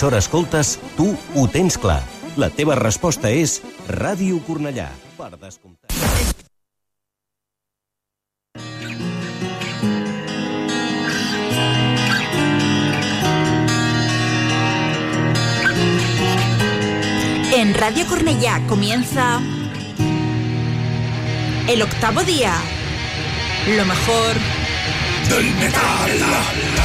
emissora escoltes, tu ho tens clar. La teva resposta és Ràdio Cornellà. Per descomptat. En Radio Cornellá comienza el octavo día. Lo mejor del metal.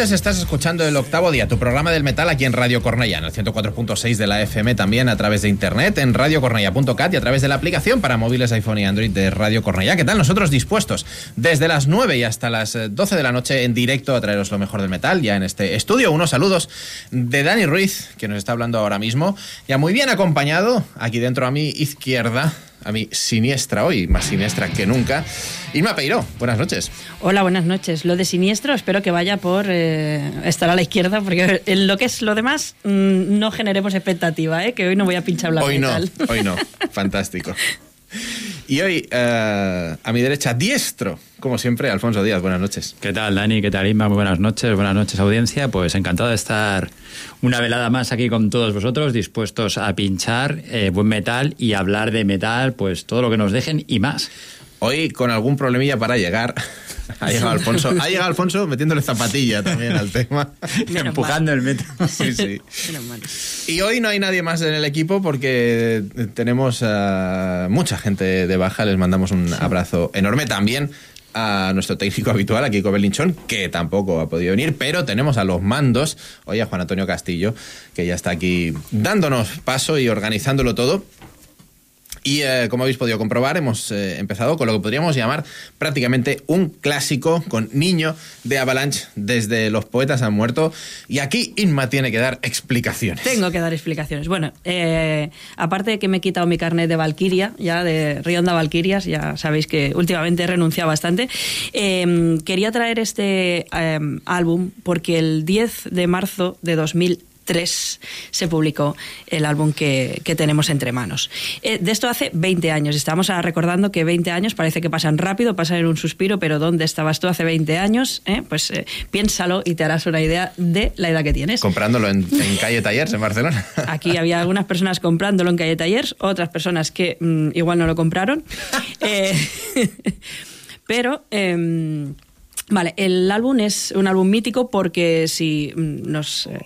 Estás escuchando el octavo día, tu programa del metal aquí en Radio Cornellá, en el 104.6 de la FM, también a través de internet en radiocornellá.cat y a través de la aplicación para móviles iPhone y Android de Radio Cornellá. ¿Qué tal? Nosotros dispuestos desde las 9 y hasta las eh, 12 de la noche en directo a traeros lo mejor del metal, ya en este estudio. Unos saludos de Dani Ruiz, que nos está hablando ahora mismo, ya muy bien acompañado, aquí dentro a mi izquierda, a mi siniestra hoy, más siniestra que nunca. Irma Peiro, buenas noches. Hola, buenas noches. Lo de siniestro espero que vaya por eh, estar a la izquierda, porque en lo que es lo demás mm, no generemos expectativa, ¿eh? que hoy no voy a pinchar black Hoy no, hoy no. Fantástico. Y hoy, eh, a mi derecha, diestro, como siempre, Alfonso Díaz. Buenas noches. ¿Qué tal, Dani? ¿Qué tal, Inma? Muy buenas noches, buenas noches, audiencia. Pues encantado de estar una velada más aquí con todos vosotros, dispuestos a pinchar eh, buen metal y hablar de metal, pues todo lo que nos dejen y más. Hoy con algún problemilla para llegar. Ha llegado Alfonso. Ha llegado Alfonso metiéndole zapatilla también al tema. Menos Empujando el metro. Sí, sí. Menos mal. Y hoy no hay nadie más en el equipo porque tenemos a mucha gente de baja. Les mandamos un abrazo enorme también a nuestro técnico habitual, a Kiko Belinchón, que tampoco ha podido venir, pero tenemos a los mandos, hoy a Juan Antonio Castillo, que ya está aquí dándonos paso y organizándolo todo. Y eh, como habéis podido comprobar, hemos eh, empezado con lo que podríamos llamar prácticamente un clásico con niño de Avalanche desde Los Poetas han muerto. Y aquí Inma tiene que dar explicaciones. Tengo que dar explicaciones. Bueno, eh, aparte de que me he quitado mi carnet de Valkyria, ya de Rionda Valkyrias, ya sabéis que últimamente he renunciado bastante, eh, quería traer este eh, álbum porque el 10 de marzo de 2003 se publicó el álbum que, que tenemos entre manos. Eh, de esto hace 20 años. Estábamos ahora recordando que 20 años parece que pasan rápido, pasan en un suspiro, pero ¿dónde estabas tú hace 20 años? Eh, Pues eh, piénsalo y te harás una idea de la edad que tienes. Comprándolo en, en calle Tallers en Barcelona. Aquí había algunas personas comprándolo en calle Tallers, otras personas que mm, igual no lo compraron. Eh, pero. Vale, el álbum es un álbum mítico porque si mm, nos eh,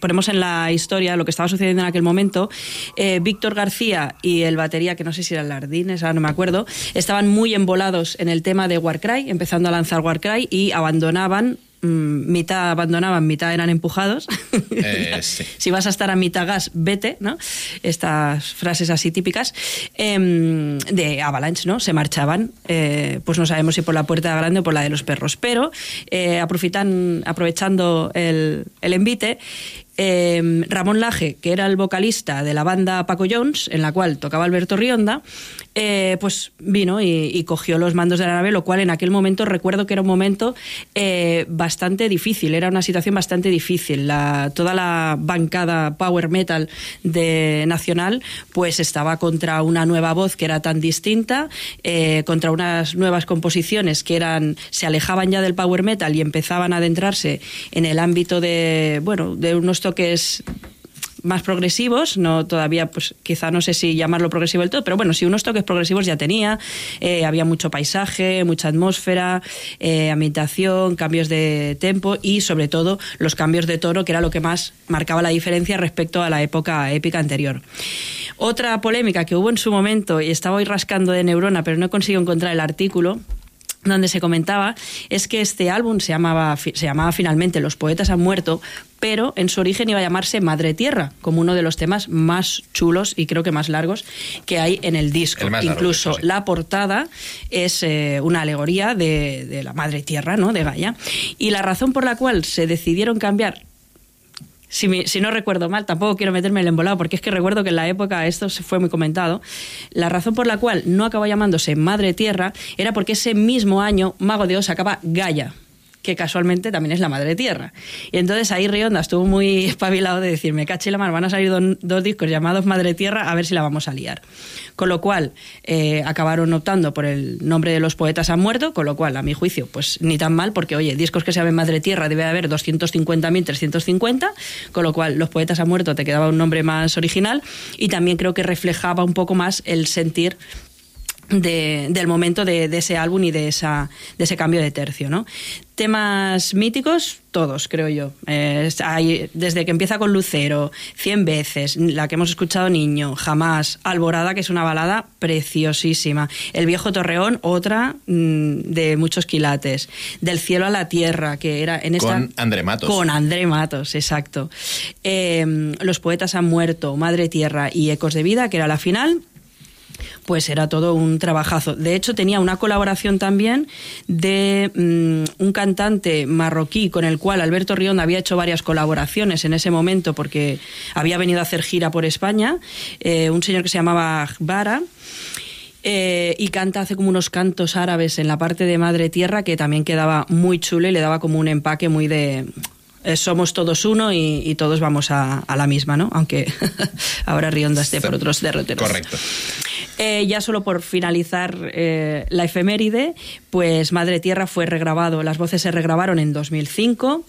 ponemos en la historia lo que estaba sucediendo en aquel momento, eh, Víctor García y el batería, que no sé si eran Lardines, ahora no me acuerdo, estaban muy embolados en el tema de Warcry, empezando a lanzar Warcry y abandonaban, mitad abandonaban, mitad eran empujados. Eh, sí. si vas a estar a mitad gas, vete, ¿no? Estas frases así típicas em, de Avalanche, ¿no? Se marchaban, eh, pues no sabemos si por la puerta grande o por la de los perros, pero eh, aprofitan, aprovechando el, el envite, em, Ramón Laje, que era el vocalista de la banda Paco Jones, en la cual tocaba Alberto Rionda, eh, pues vino y, cogió los mandos de la nave, lo cual en aquel momento recuerdo que era un momento eh, bastante difícil, era una situación bastante difícil. Toda la bancada power metal de Nacional pues estaba contra una nueva voz que era tan distinta, eh, contra unas nuevas composiciones que eran se alejaban ya del power metal y empezaban a adentrarse en el ámbito de bueno de unos toques más progresivos, no todavía, pues quizá no sé si llamarlo progresivo del todo, pero bueno, sí unos toques progresivos ya tenía, eh, había mucho paisaje, mucha atmósfera, eh, ambientación, cambios de tempo y sobre todo los cambios de tono, que era lo que más marcaba la diferencia respecto a la época épica anterior. Otra polémica que hubo en su momento, y estaba hoy rascando de neurona, pero no he conseguido encontrar el artículo, donde se comentaba es que este álbum se llamaba, se llamaba finalmente Los poetas han muerto, pero en su origen iba a llamarse Madre Tierra, como uno de los temas más chulos y creo que más largos que hay en el disco. El más largo, Incluso sí. la portada es eh, una alegoría de, de la Madre Tierra, ¿no? De Gaia. Y la razón por la cual se decidieron cambiar si, no recuerdo mal, tampoco quiero meterme en el embolado, porque es que recuerdo que en la época esto se fue muy comentado. La razón por la cual no acabó llamándose Madre Tierra era porque ese mismo año Mago de Oz sacaba Gaia que casualmente también es la madre tierra. Y entonces ahí Rionda estuvo muy espabilado de decirme, caché la mar, van a salir dos discos llamados Madre Tierra, a ver si la vamos a liar. Con lo cual, eh, acabaron optando por el nombre de los poetas han muerto, con lo cual, a mi juicio, pues ni tan mal, porque oye, discos que se llamen Madre Tierra debe haber 250.000, 350, con lo cual los poetas han muerto te quedaba un nombre más original y también creo que reflejaba un poco más el sentir de- del momento de, de ese álbum y de, esa, de ese cambio de tercio. ¿no? Temas míticos, todos, creo yo. Eh, hay- desde que empieza con Lucero, 100 veces, la que hemos escuchado Niño, Jamás, Alborada, que es una balada preciosísima. El viejo Torreón, otra mm, de muchos quilates. Del cielo a la tierra, que era en esta... Con André Matos. Con André Matos, exacto. Eh, Los poetas han muerto, Madre Tierra y Ecos de Vida, que era la final pues era todo un trabajazo. De hecho, tenía una colaboración también de mm, un cantante marroquí con el cual Alberto Rionda había hecho varias colaboraciones en ese momento porque había venido a hacer gira por España, eh, un señor que se llamaba Bara. eh, y canta, hace como unos cantos árabes en la parte de Madre Tierra que también quedaba muy chulo y le daba como un empaque muy de eh, somos todos uno y, y todos vamos a, a la misma, ¿no? Aunque ahora Rionda esté por otros derroteros. Correcto. Eh, ya solo por finalizar eh, la efeméride, pues Madre Tierra fue regrabado, las voces se regrabaron en 2005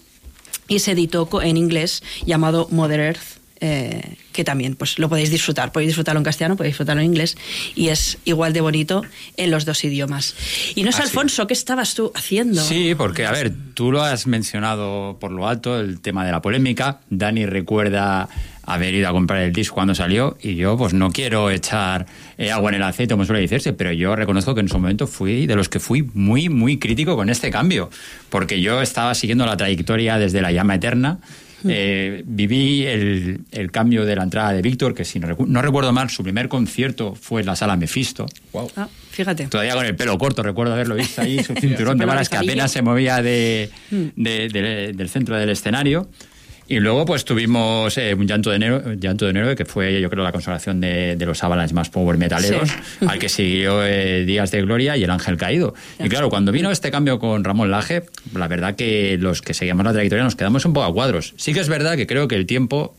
y se editó en inglés llamado Mother Earth. Eh, que también pues lo podéis disfrutar, podéis disfrutarlo en castellano, podéis disfrutarlo en inglés y es igual de bonito en los dos idiomas. Y no es Así. Alfonso, ¿qué estabas tú haciendo? Sí, porque, a ver, tú lo has mencionado por lo alto, el tema de la polémica. Dani recuerda haber ido a comprar el disco cuando salió y yo pues no quiero echar eh, agua en el aceite, como suele decirse, pero yo reconozco que en su momento fui de los que fui muy, muy crítico con este cambio, porque yo estaba siguiendo la trayectoria desde la llama eterna. Eh, viví el, el cambio de la entrada de Víctor, que si no, recu- no recuerdo mal, su primer concierto fue en la sala Mephisto. Wow. Ah, fíjate. Todavía con el pelo corto, recuerdo haberlo visto ahí, su cinturón de varas que apenas se movía de, Mm. de- de- del centro del escenario. Y luego pues tuvimos eh, un llanto de enero, llanto de enero que fue yo creo la consagración de, de los Avalanche más power metaleros, Sí. al que siguió eh, Días de Gloria y El Ángel Caído. Y claro, cuando vino este cambio con Ramón Laje, la verdad que los que seguíamos la trayectoria nos quedamos un poco a cuadros. Sí que es verdad que creo que el tiempo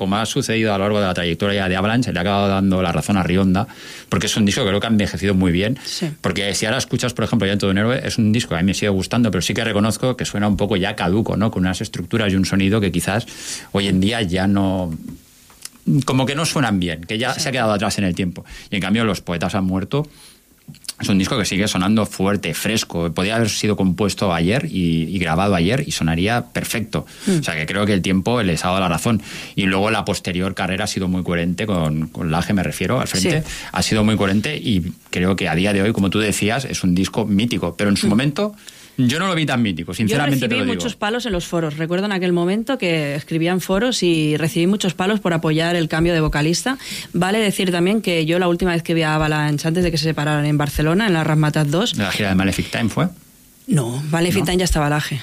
como ha sucedido a lo largo de la trayectoria de Avalanche, le ha acabado dando la razón a Rionda, porque es un disco que creo que ha envejecido muy bien. Sí. Porque si ahora escuchas, por ejemplo, Llanto de un héroe, es un disco que a mí me sigue gustando, pero sí que reconozco que suena un poco ya caduco, ¿no? Con unas estructuras y un sonido que quizás hoy en día ya no. como que no suenan bien, que ya se ha quedado atrás en el tiempo. Y en cambio, Los Poetas han muerto. Es un disco que sigue sonando fuerte, fresco. Podía haber sido compuesto ayer y, y grabado ayer y sonaría perfecto. O sea que creo que el tiempo les ha dado la razón. Y luego la posterior carrera ha sido muy coherente con, con Laje, me refiero, al frente. Sí. Ha sido muy coherente y creo que a día de hoy, como tú decías, es un disco mítico. Pero en su momento yo no lo vi tan mítico, Yo sinceramente te recibí lo digo. muchos palos en los foros. Recuerdo en aquel momento que escribían foros y recibí muchos palos por apoyar el cambio de vocalista. Vale decir también que yo la última vez que vi a Avalanche antes de que se separaran en Barcelona, en la Rasmatas 2, La gira de Malefic Time fue. no, Malefic ¿No? Time ya estaba laje.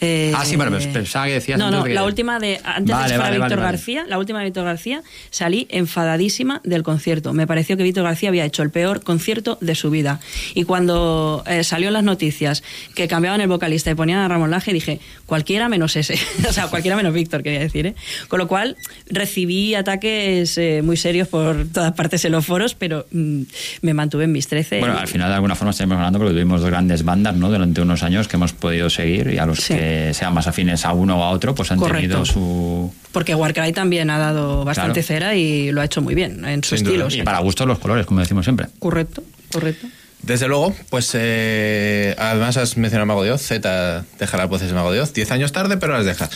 Eh, Ah, sí, bueno, pensaba que decías No, no, que- la última de. Antes Vale, de vale, Víctor vale. García, la última de Víctor García, salí enfadadísima del concierto. Me pareció que Víctor García había hecho el peor concierto de su vida. Y cuando eh, salió en las noticias que cambiaban el vocalista y ponían a Ramón Laje, dije, cualquiera menos ese. o sea, cualquiera menos Víctor, quería decir, ¿eh? Con lo cual, recibí ataques eh, muy serios por todas partes en los foros, pero mm, me mantuve en mis 13. Bueno, al final de alguna forma estamos hablando porque tuvimos dos grandes bandas, ¿no? Durante unos años que hemos podido seguir y a los Sí. que sean más afines a uno o a otro, pues han Correcto. tenido su... Porque Warcry también ha dado bastante Claro. cera y lo ha hecho muy bien en su Sin estilo. o Y para gustos los colores, como decimos siempre. Correcto, correcto. Desde luego, pues eh, además has mencionado a Mago Dios, Z deja las voces de Mago Dios, 10 años tarde, pero las deja.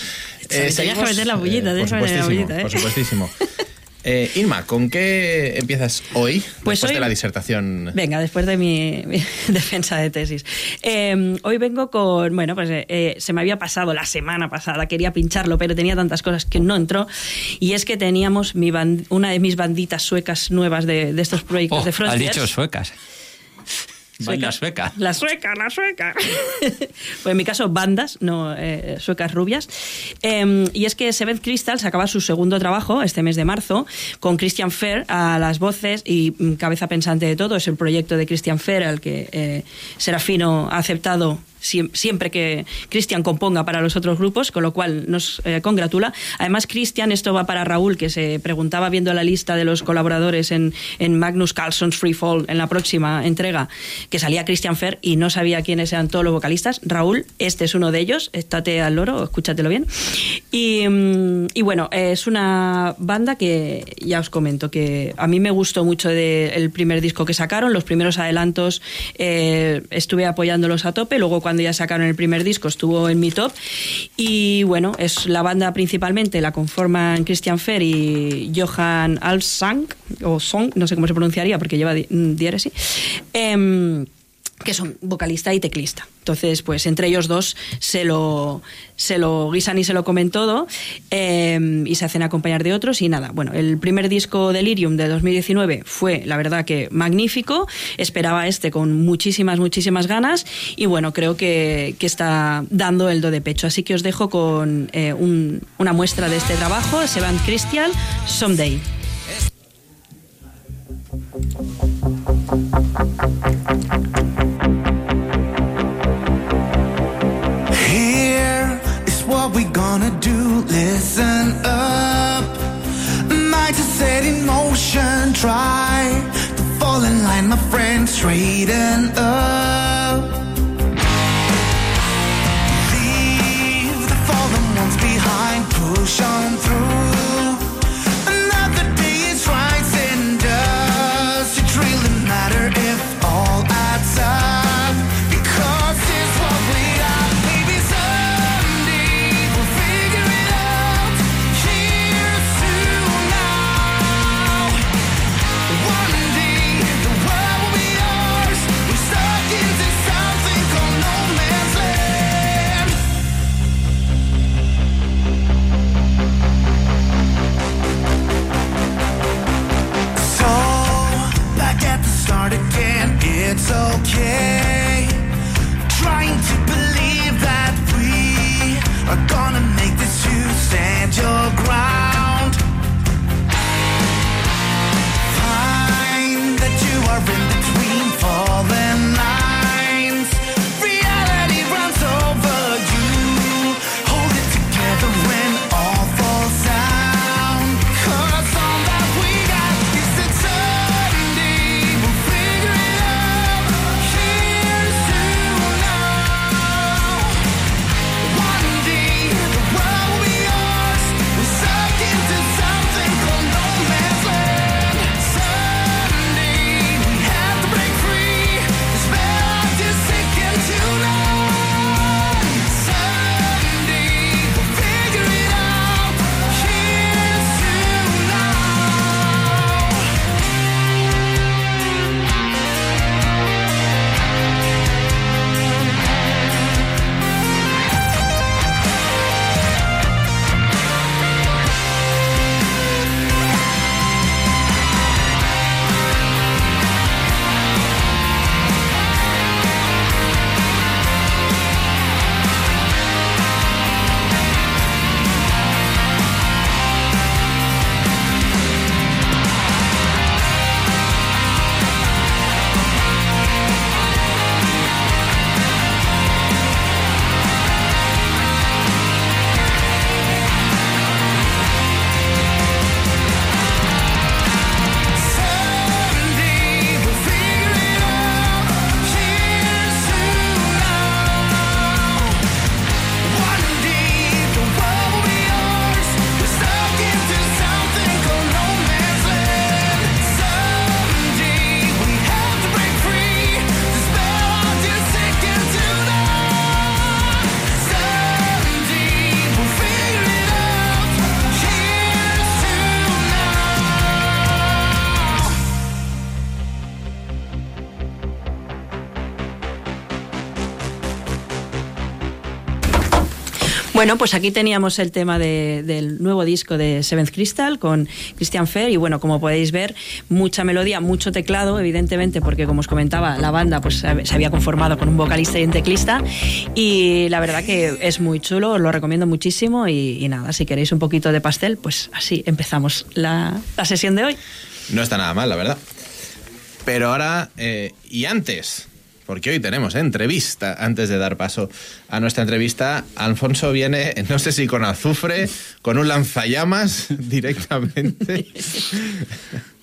Tenías que meter la bullita, por tenías que meter la supuestísimo, bullita, ¿eh? por supuestísimo. Eh, Irma, ¿con qué empiezas hoy, Pues después hoy- de la disertación? Venga, después de mi, mi defensa de tesis. Eh, hoy vengo con, bueno, pues eh, eh, se me había pasado la semana pasada, quería pincharlo, pero tenía tantas cosas que no entró. Y es que teníamos mi una de mis banditas suecas nuevas de, de estos proyectos Oh, de has Frontiers. dicho suecas. Banda sueca. La sueca, la sueca. pues en mi caso, bandas, no eh, suecas rubias. Eh, y es que Seventh Crystal sacaba su segundo trabajo este mes de marzo con Christian Fair a las voces y mm, cabeza pensante de todo. Es el proyecto de Christian Fair al que eh, Serafino ha aceptado siempre que Cristian componga para los otros grupos, con lo cual nos eh, congratula. Además, Cristian, esto va para Raúl, que se preguntaba viendo la lista de los colaboradores en, en Magnus Carlson's Free Fall en la próxima entrega, que salía Christian Fer y no sabía quiénes eran todos los vocalistas. Raúl, este es uno de ellos, estate al loro, escúchatelo bien. Y, mm, y bueno, es una banda que ya os comento que a mí me gustó mucho del primer disco que sacaron, los primeros adelantos eh, estuve apoyándolos a tope, luego cuando ya sacaron el primer disco estuvo en mi top y bueno, es la banda principalmente, la conforman Christian Fer y Johan Alsang, o Song, no sé cómo se pronunciaría porque lleva di- diéresis. Em, que son vocalista y teclista. Entonces, pues entre ellos dos se lo, se lo guisan y se lo comen todo eh, y se hacen acompañar de otros y nada. Bueno, el primer disco Delirium de 2019 fue, la verdad, que magnífico. Esperaba este con muchísimas, muchísimas ganas y bueno, creo que, que está dando el do de pecho. Así que os dejo con eh, un- una muestra de este trabajo, Seven Christian, Someday. What we gonna do. Listen up. Mind to set in motion. Try to fall in line, my friend. Straighten up. Leave the fallen ones behind. Push on through. Okay. Trying to believe that we are gonna make this to stand your ground. Bueno, pues aquí teníamos el tema de- del nuevo disco de Seventh Crystal con Christian Fair y bueno, como podéis ver, mucha melodía, mucho teclado, evidentemente, porque como os comentaba, la banda pues se había conformado con un vocalista y un teclista y la verdad que es muy chulo, os lo recomiendo muchísimo y, y nada, si queréis un poquito de pastel, pues así empezamos la, la sesión de hoy. No está nada mal, la verdad. Pero ahora, eh, y antes, porque hoy tenemos entrevista. Antes de dar paso a nuestra entrevista, Alfonso viene, no sé si con azufre, con un lanzallamas directamente.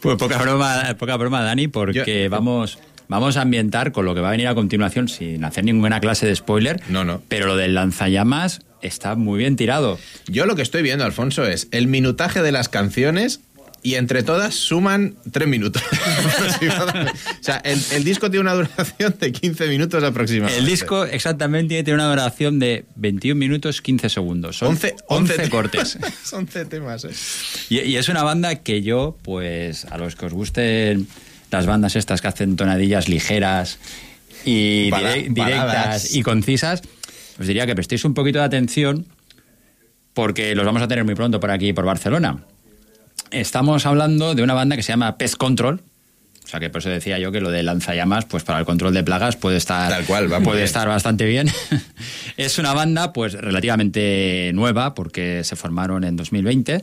Pues poca broma, poca broma, Dani, porque Yo- vamos, vamos a ambientar con lo que va a venir a continuación sin hacer ninguna clase de spoiler. No, no. Pero lo del lanzallamas está muy bien tirado. Yo lo que estoy viendo, Alfonso, es el minutaje de las canciones y entre todas suman tres minutos. aproximadamente. o sea, el, el disco tiene una duración de 15 minutos aproximadamente. El disco exactamente tiene una duración de 21 minutos 15 segundos. Son 11, 11 11 cortes. 11 temas, ¿eh? Y, y es una banda que yo, pues, a los que os gusten las bandas estas que hacen tonadillas ligeras y Bala- directas baladas. y concisas, os diría que prestéis un poquito de atención porque los vamos a tener muy pronto por aquí, por Barcelona. Estamos hablando de una banda que se llama Pest Control. O sea que por eso decía yo que lo de lanzallamas, pues para el control de plagas puede estar, Tal cual, va puede bien. estar bastante bien. es una banda pues relativamente nueva porque se formaron en 2020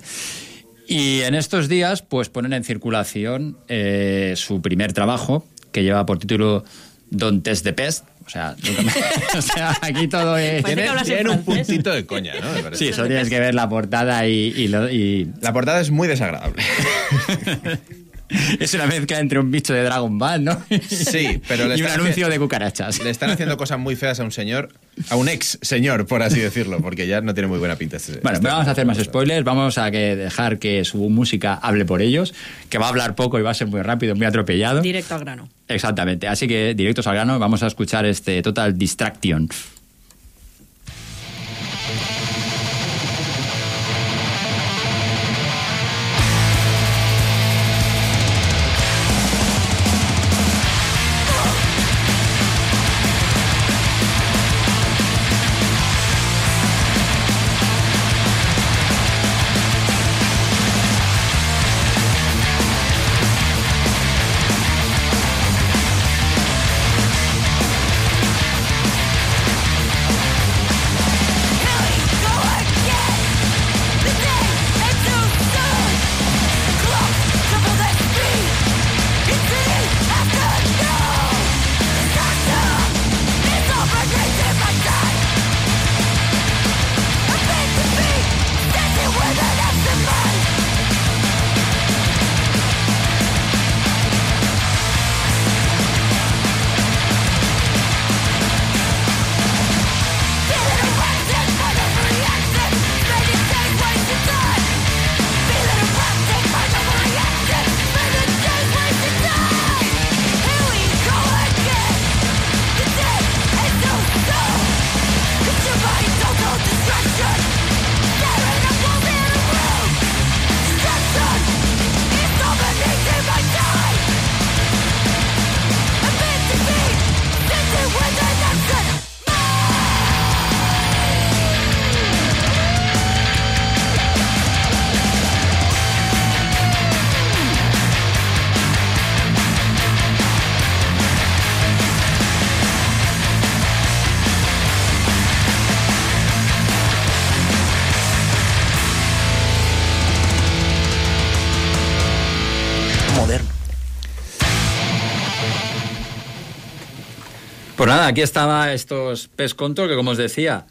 y en estos días pues ponen en circulación eh, su primer trabajo que lleva por título Don't Test the Pest. O sea, nunca me- o sea, aquí todo es... Tiene, tiene un puntito de coña, ¿no? Me parece. Sí, solo tienes que ver la portada y, y lo- y La portada es muy desagradable. es una mezcla entre un bicho de Dragon Ball, ¿no? Sí, pero le y un están anuncio de cucarachas. Le están haciendo cosas muy feas a un señor, a un ex señor, por así decirlo, porque ya no tiene muy buena pinta. Este, Bueno, este- vamos a hacer más spoilers, vamos a que dejar que su música hable por ellos, que va a hablar poco y va a ser muy rápido, muy atropellado. Directo al grano. Exactamente, así que directos al grano, vamos a escuchar este Total Distraction. Pues nada, aquí estaba estos Pest Control, que como os decía,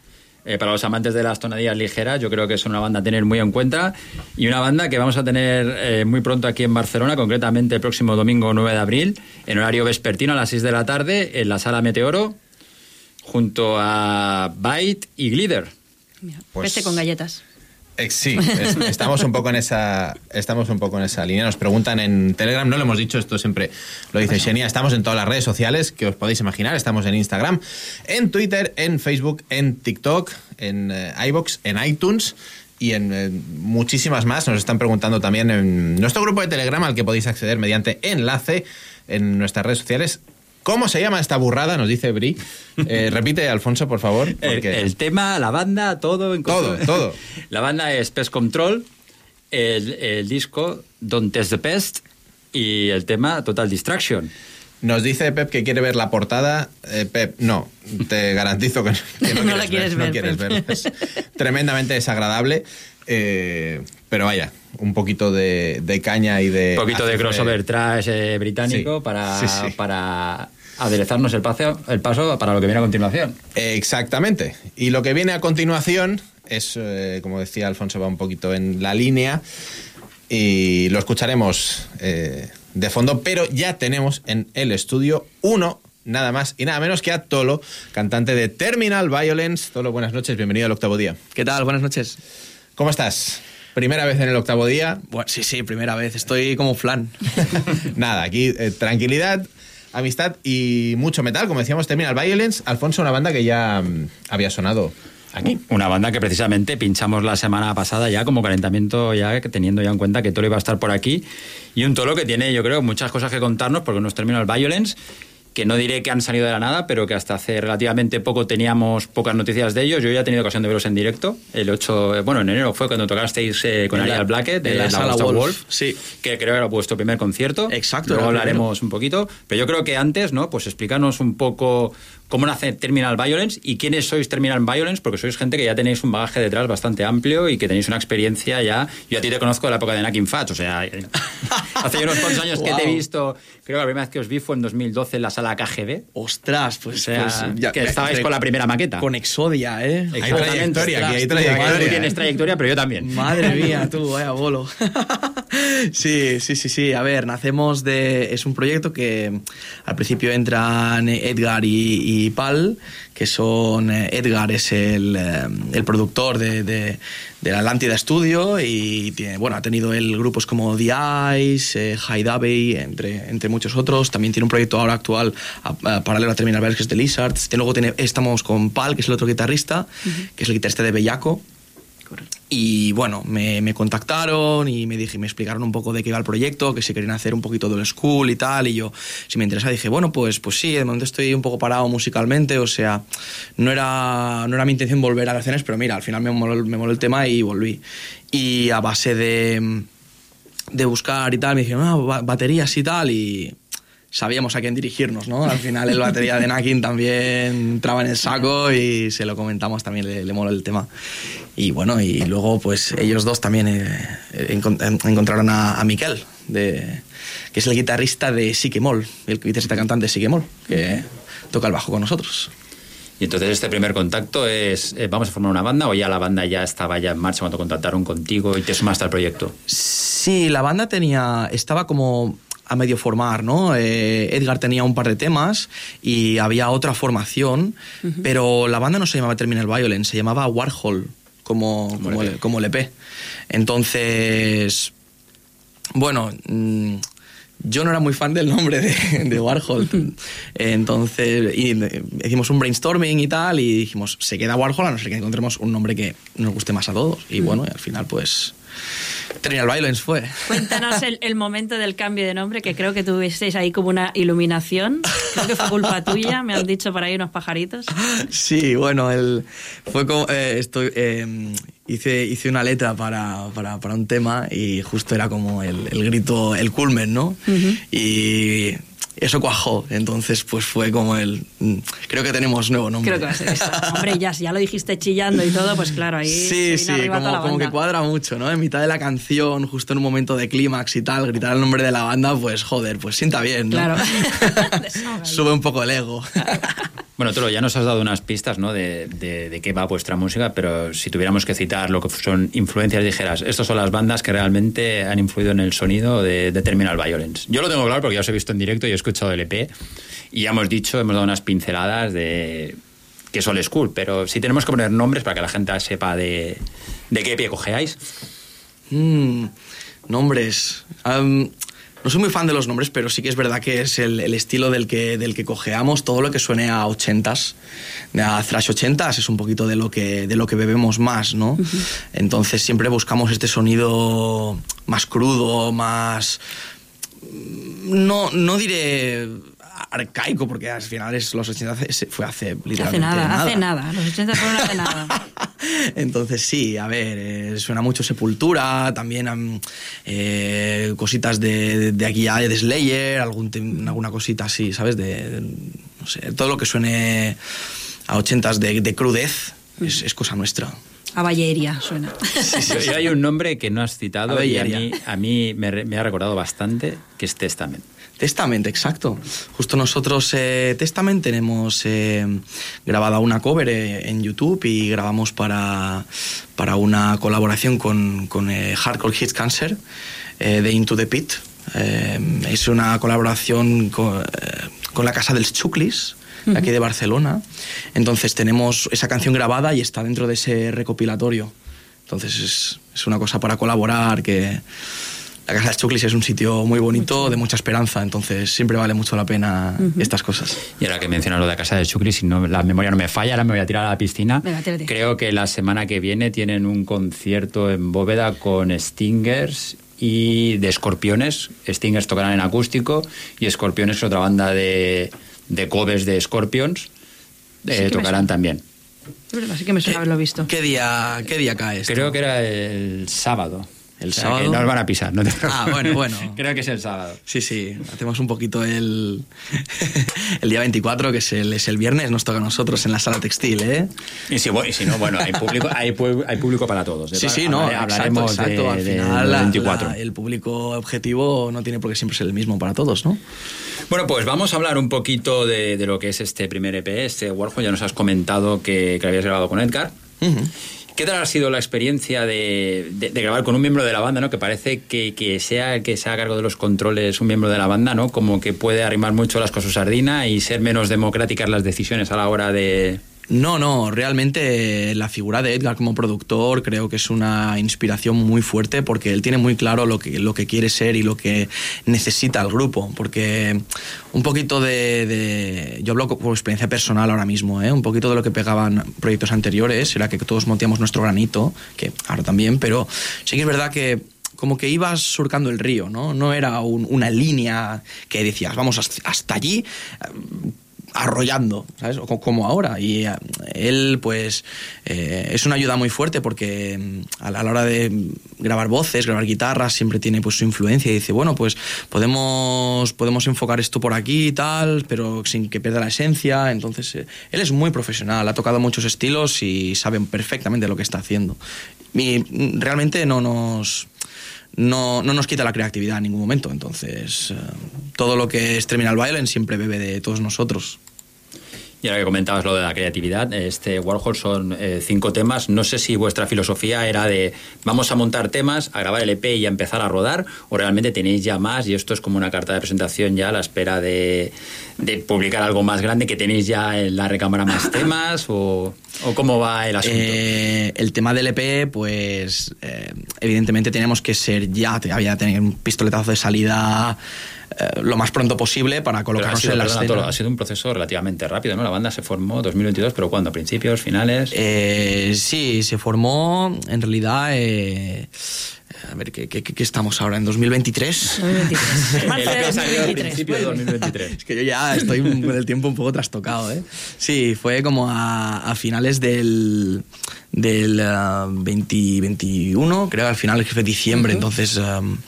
eh, para los amantes de las tonadillas ligeras, yo creo que es una banda a tener muy en cuenta y una banda que vamos a tener eh, muy pronto aquí en Barcelona, concretamente el próximo domingo 9 de abril, en horario vespertino a las 6 de la tarde, en la sala Meteoro, junto a Byte y Glider. Mira, Pues- peste con galletas. Eh, Sí, es- estamos un poco en esa estamos un poco en esa línea. Nos preguntan en Telegram, no lo hemos dicho, esto siempre lo dice Xenia, estamos en todas las redes sociales que os podéis imaginar, estamos en Instagram, en Twitter, en Facebook, en TikTok, en eh, iBox, en iTunes y en eh, muchísimas más. Nos están preguntando también en nuestro grupo de Telegram al que podéis acceder mediante enlace en nuestras redes sociales. ¿Cómo se llama esta burrada? Nos dice Bri. Eh, repite, Alfonso, por favor. El, porque- el tema, la banda, todo. En Todo, todo. La banda es Pest Control, el, el disco Don't Test the Pest y el tema Total Distraction. Nos dice Pep que quiere ver la portada. Eh, Pep, no, te garantizo que, que no, No la quieres no ver, quieres Pep. verla. Es tremendamente desagradable. eh, pero vaya, un poquito de, de caña y de. Un poquito de crossover trash eh, británico Sí, para, sí, sí. para aderezarnos el paso, el paso para lo que viene a continuación. Exactamente. Y lo que viene a continuación es, eh, como decía Alfonso, va un poquito en la línea y lo escucharemos eh, de fondo, pero ya tenemos en el estudio uno, nada más y nada menos que a Tolo, cantante de Terminal Violence. Tolo, buenas noches, bienvenido al octavo día. ¿Qué tal? Buenas noches. ¿Cómo estás? Primera vez en el octavo día. Bueno, sí, sí, primera vez. Estoy como flan. Nada, aquí eh, tranquilidad, amistad y mucho metal. Como decíamos, Terminal Violence. Alfonso, una banda que ya mm, había sonado aquí. Una banda que precisamente pinchamos la semana pasada ya como calentamiento, ya teniendo ya en cuenta que Tolo iba a estar por aquí. Y un Tolo que tiene, yo creo, muchas cosas que contarnos porque nos terminó el Violence que no diré que han salido de la nada, pero que hasta hace relativamente poco teníamos pocas noticias de ellos. Yo ya he tenido ocasión de verlos en directo. El 8, eh, bueno, en enero fue cuando tocasteis eh, con Ariel Blackett de la la, Sala Wolf, Wolf, sí. que creo que era vuestro primer concierto. Exacto, Luego hablaremos un poquito. Pero yo creo que antes, ¿no? Pues explícanos un poco cómo nace Terminal Violence y quiénes sois Terminal Violence, porque sois gente que ya tenéis un bagaje detrás bastante amplio y que tenéis una experiencia ya. Yo a ti te conozco de la época de Nakin Fats, o sea, eh, hace unos cuantos años que te he visto, creo que la primera vez que os vi fue en 2012 en la sala KGB. Ostras, O pues, sea, pues ya- que estabais de- con la primera maqueta. Con Exodia, ¿eh? Hay trayectoria, aquí hay trayectoria. Tú tienes trayectoria, pero yo también. Madre mía, tú, vaya bolo. sí, sí, sí, sí. A ver, nacemos de. Es un proyecto que al principio entran Edgar y, y Pal, que son. eh, Edgar es el, eh, el productor de, de, de la Atlántida Studio y tiene, bueno, ha tenido el grupos como The Ice, eh, High Davey, entre, entre muchos otros. También tiene un proyecto ahora actual a- a- paralelo a Terminal Verse, que es The Lizards. Y luego tiene- estamos con Pal, que es el otro guitarrista, que es el guitarrista de Bellaco. Y bueno, me, me contactaron y me dije, me explicaron un poco de qué iba el proyecto, que si querían hacer un poquito del school y tal. Y yo, si me interesa, dije, bueno, pues, pues sí, de momento estoy un poco parado musicalmente. O sea, no era, no era mi intención volver a escenas, pero mira, al final me moló, me moló el tema y volví. Y a base de, de buscar y tal, me dijeron, ah, ba- baterías y tal. Y sabíamos a quién dirigirnos, ¿no? Al final el batería de Nakin también entraba en el saco y se lo comentamos, también le, le moló el tema. Y bueno, y luego pues ellos dos también eh, encon- en- encontraron a, a Miquel, de, que es el guitarrista de Siquemol, el guitarrista cantante de Siquemol, que toca el bajo con nosotros. Y entonces este primer contacto es, eh, ¿vamos a formar una banda o ya la banda ya estaba ya en marcha cuando contactaron contigo y te sumaste al proyecto? Sí, la banda tenía, estaba como a medio formar, ¿no? Eh, Edgar tenía un par de temas y había otra formación, pero la banda no se llamaba Terminal Violence, se llamaba Warhol, como, como, el, como el EP. Entonces, bueno, mm, yo no era muy fan del nombre de, de Warhol. Entonces, y hicimos un brainstorming y tal, y dijimos, se queda Warhol a no ser que encontremos un nombre que nos guste más a todos. Y bueno, y al final, pues, Terminal Violence fue. Cuéntanos el, el momento del cambio de nombre, que creo que tuvisteis ahí como una iluminación. Creo que fue culpa tuya, me han dicho por ahí unos pajaritos. Sí, bueno, el, fue como, eh, estoy, eh, hice, hice una letra para, para, para un tema y justo era como el, el grito, el culmen, ¿no? Y eso cuajó, entonces pues fue como el... mm, Creo que tenemos nuevo nombre. Creo que va a ser eso. Hombre, ya, si ya lo dijiste chillando y todo, pues claro, ahí Sí, sí, como, como que cuadra mucho, ¿no? En mitad de la canción, justo en un momento de clímax y tal, gritar el nombre de la banda, pues joder, pues sienta bien, ¿no? Claro. Sube un poco el ego. Bueno, Tolo, ya nos has dado unas pistas ¿no? de, de, de qué va vuestra música, pero si tuviéramos que citar lo que son influencias, dijeras, estas son las bandas que realmente han influido en el sonido de, Terminal Violence. Yo lo tengo claro porque ya os he visto en directo y he escuchado el EP y ya hemos dicho, hemos dado unas pinceladas de que es old school, pero si tenemos que poner nombres para que la gente sepa de, de qué EP cogeáis. Mm, nombres. No soy muy fan de los nombres, pero sí que es verdad que es el, el estilo del que, del que cojeamos. Todo lo que suene a ochentas, a thrash ochentas, es un poquito de lo que, de lo que bebemos más, ¿no? Entonces siempre buscamos este sonido más crudo, más... No, no diré arcaico, porque al final es los 80 hace- fue hace Hace literalmente nada, hace nada. Los 80 fueron hace nada. entonces sí, a ver, eh, suena mucho Sepultura, también am, eh, cositas de, de aquí ya de Slayer, algún alguna cosita así, ¿sabes? De, de- no sé, todo lo que suene a ochentas de, de crudez es, es cosa nuestra. A Balleria suena. Y hay un nombre que no has citado y a mí, a mí me, re- me ha recordado bastante, que es Testament. Testament, exacto. Justo nosotros, eh, Testament, tenemos eh, grabada una cover eh, en YouTube y grabamos para, para una colaboración con, con eh, Hardcore Hits Cancer eh, de Into the Pit. Eh, es una colaboración con, con la Casa del Chuclis, de aquí de Barcelona. Entonces tenemos esa canción grabada y está dentro de ese recopilatorio. Entonces es, es una cosa para colaborar que... La Casa del Chuclis es un sitio muy bonito, de mucha esperanza, entonces siempre vale mucho la pena estas cosas. Y ahora que mencionas lo de la casa de Chucri, si no, la memoria no me falla, ahora me voy a tirar a la piscina. Venga. Creo que la semana que viene tienen un concierto en Bóveda con Stingers y de Escorpiones. Stingers tocarán en acústico y Escorpiones, otra banda de, de covers de Scorpions, eh, tocarán también. Es verdad, sí que me suena haberlo visto. ¿Qué día, qué día cae esto? Creo que era el sábado. ¿El O sea, sábado? Que nos van a pisar. No te Ah, bueno, bueno. Creo que es el sábado. Sí, sí, hacemos un poquito el, el día 24, que es el, es el viernes, nos toca a nosotros en la sala textil, ¿eh? Y si, y si no, bueno, hay público, hay, público para todos. De Sí, sí, no, hablaré- hablaremos exacto, exacto. de- Al de- final, la- 24. la- el público objetivo no tiene por qué siempre ser el mismo para todos, ¿no? Bueno, pues vamos a hablar un poquito de, de lo que es este primer EP, este Warhol. Ya nos has comentado que, que lo habías grabado con Edgar. ¿Qué tal ha sido la experiencia de, de- de grabar con un miembro de la banda, ¿no? Que parece que, que sea el que sea a cargo de los controles un miembro de la banda, ¿no? Como que puede arrimar mucho las cosas sardina y ser menos democráticas las decisiones a la hora de... No, no, realmente la figura de Edgar como productor creo que es una inspiración muy fuerte porque él tiene muy claro lo que, lo que quiere ser y lo que necesita el grupo. Porque un poquito de. yo hablo por experiencia personal ahora mismo, ¿eh? un poquito de lo que pegaban proyectos anteriores era que todos montíamos nuestro granito, que ahora también, pero sí que es verdad que como que ibas surcando el río, ¿no? No era un- una línea que decías, vamos hasta, allí, arrollando, ¿sabes? Como ahora. Y eh, él, pues, eh, es una ayuda muy fuerte porque mm, a la hora de grabar voces, grabar guitarras, siempre tiene pues su influencia y dice, bueno, pues podemos, podemos enfocar esto por aquí y tal, pero sin que pierda la esencia. Entonces, eh, él es muy profesional, ha tocado muchos estilos y sabe perfectamente lo que está haciendo. Y mm, realmente no nos no, no nos quita la creatividad en ningún momento. Entonces, todo lo que es Terminal Violence siempre bebe de todos nosotros. Y ahora que comentabas lo de la creatividad, este Warhol son eh, cinco temas. No sé si vuestra filosofía era de vamos a montar temas, a grabar el EP y a empezar a rodar, o realmente tenéis ya más y esto es como una carta de presentación ya a la espera de, de publicar algo más grande, que tenéis ya en la recámara más temas, o, o cómo va el asunto. Eh, el tema del EP, pues eh, evidentemente tenemos que ser ya, había tener un pistoletazo de salida eh, lo más pronto posible para colocarnos sido, en la perdona, escena. Ha sido un proceso relativamente rápido, ¿no? La banda se formó 2022, pero ¿cuándo? ¿Principios, finales? Eh, sí, se formó en realidad. eh, a ver, ¿qué, qué, qué estamos ahora? ¿En 2023? 2023. Marzo de EP salió a 2023. principios de 2023. Es que yo ya estoy con el tiempo un poco trastocado, ¿eh? Sí, fue como a, a finales del, del ah, 2021, creo, al final que fue diciembre, entonces um,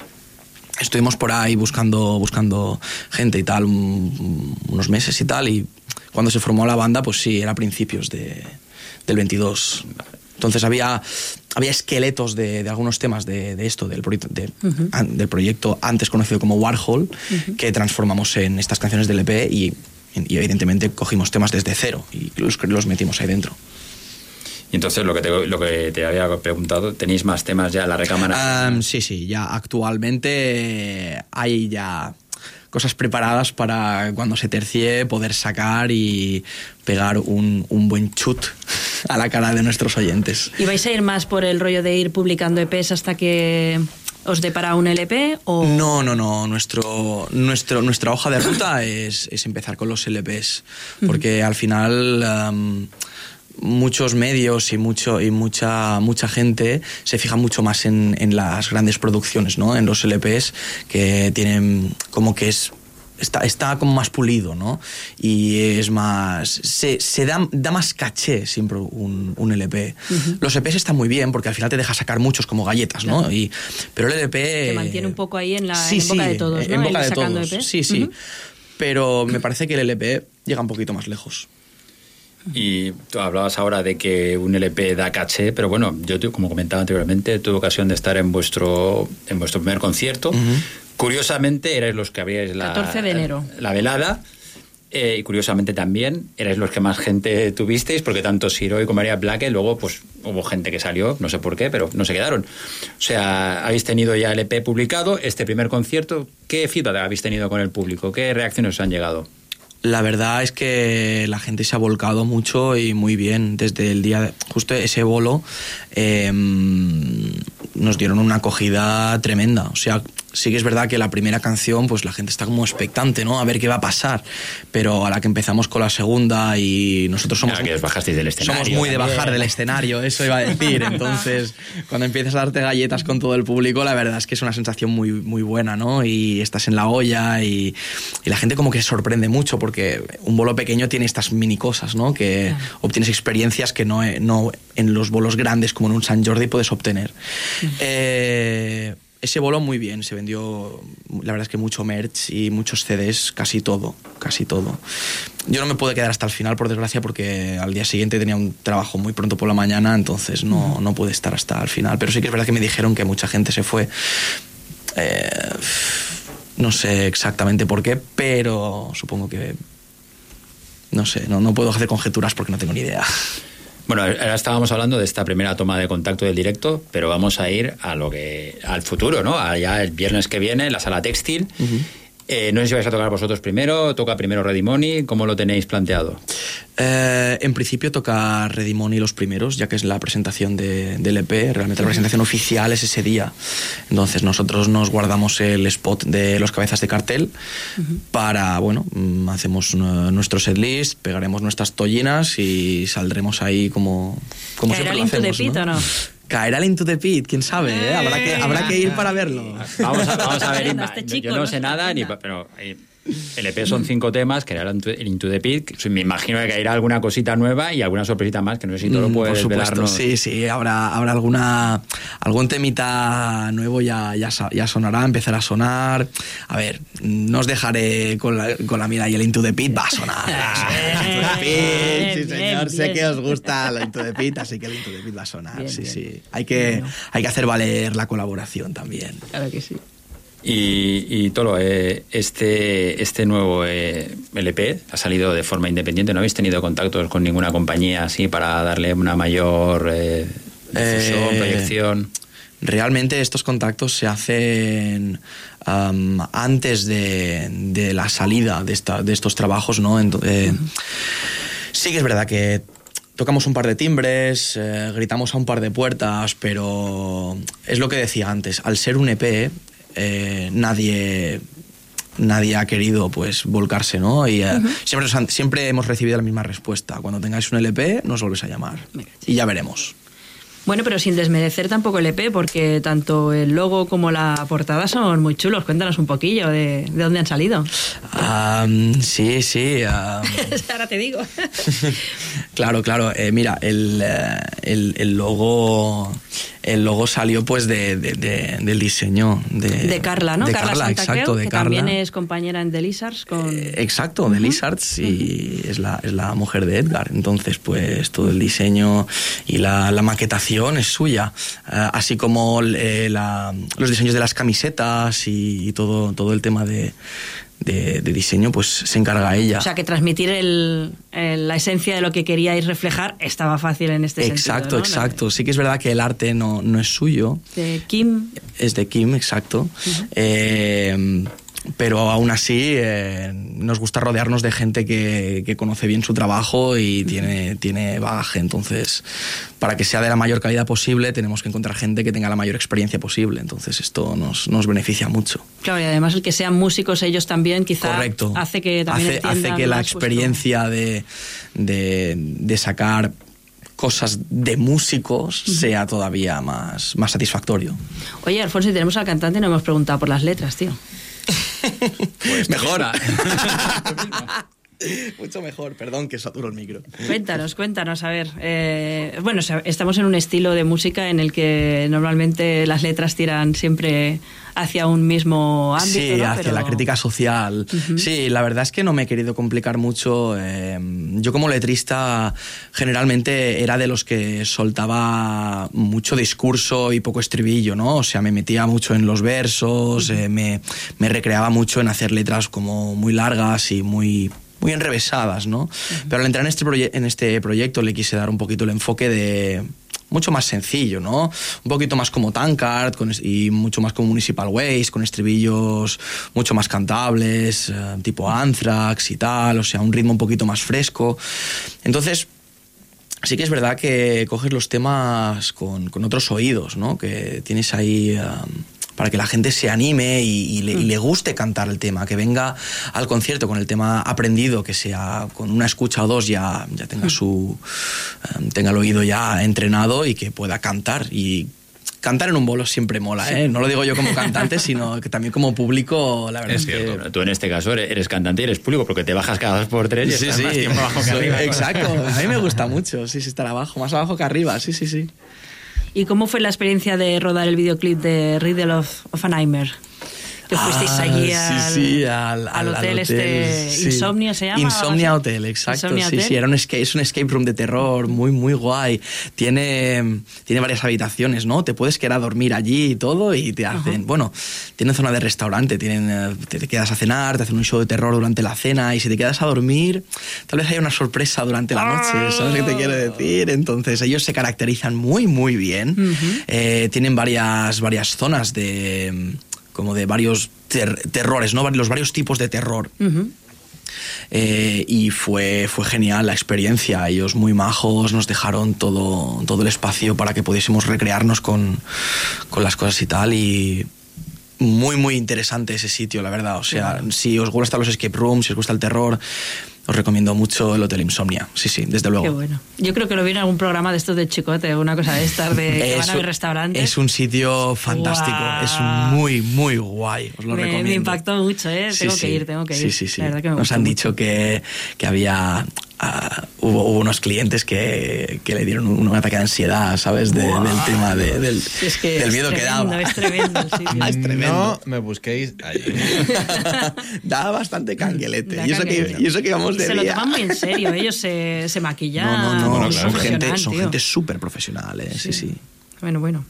estuvimos por ahí buscando, buscando gente y tal, un- unos meses y tal, y cuando se formó la banda, pues sí, era a principios de, del 22. Entonces había, había esqueletos de, de algunos temas de, de esto, an- del proyecto antes conocido como Warhol, que transformamos en estas canciones del EP y, y evidentemente cogimos temas desde cero y los, los metimos ahí dentro. Y entonces lo que, te, lo que te había preguntado, ¿tenéis más temas ya en la recámara? Sí, sí, ya actualmente eh, hay ya cosas preparadas para cuando se tercie poder sacar y pegar un, un buen chut a la cara de nuestros oyentes. ¿Y vais a ir más por el rollo de ir publicando EPs hasta que os depara un LP? O... No, no, no. Nuestro, nuestro, nuestra hoja de ruta es, es empezar con los LPs. Porque al final muchos medios y, mucho, y mucha, mucha gente se fija mucho más en, en las grandes producciones, ¿no? En los LPs que tienen como que es está, está como más pulido, ¿no? Y es más. Se, se da, da más caché siempre un, un LP. Los EPs están muy bien porque al final te deja sacar muchos como galletas, ¿no? Claro. Y, pero el LP. Te mantiene un poco ahí en la Sí, en boca sí, de todos, en ¿no? boca El de todos. Sí, sí. Pero me parece que el LP llega un poquito más lejos. Y tú hablabas ahora de que un LP da caché, pero bueno, yo como comentaba anteriormente, tuve ocasión de estar en vuestro en vuestro primer concierto. Curiosamente erais los que habríais la 14 de enero. la velada. eh, y curiosamente también erais los que más gente tuvisteis, porque tanto Siro como María Blaque, luego pues hubo gente que salió, no sé por qué, pero no se quedaron. O sea, habéis tenido ya el EP publicado, este primer concierto, ¿qué feedback habéis tenido con el público? ¿Qué reacciones os han llegado? La verdad es que la gente se ha volcado mucho y muy bien desde el día, de- justo ese bolo, eh, nos dieron una acogida tremenda. O sea, sí que es verdad que la primera canción, pues la gente está como expectante, ¿no? A ver qué va a pasar. Pero a la que empezamos con la segunda y nosotros somos... Claro, que bajasteis del escenario Somos muy de también. bajar del escenario, eso iba a decir. Entonces, cuando empiezas a darte galletas con todo el público, la verdad es que es una sensación muy, muy buena, ¿no? Y estás en la olla y, y la gente como que se sorprende mucho porque un bolo pequeño tiene estas mini cosas, ¿no? Que obtienes experiencias que no, no en los bolos grandes como en un San Jordi puedes obtener. Eh, ese bolo muy bien, se vendió, la verdad es que mucho merch y muchos CDs, casi todo, casi todo. Yo no me pude quedar hasta el final, por desgracia, porque al día siguiente tenía un trabajo muy pronto por la mañana, entonces no, no pude estar hasta el final. Pero sí que es verdad que me dijeron que mucha gente se fue. Eh, no sé exactamente por qué, pero supongo que... No sé, no, no puedo hacer conjeturas porque no tengo ni idea. Bueno, ahora estábamos hablando de esta primera toma de contacto del directo, pero vamos a ir a lo que al futuro, ¿no? Allá el viernes que viene, la sala textil. Eh, no sé si vais a tocar vosotros primero, toca primero Ready Money, ¿cómo lo tenéis planteado? Eh, en principio toca Ready Money los primeros, ya que es la presentación de- del EP. Realmente la presentación oficial es ese día. Entonces nosotros nos guardamos el spot de los cabezas de cartel para, bueno, mm, hacemos eh, nuestro setlist, pegaremos nuestras tollinas y saldremos ahí como, como ¿Caerá siempre el lo hacemos, Pit o no? Caerá el Into the Pit, quién sabe, ¿eh? habrá, que, habrá que ir para verlo. Vamos a, vamos a ver, Inma, este yo no no sé nada, ni, pero eh, el EP son cinco temas, que era el Into- the Pit, me imagino que caerá alguna cosita nueva y alguna sorpresita más, que no sé si todo lo Mm, puedes Por supuesto, sí, sí, habrá, habrá alguna, algún temita nuevo ya, ya, ya sonará, empezará a sonar. A ver, no os dejaré con la, con la mira y el Into the Pit va a sonar. Into the Pit, sí, señor, bien, sé bien. que os gusta el Into the Pit, así que el Into the Pit va a sonar, Bien, sí, bien. sí. Hay que, hay que hacer valer la colaboración también. Claro que sí. Y, y Tolo, eh, este, este nuevo eh, LP ha salido de forma independiente. ¿No habéis tenido contactos con ninguna compañía así para darle una mayor eh, difusión, proyección? Realmente estos contactos se hacen antes de, de la salida de, esta- de estos trabajos, ¿no? Ento- eh, Sí que es verdad que tocamos un par de timbres, eh, gritamos a un par de puertas, pero es lo que decía antes, al ser un EP, eh, nadie nadie ha querido pues volcarse, ¿no? Y eh, siempre, nos han- siempre hemos recibido la misma respuesta. Cuando tengáis un LP, nos volvéis a llamar. Y ya veremos. Bueno, pero sin desmerecer tampoco el EP, porque tanto el logo como la portada son muy chulos. Cuéntanos un poquillo de, de dónde han salido. Sí, sí. Ahora te digo. Claro, claro. Eh, mira, el, el, el logo el logo salió pues de, de- de- del diseño de, De Carla, ¿no? De Carla, Carla, Santa exacto, Creu, de que Carla. también es compañera en The Lizards con... Eh, Exacto, de Lizards y es, la, es la mujer de Edgar. Entonces, pues todo el diseño y la, la maquetación es suya. Eh, así como eh, la- los diseños de las camisetas y, y todo, todo el tema de, de- de diseño, pues se encarga ella. O sea, que transmitir el- el- la esencia de lo que queríais reflejar estaba fácil en este exacto, sentido. ¿no? exacto. Sí que es verdad que el arte no, no es suyo. De Kim, Es de Kim, exacto. Eh, pero aún así eh, nos gusta rodearnos de gente que, que conoce bien su trabajo y tiene, tiene bagaje. Entonces, para que sea de la mayor calidad posible, tenemos que encontrar gente que tenga la mayor experiencia posible. Entonces, esto nos, nos beneficia mucho. claro, y además el que sean músicos ellos también quizá Correcto. hace que también hace, que la experiencia de, de, de sacar cosas de músicos sea todavía más, más satisfactorio. Oye, Alfonso, si tenemos al cantante y no hemos preguntado por las letras, tío. Pues Mejor. Mucho mejor, perdón que saturo el micro. Cuéntanos, cuéntanos, a ver. eh, bueno, o sea, estamos en un estilo de música en el que normalmente las letras tiran siempre hacia un mismo ámbito. Sí, ¿no? hacia Pero- la crítica social. Sí, la verdad es que no me he querido complicar mucho. eh, yo como letrista generalmente era de los que soltaba mucho discurso y poco estribillo, ¿no? O sea, me metía mucho en los versos, eh, me, me recreaba mucho en hacer letras como muy largas y muy muy enrevesadas, ¿no? Pero al entrar en este, en este proyecto le quise dar un poquito el enfoque de mucho más sencillo, ¿no? Un poquito más como Tankard con y mucho más como Municipal Waste, con estribillos mucho más cantables, eh, tipo Anthrax y tal, o sea, un ritmo un poquito más fresco. Entonces, sí que es verdad que coges los temas con, con otros oídos, ¿no? Que tienes ahí para que la gente se anime y, y le, y le guste cantar el tema, que venga al concierto con el tema aprendido, que sea con una escucha o dos ya, ya tenga su eh, tenga el oído ya entrenado y que pueda cantar y Cantar en un bolo siempre mola, ¿eh? No lo digo yo como cantante, sino que también como público, la verdad es, Es que... cierto. Tú en este caso eres, eres cantante y eres público porque te bajas cada dos por tres y Sí, estás sí, más tiempo abajo que arriba. Exacto, a mí me gusta mucho, sí, sí, estar abajo, más abajo que arriba, sí, sí, sí. ¿Y cómo fue la experiencia de rodar el videoclip de Riddle of, of a Nightmare? Que fuisteis Ah, allí al, sí, al, al hotel este sí. Insomnia se llama. Insomnia? Hotel, exacto. Insomnia sí, Hotel. sí, era un escape, es un escape room de terror muy, muy guay. Tiene, tiene varias habitaciones, ¿no? Te puedes quedar a dormir allí y todo y te hacen, bueno, tiene zona de restaurante, tienen, eh, te, te quedas a cenar, te hacen un show de terror durante la cena y si te quedas a dormir, tal vez haya una sorpresa durante la noche, ¿sabes qué te quiero decir? Entonces ellos se caracterizan muy, muy bien. Eh, tienen varias, varias zonas de como de varios ter- terrores, ¿no? Los varios tipos de terror. Eh, y fue, fue genial la experiencia. Ellos muy majos, nos dejaron todo, todo el espacio para que pudiésemos recrearnos con, con las cosas y tal. Y muy, muy interesante ese sitio, la verdad. O sea, si os gustan los escape rooms, si os gusta el terror, os recomiendo mucho el Hotel Insomnia. Sí, sí, desde luego. Qué bueno. Yo creo que lo vi en algún programa de estos de Chicote, una cosa de estas, de que van a restaurantes. es un sitio fantástico, es muy, muy guay. Os lo me, recomiendo. me impactó mucho, ¿eh? Sí, tengo sí. que ir, tengo que ir. Sí, sí, sí. La verdad que me Nos han mucho. dicho que, que había. Ah, hubo, hubo unos clientes que, que le dieron un, ataque de ansiedad, ¿sabes? De- del tema de- del, Es que del miedo que daba. es tremendo sitio. Es tremendo. No me busquéis allí. Daba bastante canguelete. Da Y eso, que, y eso que íbamos de Se lo día. toman muy en serio, ellos se, se maquillan. No, no, no. Bueno, son claro. gente, profesional, son tío. gente súper profesional, ¿eh? Sí, sí. Bueno, bueno.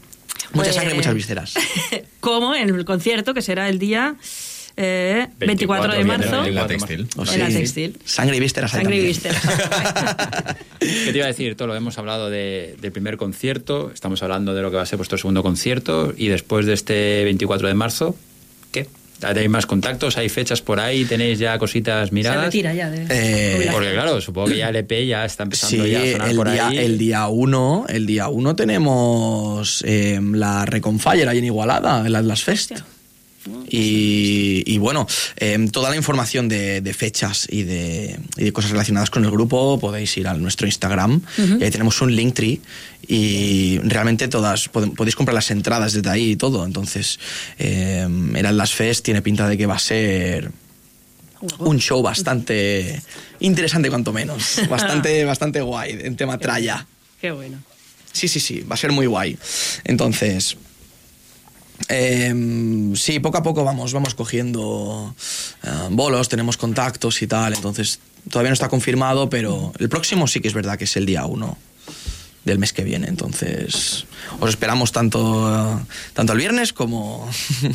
Mucha Pues, sangre, muchas vísceras. Como en el concierto, que será el día eh, 24, de 24 marzo. En la textil. O En la textil. Sangre y vísceras Sangre y vísceras. ¿Qué te iba a decir? Todo lo hemos hablado de- del primer concierto, estamos hablando de lo que va a ser vuestro segundo concierto y después de este 24 de marzo, ¿qué? ¿Hay más contactos? ¿Hay fechas por ahí? ¿Tenéis ya cositas Se miradas? retira ya de Eh. Porque claro, supongo que ya el EP ya está empezando Sí, ya a sonar el por día, ahí. el día uno, el día uno tenemos eh, la Reconfire ahí en Igualada, el Atlas Fest. Y, y bueno, eh, toda la información de, de fechas y de, y de cosas relacionadas con el grupo podéis ir a nuestro Instagram. y ahí tenemos un Linktree y realmente todas pod- podéis comprar las entradas desde ahí y todo. Entonces, eh, el Atlas Fest tiene pinta de que va a ser un show bastante interesante cuanto menos, bastante bastante guay en tema tralla. Qué bueno. Sí, sí, sí, va a ser muy guay. Entonces, em, sí, poco a poco vamos, vamos cogiendo eh, bolos, tenemos contactos y tal, entonces todavía no está confirmado, pero el próximo sí que es verdad que es el día 1 del mes que viene, entonces os esperamos tanto, eh, tanto el viernes como,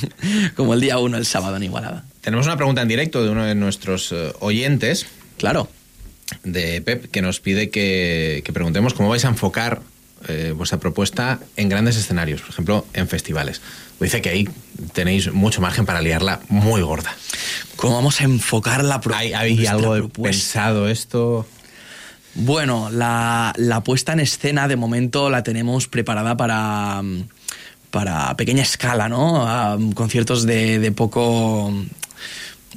como el día 1, el sábado en Igualada. Tenemos una pregunta en directo de uno de nuestros eh, oyentes, Claro. de Pep, que nos pide que, que preguntemos cómo vais a enfocar eh, vuestra propuesta en grandes escenarios, por ejemplo, en festivales. Dice que ahí tenéis mucho margen para liarla muy gorda. ¿Cómo vamos a enfocar la pro- ¿Hay, hay algo propuesta? pensado esto? Bueno, la, la puesta en escena de momento la tenemos preparada para, mm, para pequeña escala, ¿no? A, mm, conciertos de, de poco,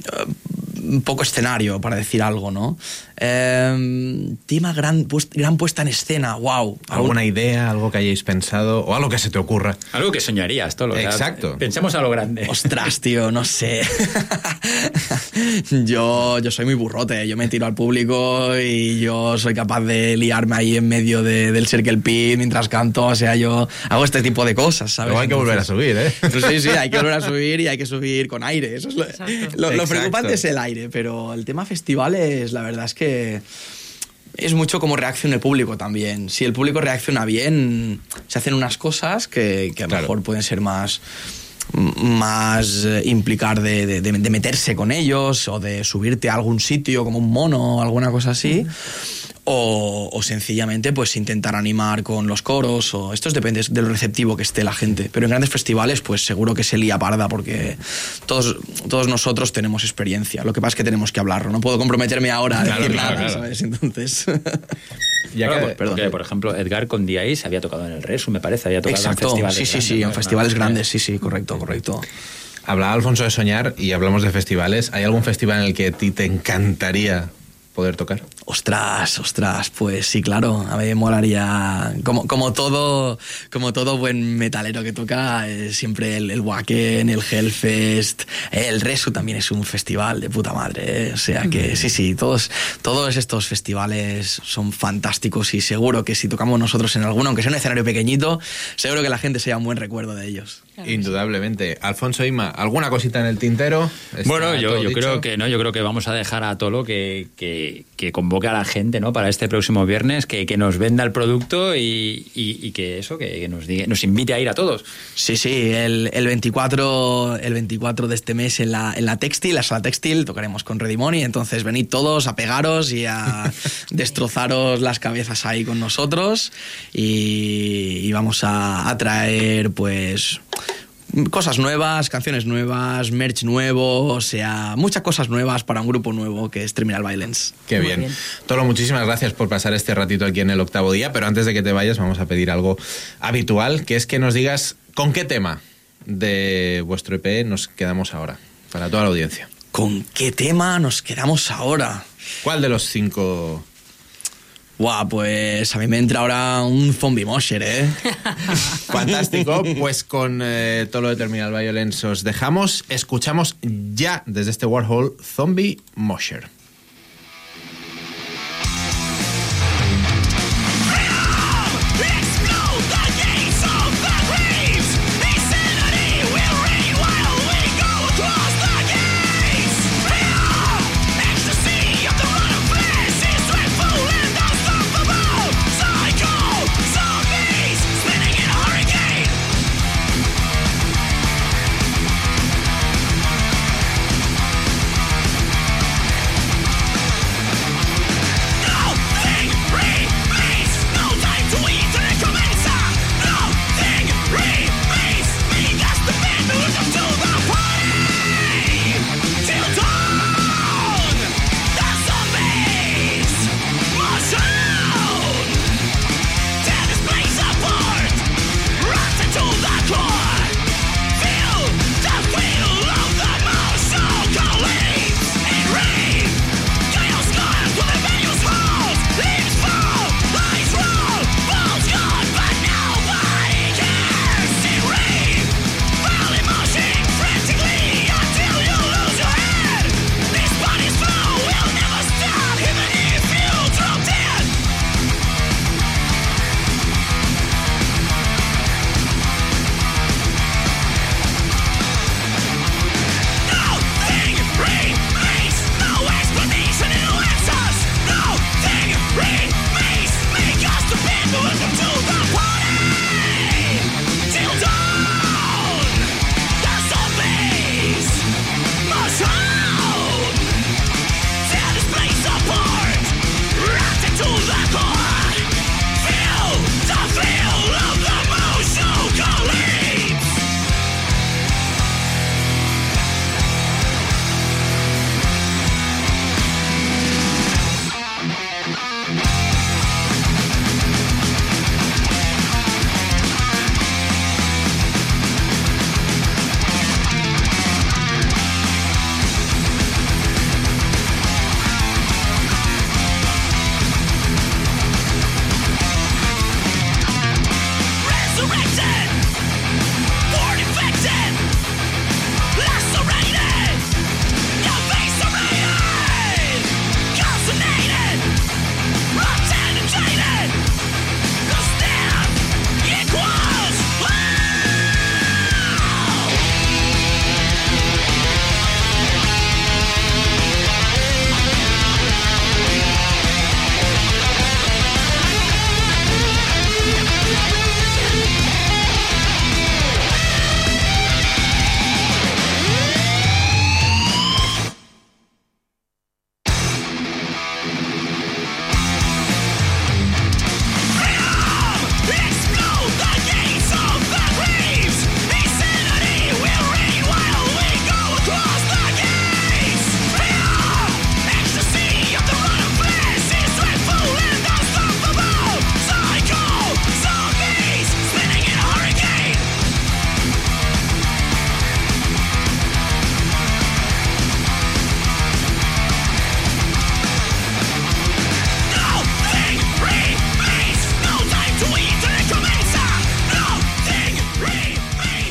eh, poco escenario, para decir algo, ¿no? Eh, tema gran, gran puesta en escena, wow. ¿Alguna idea, algo que hayáis pensado o algo que se te ocurra? Algo que soñarías, todo lo que- Exacto. Pensemos a lo grande. Ostras, tío, no sé. yo, yo soy muy burrote, yo me tiro al público y yo soy capaz de liarme ahí en medio de- del Circle Pit mientras canto, o sea, yo hago este tipo de cosas, ¿sabes? Luego hay que volver a subir, ¿eh? Pues sí, sí, hay que volver a subir y hay que subir con aire. Eso es lo, lo- preocupante es el aire, pero el tema festivales, la verdad es que es mucho como reacciona el público también. Si el público reacciona bien, se hacen unas cosas que, que a lo Claro. mejor pueden ser más más eh, implicar de, de- de- de meterse con ellos o de subirte a algún sitio como un mono o alguna cosa así o, o sencillamente pues intentar animar con los coros o esto es depende de lo receptivo que esté la gente pero en grandes festivales pues seguro que se lía parda porque todos, todos nosotros tenemos experiencia lo que pasa es que tenemos que hablarlo no puedo comprometerme ahora a Claro, decir claro, nada claro. ¿sabes? entonces Ya Claro, que- por- perdón. porque, por ejemplo, Edgar con DI se había tocado en el Resu, me parece, había tocado exacto en festivales. sí sí grandes, sí en festivales grandes sí sí correcto correcto Hablaba Alfonso de soñar y hablamos de festivales. ¿Hay algún festival en el que a ti te encantaría poder tocar? Ostras, ostras, pues sí, claro, a mí me molaría, como, como, todo, como todo buen metalero que toca, eh, siempre el, el Wacken, el Hellfest, eh, el Resu también es un festival de puta madre, eh, o sea que sí, sí, todos, todos estos festivales son fantásticos y seguro que si tocamos nosotros en alguno, aunque sea un escenario pequeñito, seguro que la gente se lleva un buen recuerdo de ellos. Indudablemente. Alfonso Ima, ¿alguna cosita en el tintero? ¿Está Bueno, yo, creo que no, yo creo que vamos a dejar a Tolo que, que, que convoque a la gente, ¿no? Para este próximo viernes, que, que nos venda el producto y, y- y que eso, que, que nos diga, nos invite a ir a todos. Sí, sí, el, el 24, el 24 de este mes en la, en la textil, la sala textil, tocaremos con Redimoni, entonces venid todos a pegaros y a destrozaros las cabezas ahí con nosotros y, y vamos a, a traer pues cosas nuevas, canciones nuevas, merch nuevo, o sea, muchas cosas nuevas para un grupo nuevo que es Terminal Violence. Qué bien. bien. Tolo, muchísimas gracias por pasar este ratito aquí en el octavo día, pero antes de que te vayas vamos a pedir algo habitual, que es que nos digas con qué tema de vuestro EP nos quedamos ahora, para toda la audiencia. ¿Con qué tema nos quedamos ahora? ¿Cuál de los cinco? Guau, pues a mí me entra ahora un zombie mosher, ¿eh? Fantástico, pues con eh, todo lo de Terminal Violence os dejamos, escuchamos ya desde este Warhol Zombie Mosher.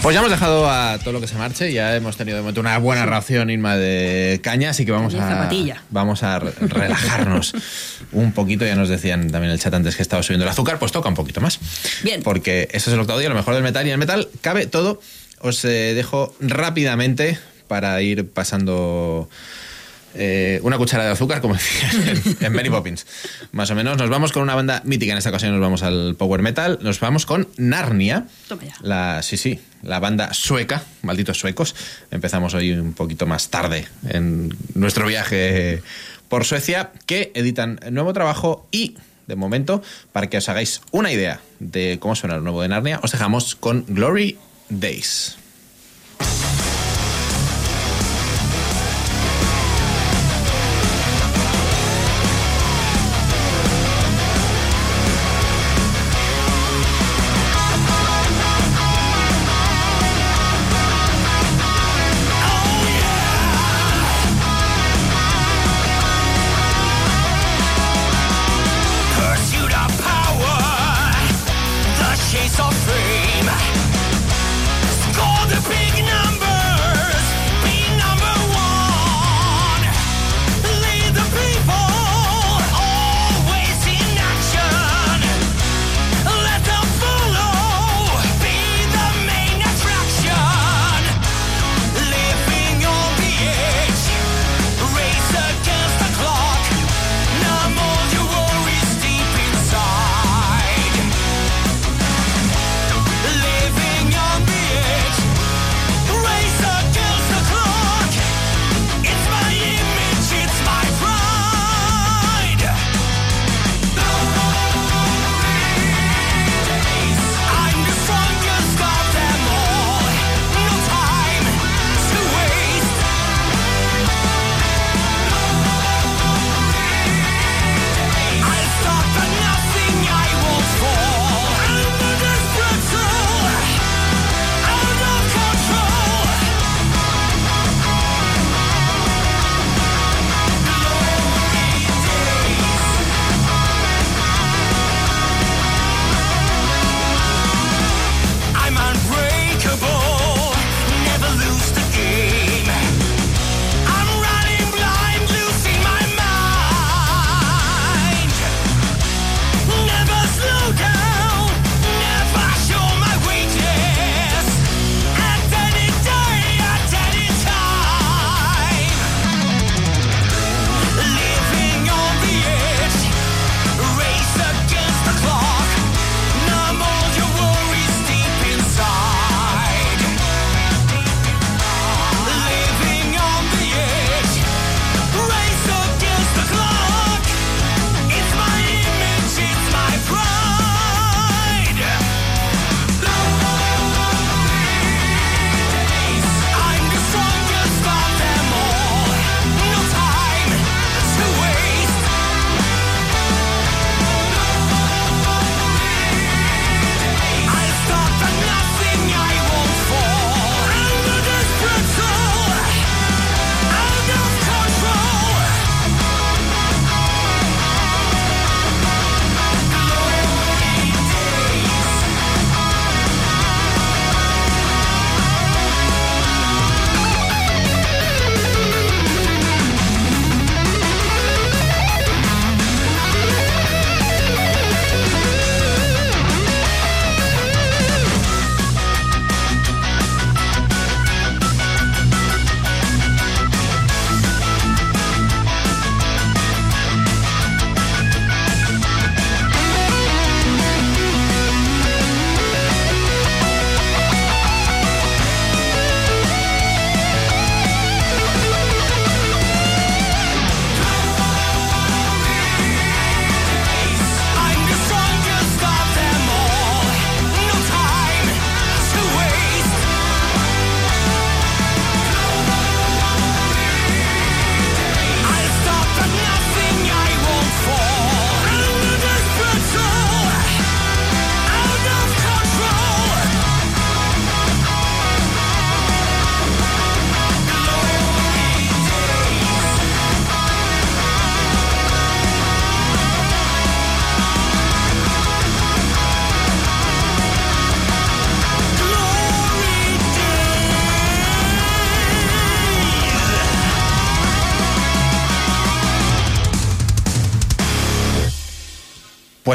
Pues ya hemos dejado a todo lo que se marche, ya hemos tenido de momento una buena ración, Inma, de caña, así que vamos a, zapatilla. vamos a re- relajarnos un poquito. Ya nos decían también en el chat antes que estaba subiendo el azúcar, pues toca un poquito más. Bien. Porque eso es el octavo día, lo mejor del metal, y el metal cabe todo. Os eh, dejo rápidamente para ir pasando eh, una cuchara de azúcar, como decían en, en Mary Poppins. Más o menos. Nos vamos con una banda mítica. En esta ocasión nos vamos al power metal. Nos vamos con Narnia. Toma ya. La, sí, sí, la banda sueca, malditos suecos. Empezamos hoy un poquito más tarde en nuestro viaje por Suecia, que editan nuevo trabajo y, de momento, para que os hagáis una idea de cómo suena lo nuevo de Narnia, os dejamos con Glory Days.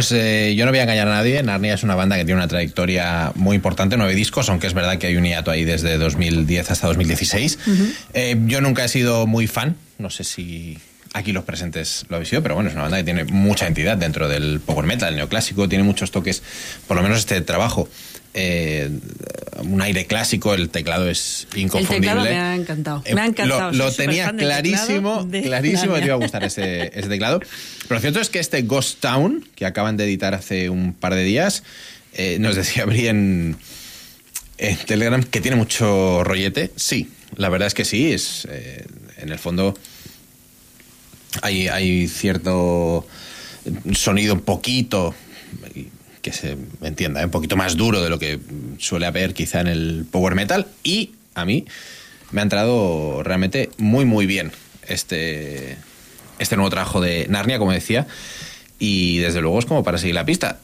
Pues eh, yo no voy a engañar a nadie. Narnia es una banda que tiene una trayectoria muy importante, nueve discos, aunque es verdad que hay un hiato ahí desde 2010 hasta 2016. Eh, yo nunca he sido muy fan, no sé si aquí los presentes lo habéis sido, pero bueno, es una banda que tiene mucha entidad dentro del power metal, el neoclásico, tiene muchos toques, por lo menos este trabajo. eh, un aire clásico, el teclado es El inconfundible. teclado me ha encantado. Eh, Me ha encantado. Lo, tenía clarísimo, clarísimo que te iba a gustar ese, ese teclado. Pero lo cierto es que este Ghost Town, que acaban de editar hace un par de días, eh, nos decía Bri en, en Telegram que tiene mucho rollete. Sí, la verdad es que sí. Es, eh, en el fondo hay, hay cierto sonido un poquito que se entienda, ¿eh? un poquito más duro de lo que suele haber quizá en el power metal y a mí me ha entrado realmente muy muy bien este este nuevo trabajo de Narnia, como decía, y desde luego es como para seguir la pista.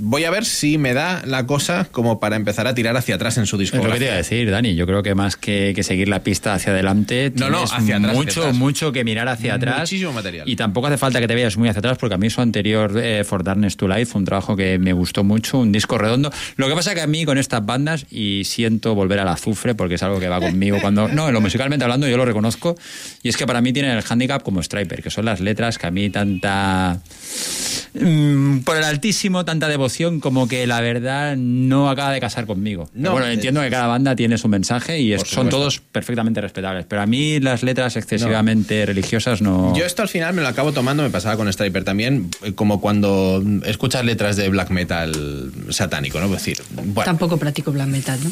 Voy a ver si me da la cosa como para empezar a tirar hacia atrás en su Es lo que te iba a discografía. decir, Dani. Yo creo que más que, que seguir la pista hacia adelante, No, no, hacia atrás, mucho, hacia mucho que mirar hacia atrás. Muchísimo material. Y tampoco hace falta que te vayas muy hacia atrás, porque a mí su anterior, eh, For Darkness to Light, fue un trabajo que me gustó mucho, un disco redondo. Lo que pasa que a mí con estas bandas, y siento volver al azufre, porque es algo que va conmigo cuando... No, en lo musicalmente hablando yo lo reconozco, y es que para mí tienen el handicap como Striper, que son las letras que a mí tanta... mm, por el altísimo, tanta devoción como que la verdad no acaba de casar conmigo. No, Pero bueno, entiendo que cada banda tiene su mensaje y es- son todos perfectamente respetables. Pero a mí las letras excesivamente religiosas no... Yo esto al final me lo acabo tomando, me pasaba con Striper también, eh, como cuando escuchas letras de black metal satánico, ¿no? Es decir, bueno, Tampoco practico black metal, ¿no?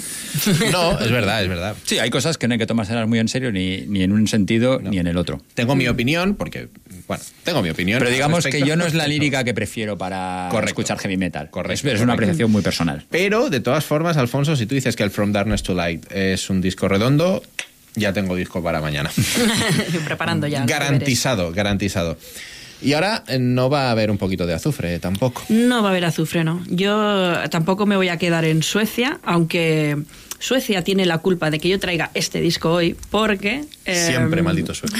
no, es verdad, es verdad. Sí, hay cosas que no hay que tomárselas muy en serio ni, ni en un sentido ni en el otro. Tengo mi opinión, porque, bueno, tengo mi opinión. Pero digamos que yo no es la lírica que prefiero para Correcto. escuchar heavy metal. Correcto, Es, es una correcto. apreciación muy personal. Pero, de todas formas, Alfonso, si tú dices que el From Darkness to Light es un disco redondo, ya tengo disco para mañana. Preparando ya. garantizado, garantizado. Y ahora eh, no va a haber un poquito de azufre tampoco. deberes. No va a haber azufre, ¿no? Yo tampoco me voy a quedar en Suecia, aunque Suecia tiene la culpa de que yo traiga este disco hoy, porque... eh, Siempre, maldito sueco.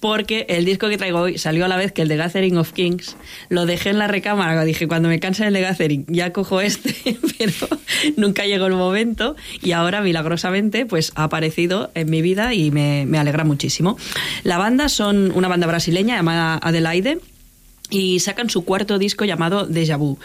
porque el disco que traigo hoy salió a la vez que el de Gathering of Kings. Lo dejé en la recámara, dije, cuando me canse el de Gathering ya cojo este, pero nunca llegó el momento y ahora milagrosamente pues ha aparecido en mi vida y me, me alegra muchísimo. La banda son una banda brasileña llamada Adelaide y sacan su cuarto disco llamado Deja Vu.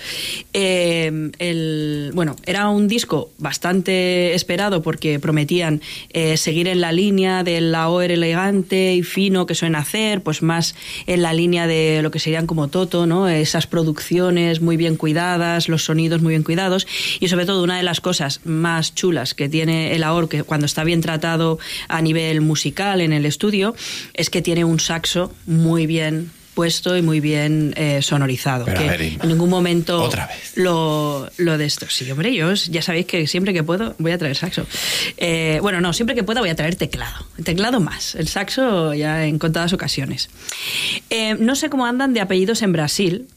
Eh, el, bueno, era un disco bastante esperado porque prometían eh, seguir en la línea del AOR elegante y fino que suelen hacer, pues más en la línea de lo que serían como Toto, ¿no? Esas producciones muy bien cuidadas, los sonidos muy bien cuidados y sobre todo una de las cosas más chulas que tiene el AOR que cuando está bien tratado a nivel musical en el estudio es que tiene un saxo muy bien puesto y muy bien eh, sonorizado. Pero que ver, en ningún momento otra vez. Lo, lo de esto. Sí, hombre, yo ya sabéis que siempre que puedo voy a traer saxo. Eh, bueno, no, siempre que pueda voy a traer teclado. Teclado más. El saxo ya en contadas ocasiones. Eh, no sé cómo andan de apellidos en Brasil,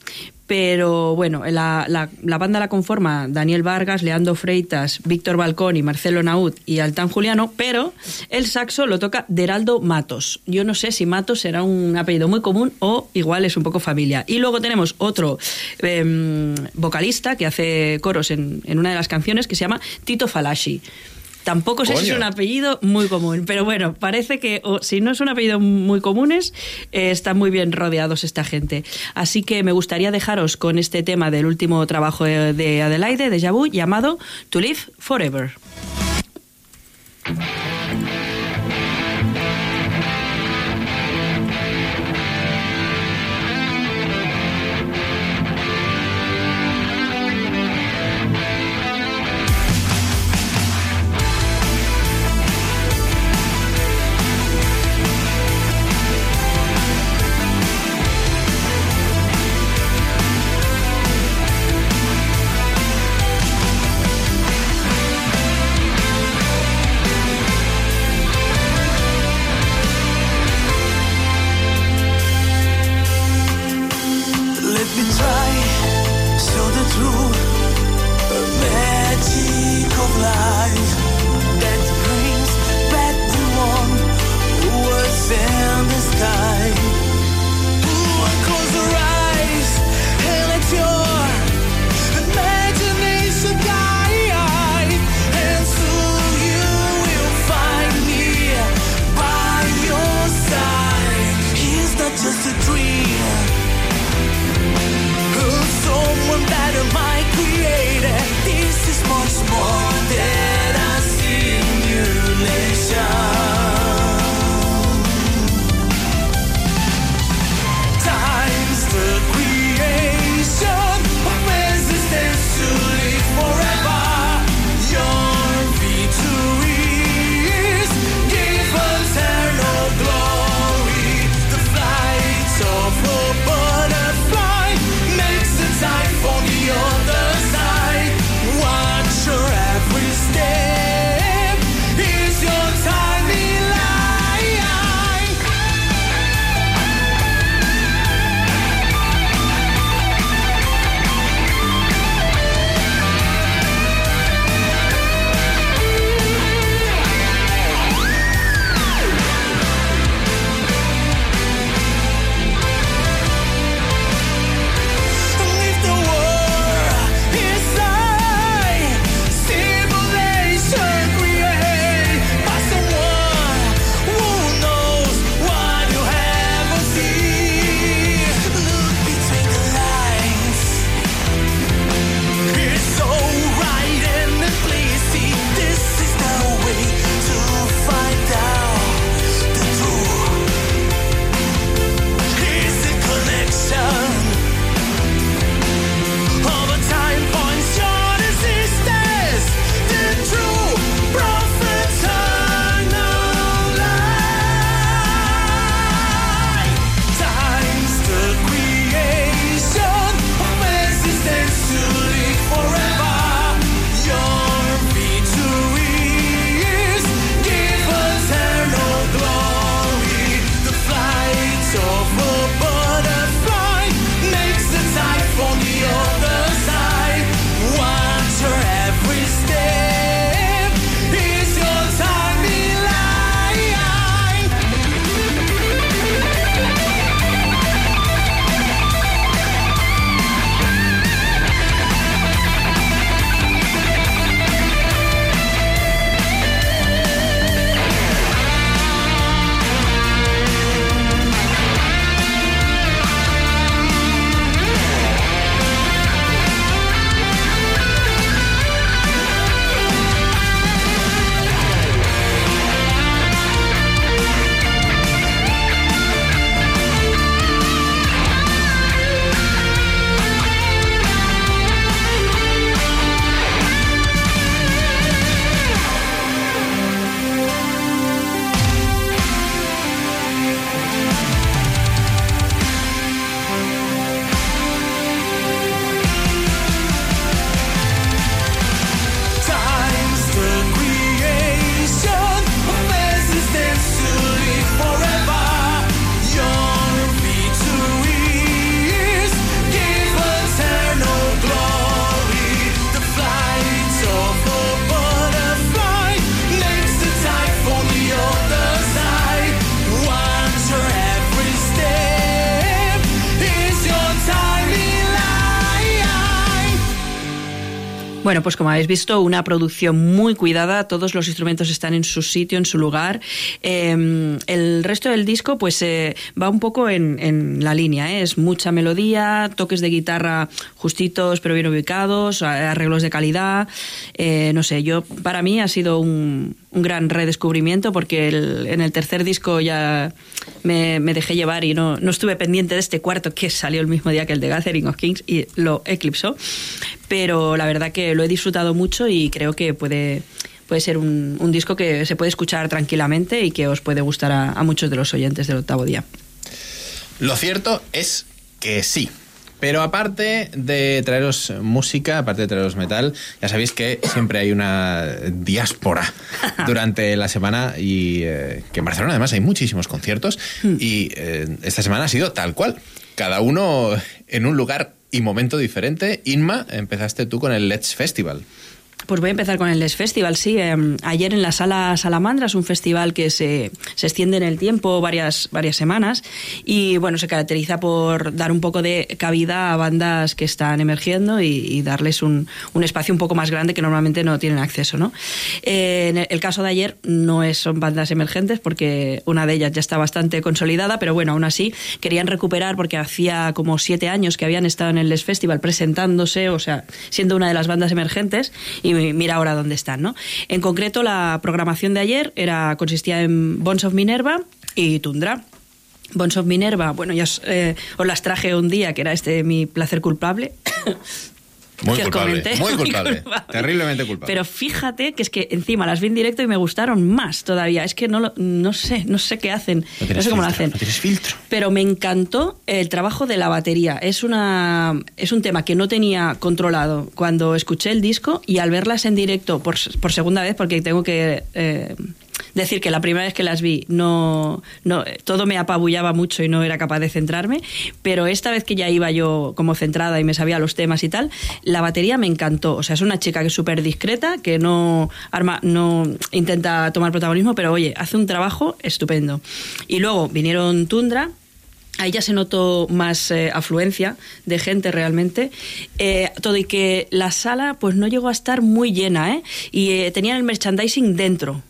pero bueno, la, banda la conforma Daniel Vargas, Leandro Freitas, Víctor Balcón y Marcelo Naud y Altán Juliano, pero el saxo lo toca Deraldo Matos. Yo no sé si Matos será un apellido muy común o igual es un poco familia. Y luego tenemos otro em, vocalista que hace coros en, en una de las canciones que se llama Tito Falashi. Tampoco sé si es un apellido muy común, pero bueno, parece que o, si no es un apellido muy comunes, eh, están muy bien rodeados esta gente. Así que me gustaría dejaros con este tema del último trabajo de de Adelaide, de Jabu, llamado To Live Forever. Bueno, pues como habéis visto, una producción muy cuidada, todos los instrumentos están en su sitio, en su lugar. Eh, el resto del disco, pues eh, va un poco en, en la línea, ¿eh? es mucha melodía, toques de guitarra justitos pero bien ubicados, arreglos de calidad. Eh, no sé, yo para mí ha sido un, un gran redescubrimiento porque el- en el tercer disco ya me, me dejé llevar y no, no estuve pendiente de este cuarto que salió el mismo día que el de Gathering of Kings y lo eclipsó. Pero la verdad que lo he disfrutado mucho y creo que puede, puede ser un, un disco que se puede escuchar tranquilamente y que os puede gustar a, a muchos de los oyentes del octavo día. Lo cierto es que sí. Pero aparte de traeros música, aparte de traeros metal, ya sabéis que siempre hay una diáspora durante la semana y eh, que en Barcelona además hay muchísimos conciertos y eh, esta semana ha sido tal cual. Cada uno en un lugar y momento diferente. Inma, empezaste tú con el Let's Festival. Pues voy a empezar con el Les Festival, sí. Eh, ayer en la Sala Salamandra es un festival que se, se extiende en el tiempo varias, varias semanas y bueno, se caracteriza por dar un poco de cabida a bandas que están emergiendo y, y darles un, un espacio un poco más grande que normalmente no tienen acceso, ¿no? Eh, en el, caso de ayer no es, son bandas emergentes porque una de ellas ya está bastante consolidada, pero bueno, aún así querían recuperar porque hacía como siete años que habían estado en el Les Festival presentándose, o sea, siendo una de las bandas emergentes y mira ahora dónde están, ¿no? En concreto, la programación de ayer era, consistía en Bones of Minerva y Tundra. Bones of Minerva, bueno, ya os, eh, os las traje un día, que era este mi placer culpable. Muy que os culpable, comenté. muy culpable, terriblemente culpable. Pero fíjate que es que encima las vi en directo y me gustaron más todavía. Es que no, lo- no sé, no sé qué hacen. No No, sé cómo lo hacen. no tienes filtro. Pero me encantó el trabajo de la batería. Es, una, es un tema que no tenía controlado cuando escuché el disco y al verlas en directo por, por segunda vez, porque tengo que eh, decir que la primera vez que las vi no, no todo me apabullaba mucho y no era capaz de centrarme, pero esta vez que ya iba yo como centrada y me sabía los temas y tal, la batería me encantó. O sea, es una chica que es súper discreta, que no, arma, no intenta tomar protagonismo, pero oye, hace un trabajo estupendo. Y luego vinieron Tundra, Ahí ya se notó más eh, afluencia de gente realmente. Eh, todo y que la sala pues no llegó a estar muy llena, ¿eh? Y eh, tenían el merchandising dentro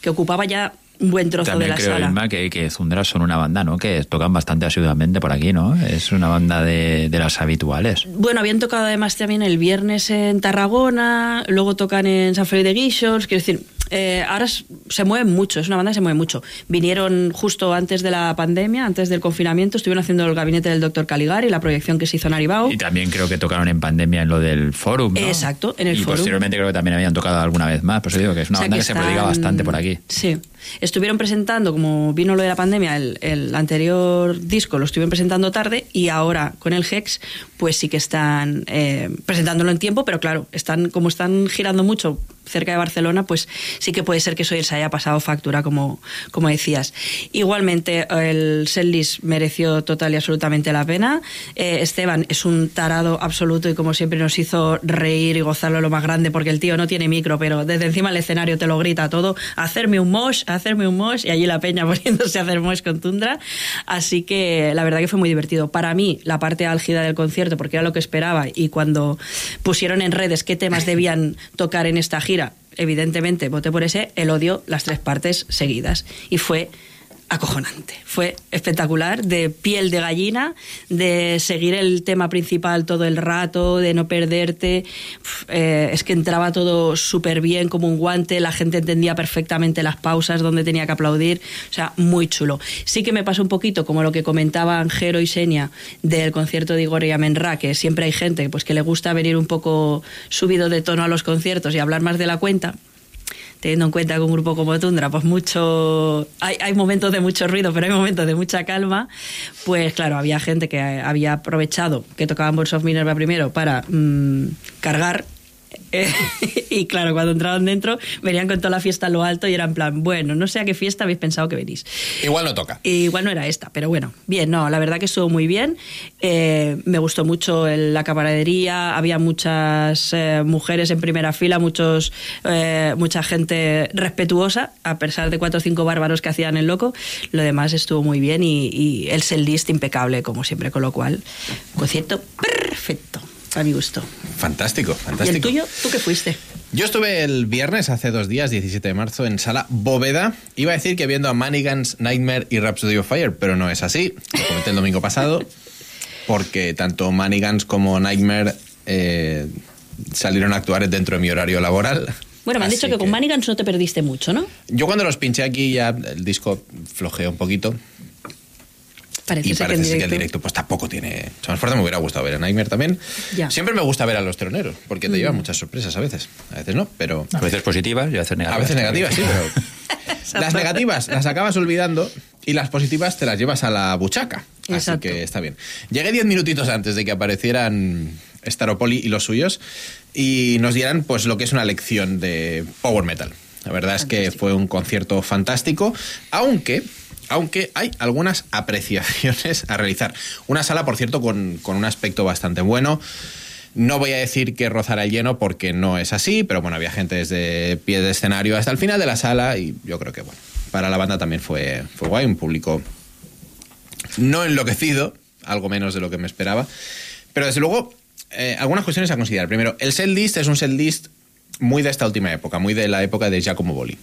que ocupaba ya un buen trozo También de la creo, sala. Que, que Zundra son una banda, ¿no? Que tocan bastante asiduamente por aquí, ¿no? Es una banda de, de las habituales. Bueno, habían tocado además también el viernes en Tarragona, luego tocan en San Felipe de Guixos, quiero decir, eh, ahora se mueven mucho, es una banda que se mueve mucho. Vinieron justo antes de la pandemia, antes del confinamiento, estuvieron haciendo el gabinete del doctor Caligari, la proyección que se hizo en Aribao. Y también creo que tocaron en pandemia en lo del Forum, ¿no? Exacto, en el y Forum. posteriormente creo que también habían tocado alguna vez más. Por eso digo que es una O sea, banda que, se prodiga están- bastante por aquí. Sí. Estuvieron presentando, como vino lo de la pandemia, el, el anterior disco lo estuvieron presentando tarde y ahora con el Hex, pues sí que están eh, presentándolo en tiempo, pero claro, están como están girando mucho cerca de Barcelona, pues sí que puede ser que se haya pasado factura, como, como decías. Igualmente, el setlist mereció total y absolutamente la pena. Eh, Esteban es un tarado absoluto y como siempre nos hizo reír y gozarlo lo más grande porque el tío no tiene micro, pero desde encima del escenario te lo grita todo, hacerme un mosh, hacerme un mosh y allí la peña poniéndose a hacer mosh con Tundra. Así que la verdad que fue muy divertido. Para mí, la parte álgida del concierto, porque era lo que esperaba y cuando pusieron en redes qué temas debían tocar en esta gira, evidentemente voté por ese, el odio, las tres partes seguidas. Y fue acojonante. Fue espectacular, de piel de gallina, de seguir el tema principal todo el rato, de no perderte. Eh, es que entraba todo súper bien, como un guante, la gente entendía perfectamente las pausas donde tenía que aplaudir. O sea, muy chulo. Sí que me pasó un poquito como lo que comentaban Jero y Senia del concierto de Igor y Amenra, que siempre hay gente pues, que le gusta venir un poco subido de tono a los conciertos y hablar más de la cuenta teniendo en cuenta que un grupo como Tundra, pues mucho. Hay, hay momentos de mucho ruido, pero hay momentos de mucha calma. Pues claro, había gente que había aprovechado que tocaban Bones of Minerva primero para mm, cargar. y claro, cuando entraban dentro, venían con toda la fiesta a lo alto y era en plan, bueno, no sé a qué fiesta habéis pensado que venís. Igual no toca. Y igual no era esta, pero bueno, bien, no, la verdad que estuvo muy bien. Eh, me gustó mucho el- la camaradería, había muchas eh, mujeres en primera fila, muchos, eh, mucha gente respetuosa, a pesar de cuatro o cinco bárbaros que hacían el loco. Lo demás estuvo muy bien y, y el setlist impecable, como siempre, con lo cual, concierto perfecto, a mi gusto. fantástico, ¿Y el fantástico. tuyo? ¿Tú qué fuiste? Yo estuve el viernes, hace dos días, 17 de marzo, en sala Bóveda. Iba a decir que viendo a Manigans, Nightmare y Rhapsody of Fire, pero no es así. Lo comenté el domingo pasado, porque tanto Manigans como Nightmare eh, salieron a actuar dentro de mi horario laboral. Bueno, me han Así dicho que, con Manigans no te perdiste mucho, ¿no? Yo cuando los pinché aquí ya el disco flojeó un poquito. Parece y ser parece que en ser que directo. el directo pues tampoco tiene... Se me hubiera gustado ver a Nightmare también. Ya. Siempre me gusta ver a los teloneros, porque te Mm. llevan muchas sorpresas a veces. A veces no, pero... A veces positivas y a veces negativas. A veces negativas, sí, pero. Las negativas las acabas olvidando y las positivas te las llevas a la buchaca. Así Exacto. que está bien. Llegué diez minutitos antes de que aparecieran Staropoli y los suyos y nos dieran pues lo que es una lección de power metal. La verdad es que fue un concierto fantástico, aunque. Aunque hay algunas apreciaciones a realizar. Una sala, por cierto, con, con un aspecto bastante bueno. No voy a decir que rozara el lleno porque no es así, pero bueno, había gente desde pie de escenario hasta el final de la sala y yo creo que bueno, para la banda también fue, fue guay, un público no enloquecido, algo menos de lo que me esperaba, pero desde luego eh, algunas cuestiones a considerar. Primero, el set list es un set list muy de esta última época, muy de la época de Giacomo Boli.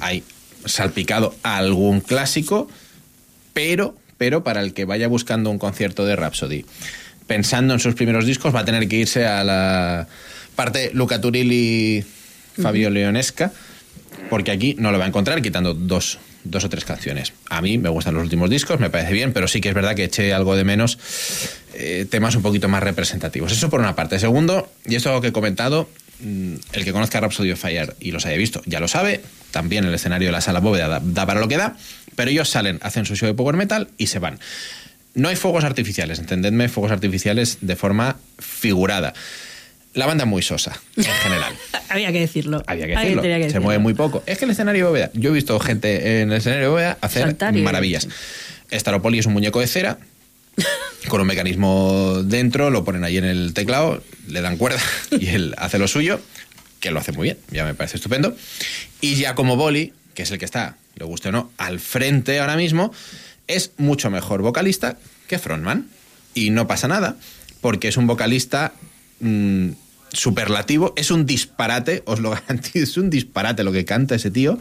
Hay salpicado algún clásico, pero, pero para el que vaya buscando un concierto de Rhapsody, pensando en sus primeros discos, va a tener que irse a la parte Luca Turilli, Fabio Leonesca, porque aquí no lo va a encontrar, quitando dos, dos o tres canciones. A mí me gustan los últimos discos, me parece bien, pero sí que es verdad que eché algo de menos eh, temas un poquito más representativos. Eso por una parte. Segundo, y esto es algo que he comentado, mm, el que conozca Rhapsody of Fire y los haya visto ya lo sabe, también el escenario de la sala bóveda da, da para lo que da, pero ellos salen, hacen su show de power metal y se van. No hay fuegos artificiales, entendedme, fuegos artificiales de forma figurada. La banda es muy sosa, en general. Había que decirlo. Había que decirlo. que Se decirlo. mueve muy poco. Es que el escenario de bóveda. Yo he visto gente en el escenario de bóveda hacer Saltar y- maravillas. Staropoli es un muñeco de cera con un mecanismo dentro, lo ponen ahí en el teclado, le dan cuerda y él hace lo suyo, que lo hace muy bien, ya me parece estupendo. Y Giacomo Boli, que es el que está, le guste o no, al frente ahora mismo, es mucho mejor vocalista que frontman. Y no pasa nada, porque es un vocalista mm, superlativo, es un disparate, os lo garantizo, es un disparate lo que canta ese tío.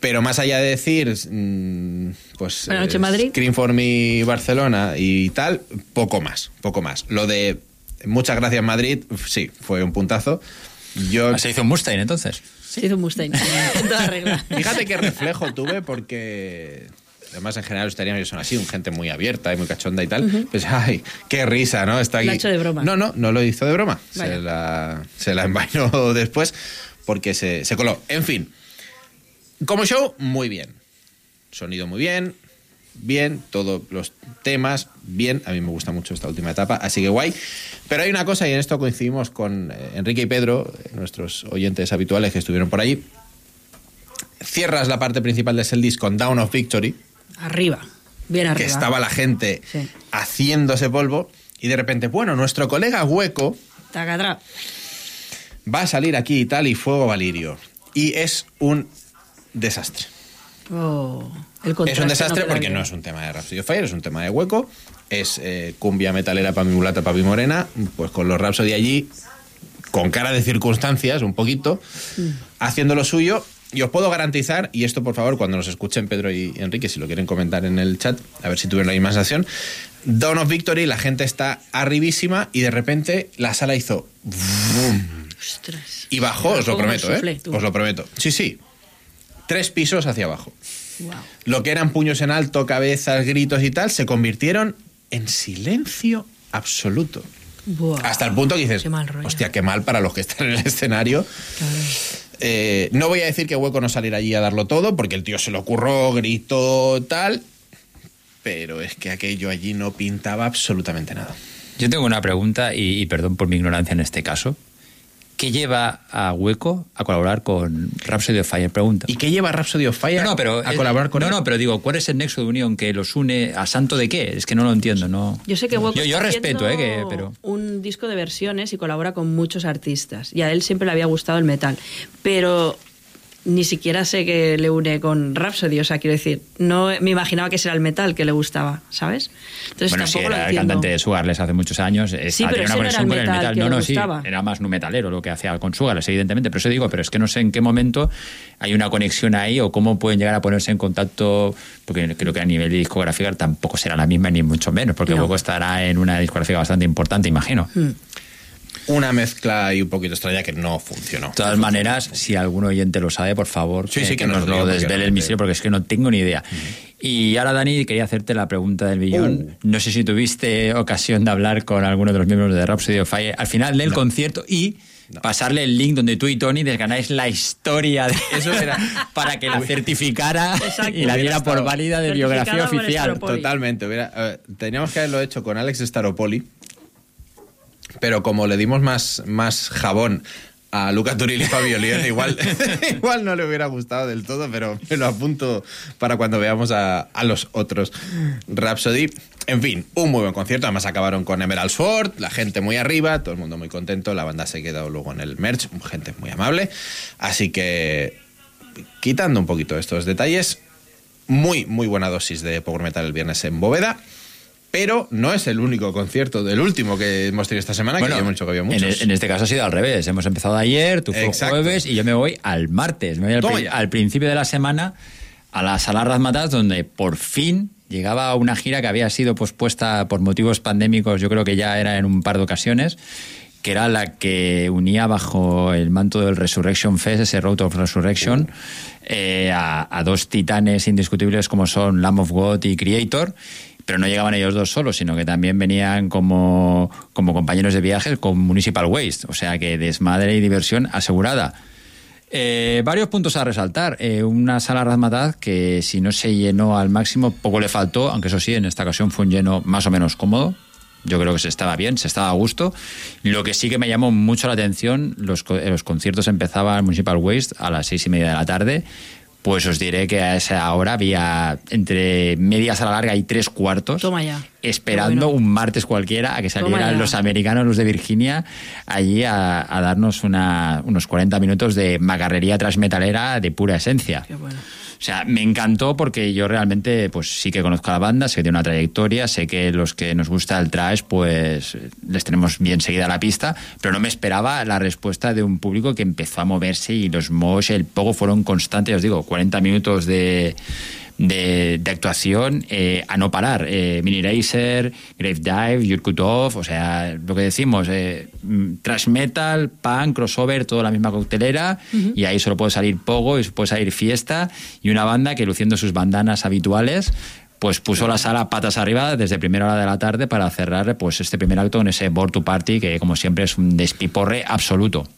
Pero más allá de decir, mm, pues. Buenas noches, Madrid. Scream for Me Barcelona y tal, poco más, poco más. Lo de muchas gracias Madrid, sí, fue un puntazo. Yo, Ah, Se hizo un Mustang entonces. Se hizo un Mustang. en toda regla. fíjate qué reflejo tuve porque. Además, en general, los italianos son así, un gente muy abierta y muy cachonda y tal. Pues, ay, qué risa, ¿no? Está aquí. Lo ha hecho de broma. No, no, no lo hizo de broma. Se la, se la envainó después porque se, se coló. En fin, como show, muy bien. Sonido muy bien, bien, todos los temas, bien. A mí me gusta mucho esta última etapa, así que guay. Pero hay una cosa, y en esto coincidimos con eh, Enrique y Pedro, eh, nuestros oyentes habituales que estuvieron por allí. Cierras la parte principal de Seldis con Down of Victory, Arriba. Bien arriba. que estaba la gente Sí. haciéndose polvo, y de repente, bueno, nuestro colega Hueco Tacadra. va a salir aquí y tal, y Fuego Valirio. Y es un desastre. Oh, Es un desastre porque no es un tema de Rhapsody of Fire, es un tema de hueco. Es eh, cumbia metalera para mi mulata, para mi morena. Pues con los Rhapsody allí, con cara de circunstancias, un poquito, Mm. haciendo lo suyo. Y os puedo garantizar, y esto por favor, cuando nos escuchen Pedro y Enrique, si lo quieren comentar en el chat, a ver si tuvieron la misma sensación. Dawn of Victory, la gente está arribísima y de repente la sala hizo. vroom, Ostras. y bajó, os lo prometo, ¿eh? Os lo prometo. Sí, sí. Tres pisos hacia abajo Wow. lo que eran puños en alto, cabezas, gritos y tal, se convirtieron en silencio absoluto. Hasta el punto que dices, Qué mal rollo. hostia, qué mal para los que están en el escenario. Claro. Eh, no voy a decir que Hueco no saliera allí a darlo todo, porque el tío se lo ocurrió, gritó, tal. Pero es que aquello allí no pintaba absolutamente nada. Yo tengo una pregunta y, y perdón por mi ignorancia en este caso. ¿Qué lleva a Hueco a colaborar con Rhapsody of Fire? Pregunta. ¿Y qué lleva Rhapsody of Fire No, no, pero a colaborar con No, él? no, pero digo, ¿cuál es el nexo de unión que los une a santo de qué? Es que no lo entiendo, no. Yo sé que Hueco Yo, yo está respeto, eh, que, pero un disco de versiones y colabora con muchos artistas. Y a él siempre le había gustado el metal. Pero ni siquiera sé que le une con Rhapsody, o sea, quiero decir, no me imaginaba que ese era el metal que le gustaba, ¿sabes? Entonces bueno, sí, tampoco lo era el entiendo. cantante de Sugarless hace muchos años. Sí, tenía pero una no era el con el metal que No, no, sí, era más nu metalero lo que hacía con Sugarless, evidentemente. Pero eso digo, pero es que no sé en qué momento hay una conexión ahí o cómo pueden llegar a ponerse en contacto, porque creo que a nivel de discográfica tampoco será la misma ni mucho menos, porque No. luego estará en una discográfica bastante importante, imagino. Hmm. Una mezcla y un poquito extraña que no funcionó. De todas maneras, si algún oyente lo sabe, por favor, Sí, que, sí, que que nos nos lo desvele el misterio, porque es que no tengo ni idea. Y ahora, Dani, quería hacerte la pregunta del billón. Uh. No sé si tuviste ocasión de hablar con alguno de los miembros de Rhapsody of Fire al final del concierto y pasarle el link donde tú y Tony desganáis la historia de Eso era- para que la certificara Exacto. y la diera por válida de biografía oficial. Totalmente. hubiera- eh, teníamos que haberlo hecho con Alex Staropoli, pero como le dimos más, más jabón a Luca Turilli y Fabio León, igual, igual no le hubiera gustado del todo, pero me lo apunto para cuando veamos a, a los otros Rhapsody. En fin, un muy buen concierto. Además acabaron con Emerald Sword, la gente muy arriba, todo el mundo muy contento. La banda se quedó luego en el merch, gente muy amable. Así que, quitando un poquito estos detalles, muy, muy buena dosis de Power Metal el viernes en Bóveda. Pero no es el único concierto del último que hemos tenido esta semana, que hemos dicho que había muchos. en este caso ha sido al revés. Hemos empezado ayer, tú fue jueves y yo me voy al martes. Me voy al, pri- principio de la semana a la Sala Razmataz, donde por fin llegaba una gira que había sido pospuesta por motivos pandémicos, yo creo que ya era en un par de ocasiones, que era la que unía bajo el manto del Resurrection Fest, ese Road of Resurrection, eh, a, a dos titanes indiscutibles como son Lamb of God y Creator. Pero no llegaban ellos dos solos, sino que también venían como, como compañeros de viajes con Municipal Waste. O sea que desmadre y diversión asegurada. Eh, varios puntos a resaltar. Eh, una sala Razmataz que si no se llenó al máximo, poco le faltó, aunque eso sí, en esta ocasión fue un lleno más o menos cómodo. Yo creo que se estaba bien, se estaba a gusto. Lo que sí que me llamó mucho la atención, los, los conciertos empezaban Municipal Waste a las seis y media de la tarde. Pues os diré que a esa hora había entre media sala larga y tres cuartos Toma ya. esperando bueno. un martes cualquiera a que salieran los americanos, los de Virginia, allí a, a darnos una- unos 40 minutos de macarrería transmetalera de pura esencia. Qué bueno. O sea, me encantó porque yo realmente, pues sí que conozco a la banda, sé que tiene una trayectoria, sé que los que nos gusta el trash, pues les tenemos bien seguida la pista, pero no me esperaba la respuesta de un público que empezó a moverse y los mosh, el pogo fueron constantes, os digo, 40 minutos de, de, de actuación eh, a no parar. Eh, Mini Racer, Grave Dive, Yurkutov, o sea, lo que decimos, eh, mm, trash metal, punk, crossover, toda la misma coctelera, y ahí solo puede salir pogo y puede salir fiesta, y una banda que luciendo sus bandanas habituales, pues puso la sala patas arriba desde primera hora de la tarde para cerrar pues este primer acto en ese Board to Party que como siempre es un despiporre absoluto.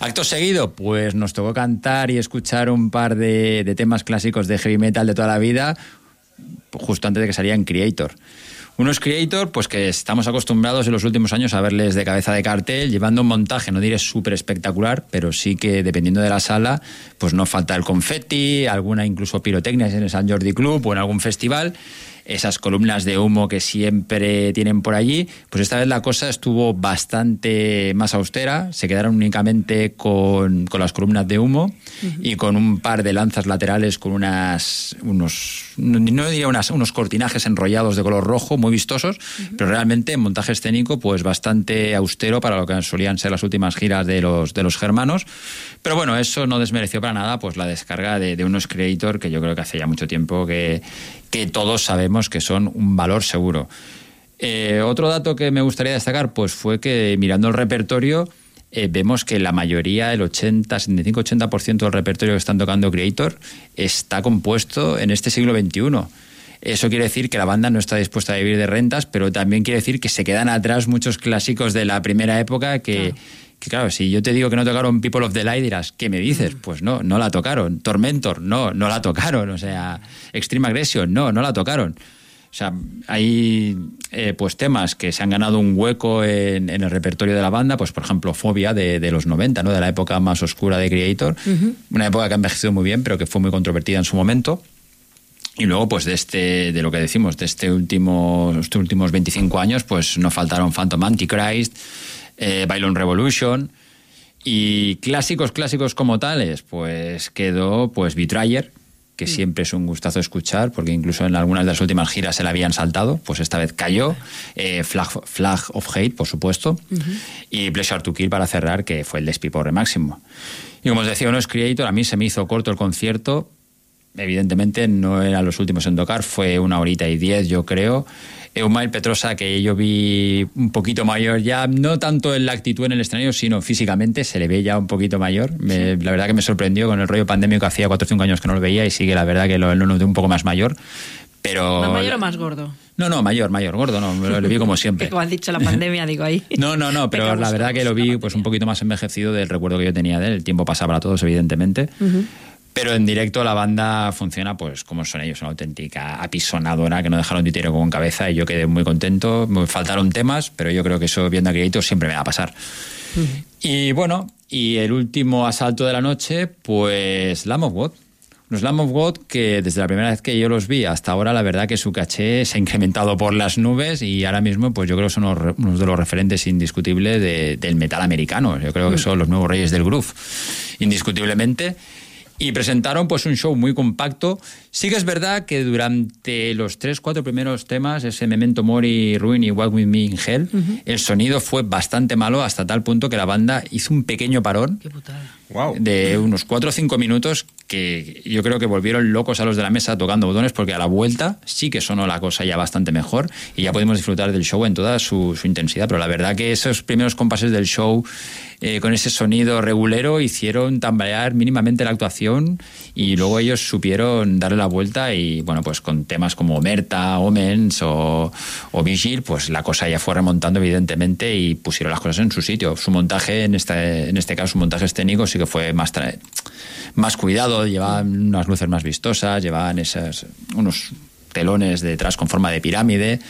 Acto seguido, pues nos tocó cantar y escuchar un par de, temas clásicos de heavy metal de toda la vida, justo antes de que salían Creator. Unos Creator, pues que estamos acostumbrados en los últimos años a verles de cabeza de cartel, llevando un montaje, no diré súper espectacular, pero sí que dependiendo de la sala, pues no falta el confetti, alguna incluso pirotecnia en el San Jordi Club o en algún festival esas columnas de humo que siempre tienen por allí, pues esta vez la cosa estuvo bastante más austera, se quedaron únicamente con, con las columnas de humo y con un par de lanzas laterales con unas, unos, no diría unas, unos cortinajes enrollados de color rojo, muy vistosos, pero realmente en montaje escénico pues bastante austero para lo que solían ser las últimas giras de los, de los germanos, pero bueno, eso no desmereció para nada pues la descarga de, de unos Creator que yo creo que hace ya mucho tiempo que, que todos sabemos que son un valor seguro. Eh, otro dato que me gustaría destacar pues fue que mirando el repertorio eh, vemos que la mayoría, el 80, 75-80% del repertorio que están tocando Creator está compuesto en este siglo XXI. Eso quiere decir que la banda no está dispuesta a vivir de rentas, pero también quiere decir que se quedan atrás muchos clásicos de la primera época que, que claro, si yo te digo que no tocaron People of the Light, dirás, ¿qué me dices? Pues no, no la tocaron. Tormentor, no, no la tocaron. O sea, Extreme Aggression, no, no la tocaron. O sea, hay eh, pues temas que se han ganado un hueco en, en el repertorio de la banda, pues por ejemplo Fobia de, de los 90, ¿no? de la época más oscura de Creator, una época que ha envejecido muy bien, pero que fue muy controvertida en su momento. Y luego, pues de este, de lo que decimos, de este último, estos últimos 25 años, pues no faltaron Phantom Antichrist, eh, Bylon Revolution Y clásicos, clásicos como tales, pues quedó pues Betrayer, que siempre es un gustazo escuchar, porque incluso en algunas de las últimas giras se la habían saltado, pues esta vez cayó. Eh, Flag, Flag of Hate, por supuesto. Y Pleasure to Kill para cerrar, que fue el despiporre máximo. Y como os decía, uno es Creator, a mí se me hizo corto el concierto. Evidentemente no eran los últimos en tocar, fue una horita y diez, yo creo. Eumail Petrosa, que yo vi un poquito mayor ya, no tanto en la actitud en el escenario, sino físicamente, se le ve ya un poquito mayor. Me- la verdad que me sorprendió con el rollo pandémico, hacía 4 o 5 años que no lo veía y sigue la verdad que lo, lo noté un poco más mayor. Pero... ¿Más mayor o más gordo? No, no, mayor, mayor, gordo, no, lo, lo vi como siempre. Que como has dicho la pandemia, digo ahí. No, no, no, pero la verdad que lo vi pues un poquito más envejecido del recuerdo que yo tenía de él. El tiempo pasa para todos, evidentemente. Pero en directo la banda funciona pues como son ellos, una auténtica apisonadora que no dejaron titero con cabeza y yo quedé muy contento. Me faltaron temas, pero yo creo que eso viendo a Creator siempre me va a pasar. Y bueno, y el último asalto de la noche, pues Lamb of God. Los Lamb of God que desde la primera vez que yo los vi hasta ahora, la verdad que su caché se ha incrementado por las nubes y ahora mismo pues yo creo que son unos de los referentes indiscutibles de- del metal americano. Yo creo que son los nuevos reyes del groove, indiscutiblemente. Y presentaron pues un show muy compacto. Sí que es verdad que durante los tres, cuatro primeros temas, ese Memento Mori, Ruin y Walk With Me in Hell, el sonido fue bastante malo hasta tal punto que la banda hizo un pequeño parón Qué putada. Wow. de unos 4 o 5 minutos que yo creo que volvieron locos a los de la mesa tocando botones porque a la vuelta sí que sonó la cosa ya bastante mejor y ya pudimos disfrutar del show en toda su, su intensidad. Pero la verdad que esos primeros compases del show eh, con ese sonido regulero hicieron tambalear mínimamente la actuación y luego ellos supieron darle la vuelta y bueno, pues con temas como Merta, Omens o, o Vigil, pues la cosa ya fue remontando evidentemente y pusieron las cosas en su sitio. Su montaje, en este, en este caso, su montaje escénico sí que fue más, tra- más cuidado, llevaban unas luces más vistosas, llevaban esas, unos telones detrás con forma de pirámide,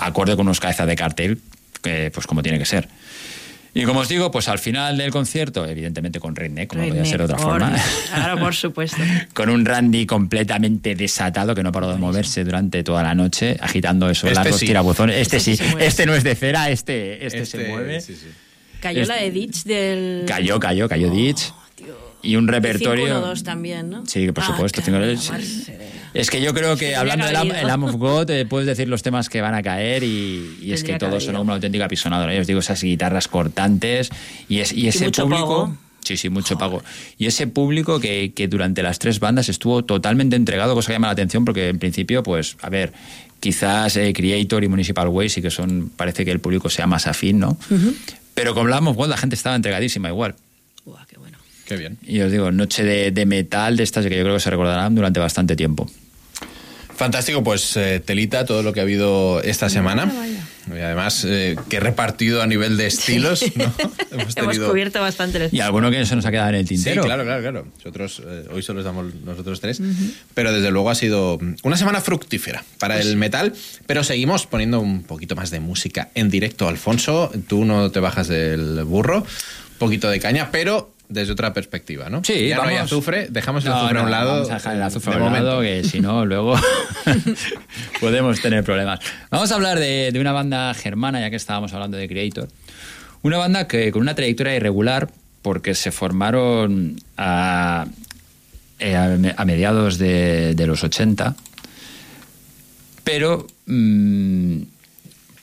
acorde con unos cabezas de cartel, que, pues como tiene que ser. Y como os digo, pues al final del concierto, evidentemente con Redneck, como podía ser de otra Por- forma, Claro, por supuesto. con un Randy completamente desatado que no paró de moverse durante toda la noche, agitando esos Este largos sí. tirabuzones. Este, Este sí, este no es de cera, este, este, se Este, mueve. sí, sí. Cayó Es- la de Ditch del... Cayó, cayó, cayó Ditch. Y un repertorio. 5-1-2 también, ¿no? Sí, por Ah, supuesto. claro, serena. Es que yo creo que Tendría hablando del el Am of God, eh, puedes decir los temas que van a caer y, y es que todo como una auténtica apisonadora. Yo os digo, esas guitarras cortantes y, es, y ese mucho público. pago. Sí, sí, mucho pago. Y ese público que, que durante las tres bandas estuvo totalmente entregado, cosa que llama la atención porque en principio, pues, a ver, quizás eh, Creator y Municipal Way sí que son, parece que el público sea más afín, ¿no? Pero con Lamb of God la gente estaba entregadísima igual. Buah, qué bueno. Qué bien. Y os digo, noche de, de metal de estas que yo creo que se recordarán durante bastante tiempo. Fantástico, pues eh, telita todo lo que ha habido esta semana. Y además, eh, que repartido a nivel de estilos, ¿no? Hemos cubierto bastante el Y alguno que se nos ha quedado en el Sí, tintero. claro, claro, claro. Nosotros eh, hoy solo estamos nosotros tres, pero desde luego ha sido una semana fructífera para Pues el metal, pero seguimos poniendo un poquito más de música en directo, Alfonso. Tú no te bajas del burro, un poquito de caña, pero desde otra perspectiva, ¿no? Sí, ya no hay vamos. azufre, dejamos el No, azufre a no, un lado. Vamos a dejar el azufre de a un lado, que si no, luego podemos tener problemas. Vamos a hablar de, de una banda germana, ya que estábamos hablando de Creator. Una banda que con una trayectoria irregular, porque se formaron a, eh, a a mediados de, de los 80, pero mm,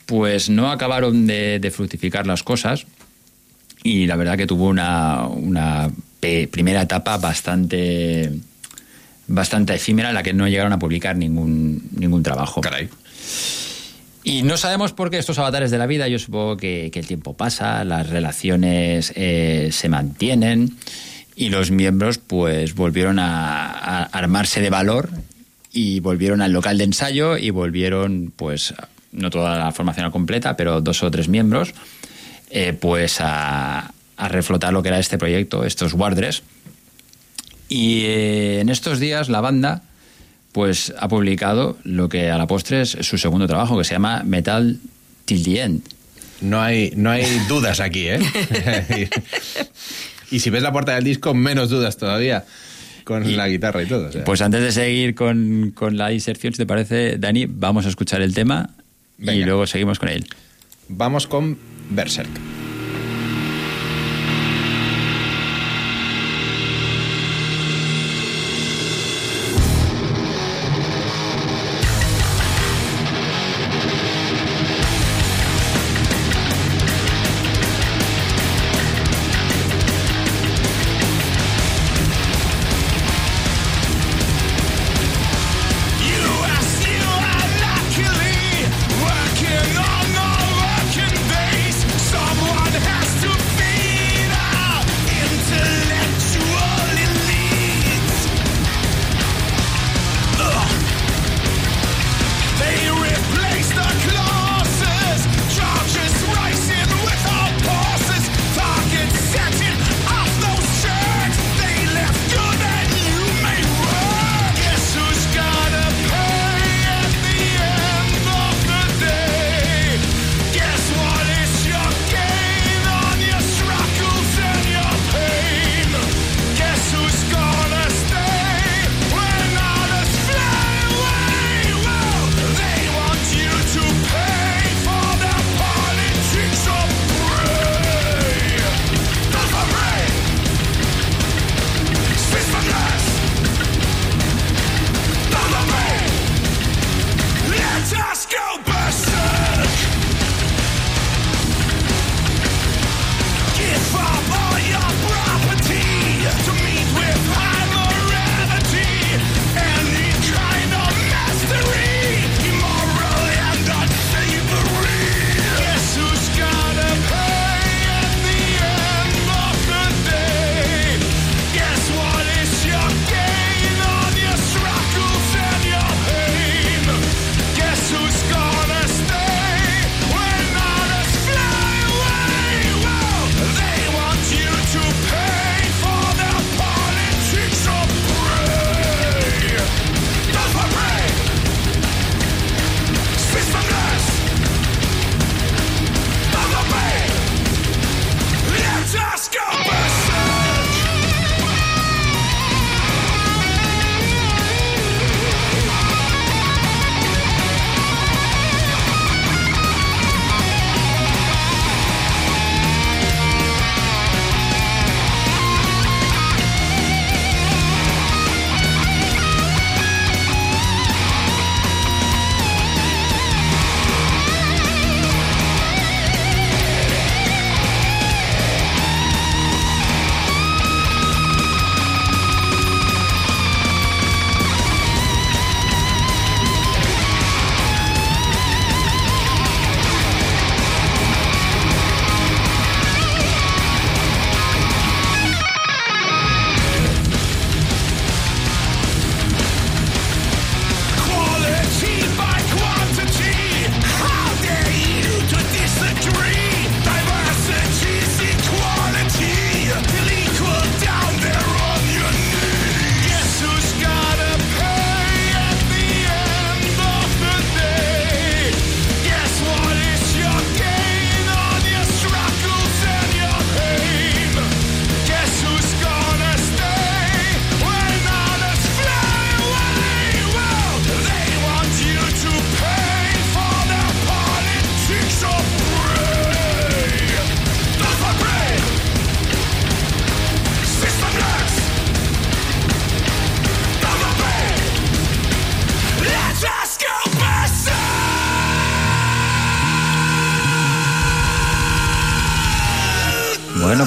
pues no acabaron de, de fructificar las cosas y la verdad que tuvo una, una primera etapa bastante bastante efímera en la que no llegaron a publicar ningún, ningún trabajo. Caray. Y no sabemos por qué estos avatares de la vida, yo supongo que, que el tiempo pasa, las relaciones eh, se mantienen y los miembros pues volvieron a, a armarse de valor y volvieron al local de ensayo y volvieron pues no toda la formación completa, pero dos o tres miembros eh, pues a, a reflotar lo que era este proyecto, estos Wardres. Y eh, en estos días la banda pues ha publicado lo que a la postre es su segundo trabajo, que se llama Metal Till the End. No hay, no hay dudas aquí, ¿eh? y si ves la puerta del disco, menos dudas todavía, con la guitarra y todo. o sea. Pues antes de seguir con, con la inserción, si te parece, Dani, vamos a escuchar el tema y luego seguimos con él. Vamos con Berserk.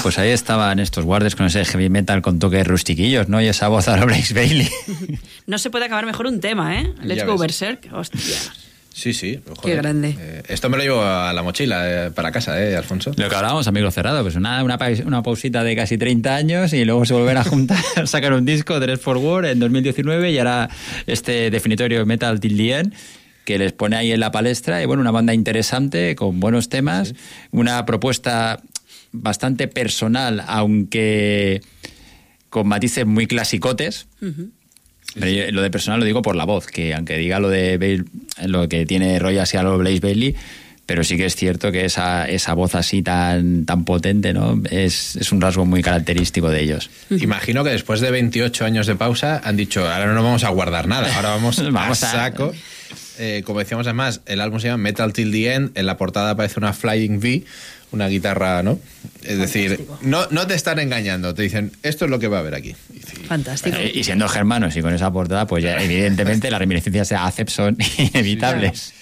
Pues ahí estaban estos guardias con ese heavy metal con toques rustiquillos, ¿no? Y esa voz a lo Blaze Bailey. No se puede acabar mejor un tema, ¿eh? Let's Ya Go ves. Berserk. Hostia. Sí, sí. Qué grande. Eh, esto me lo llevo a la mochila eh, para casa, ¿eh, Alfonso? Lo que hablábamos a micro cerrado, pues una, una, una pausita de casi 30 años y luego se volver a juntar, sacar un disco, Dress for War, en 2019 y ahora este definitorio Metal Till the End que les pone ahí en la palestra y bueno, una banda interesante con buenos temas, una propuesta bastante personal, aunque con matices muy clasicotes. Pero yo- lo de personal lo digo por la voz, que aunque diga lo de Bale- lo que tiene Roy así a lo Blaze Bailey, pero sí que es cierto que esa, esa voz así tan, tan potente, ¿no? Es, es un rasgo muy característico de ellos. Imagino que después de 28 años de pausa han dicho, ahora no vamos a guardar nada, ahora vamos, Vamos a a- saco. Eh, como decíamos además, el álbum se llama Metal Till the End, en la portada aparece una Flying V, una guitarra, ¿no? Es decir, no, no te están engañando, te dicen, esto es lo que va a haber aquí. Y Fantástico. Y siendo germanos y con esa portada, pues ya evidentemente las reminiscencias a Acep son inevitables.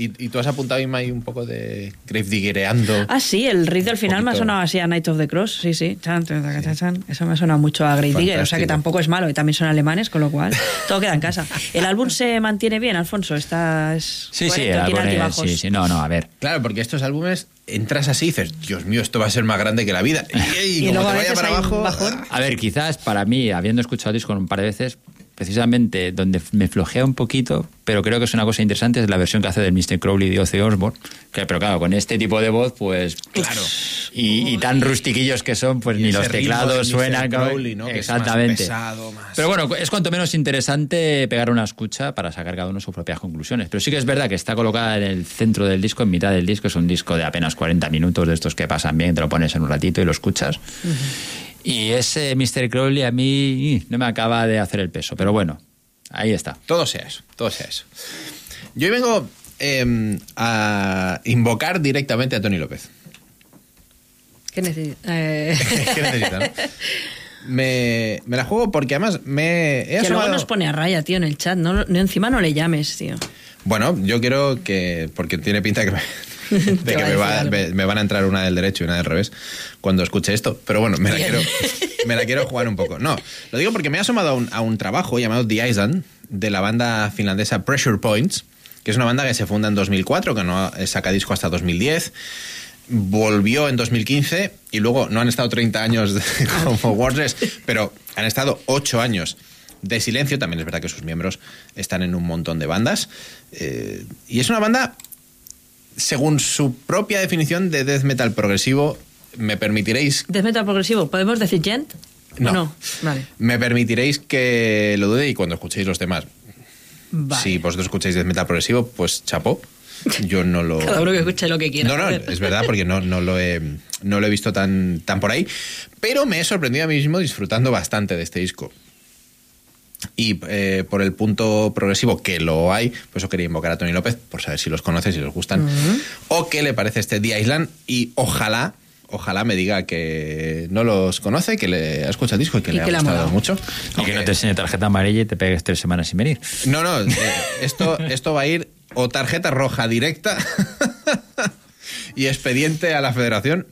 Y, y tú has apuntado Inma, ahí un poco de gravediggereando. Ah, sí, el riff del final me ha sonado así a Night of the Cross, sí, sí. Chan, chan, chan, chan, chan. Eso me ha sonado mucho a Grey Digger, o sea que tampoco es malo y también son alemanes, con lo cual todo queda en casa. ¿El álbum se mantiene bien, Alfonso? ¿Está es Sí, sí, el ¿Tiene álbum es- sí, sí, no, no, a ver. Claro, porque estos álbumes entras así y dices, Dios mío, esto va a ser más grande que la vida. Y, y Y como luego te vaya para abajo. bajón. A ver, quizás para mí, habiendo escuchado el disco un par de veces, precisamente donde me flojea un poquito, pero creo que es una cosa interesante, es la versión que hace del Mr. Crowley de Ozzy Osbourne. Que, pero claro, con este tipo de voz, pues. Claro. Y, y tan rustiquillos que son, pues Y ni los teclados suenan. Crowley, ¿no? Que es más Exactamente. pesado, más- Pero bueno, es cuanto menos interesante pegar una escucha para sacar cada uno sus propias conclusiones. Pero sí que es verdad que está colocada en el centro del disco, en mitad del disco. Es un disco de apenas 40 minutos, de estos que pasan bien, te lo pones en un ratito y lo escuchas. Y ese Mr. Crowley a mí no me acaba de hacer el peso, pero bueno, ahí está. Todo sea eso, todo sea eso. Yo vengo eh, a invocar directamente a Tony López. ¿Qué necesita? Eh, ¿Qué necesita, no? Me, me la juego porque además me he que luego nos pone a raya, tío, en el chat. No, no, encima no le llames, tío. Bueno, yo quiero que. Porque tiene pinta que me, de que me, va- me- me van a entrar una del derecho y una del revés cuando escuche esto. Pero bueno, me la, quiero, me la quiero jugar un poco. No, lo digo porque me he asomado a un, a un trabajo llamado The Island de la banda finlandesa Pressure Points, que es una banda que se funda en 2004, que no saca disco hasta 2010. Volvió en 2015 y luego no han estado 30 años como Wordless, pero han estado 8 años de silencio. También es verdad que sus miembros están en un montón de bandas. Eh, y es una banda, según su propia definición de death metal progresivo, me permitiréis, ¿Death metal progresivo? ¿Podemos decir gent? ¿O No. no? Vale. me permitiréis que lo dude y cuando escuchéis los temas, Vale. si vosotros escucháis death metal progresivo, pues chapó. Yo no lo. Cada uno que escuche lo que quiera. No, no, es verdad, porque no, no, lo he, no lo he visto tan, tan por ahí. Pero me he sorprendido a mí mismo disfrutando bastante de este disco. Y eh, por el punto progresivo que lo hay, pues yo quería invocar a Tony López por saber si los conoce, si les gustan, o qué le parece este The Island. Y ojalá, ojalá me diga que no los conoce, que le ha escuchado el disco y que Y le que ha gustado mucho. Y que no te enseñe tarjeta amarilla y te pegues tres semanas sin venir. no, no, eh, esto, esto va a ir o tarjeta roja directa y expediente a la federación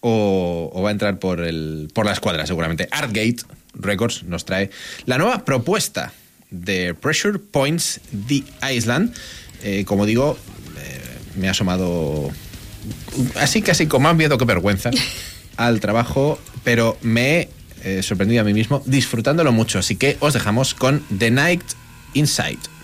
o, o va a entrar por, el, por la escuadra seguramente. Artgate Records nos trae la nueva propuesta de Pressure Points The Island. Eh, como digo, eh, me ha asomado así casi con más miedo que vergüenza al trabajo, pero me he eh, sorprendido a mí mismo disfrutándolo mucho. Así que os dejamos con The Night Inside.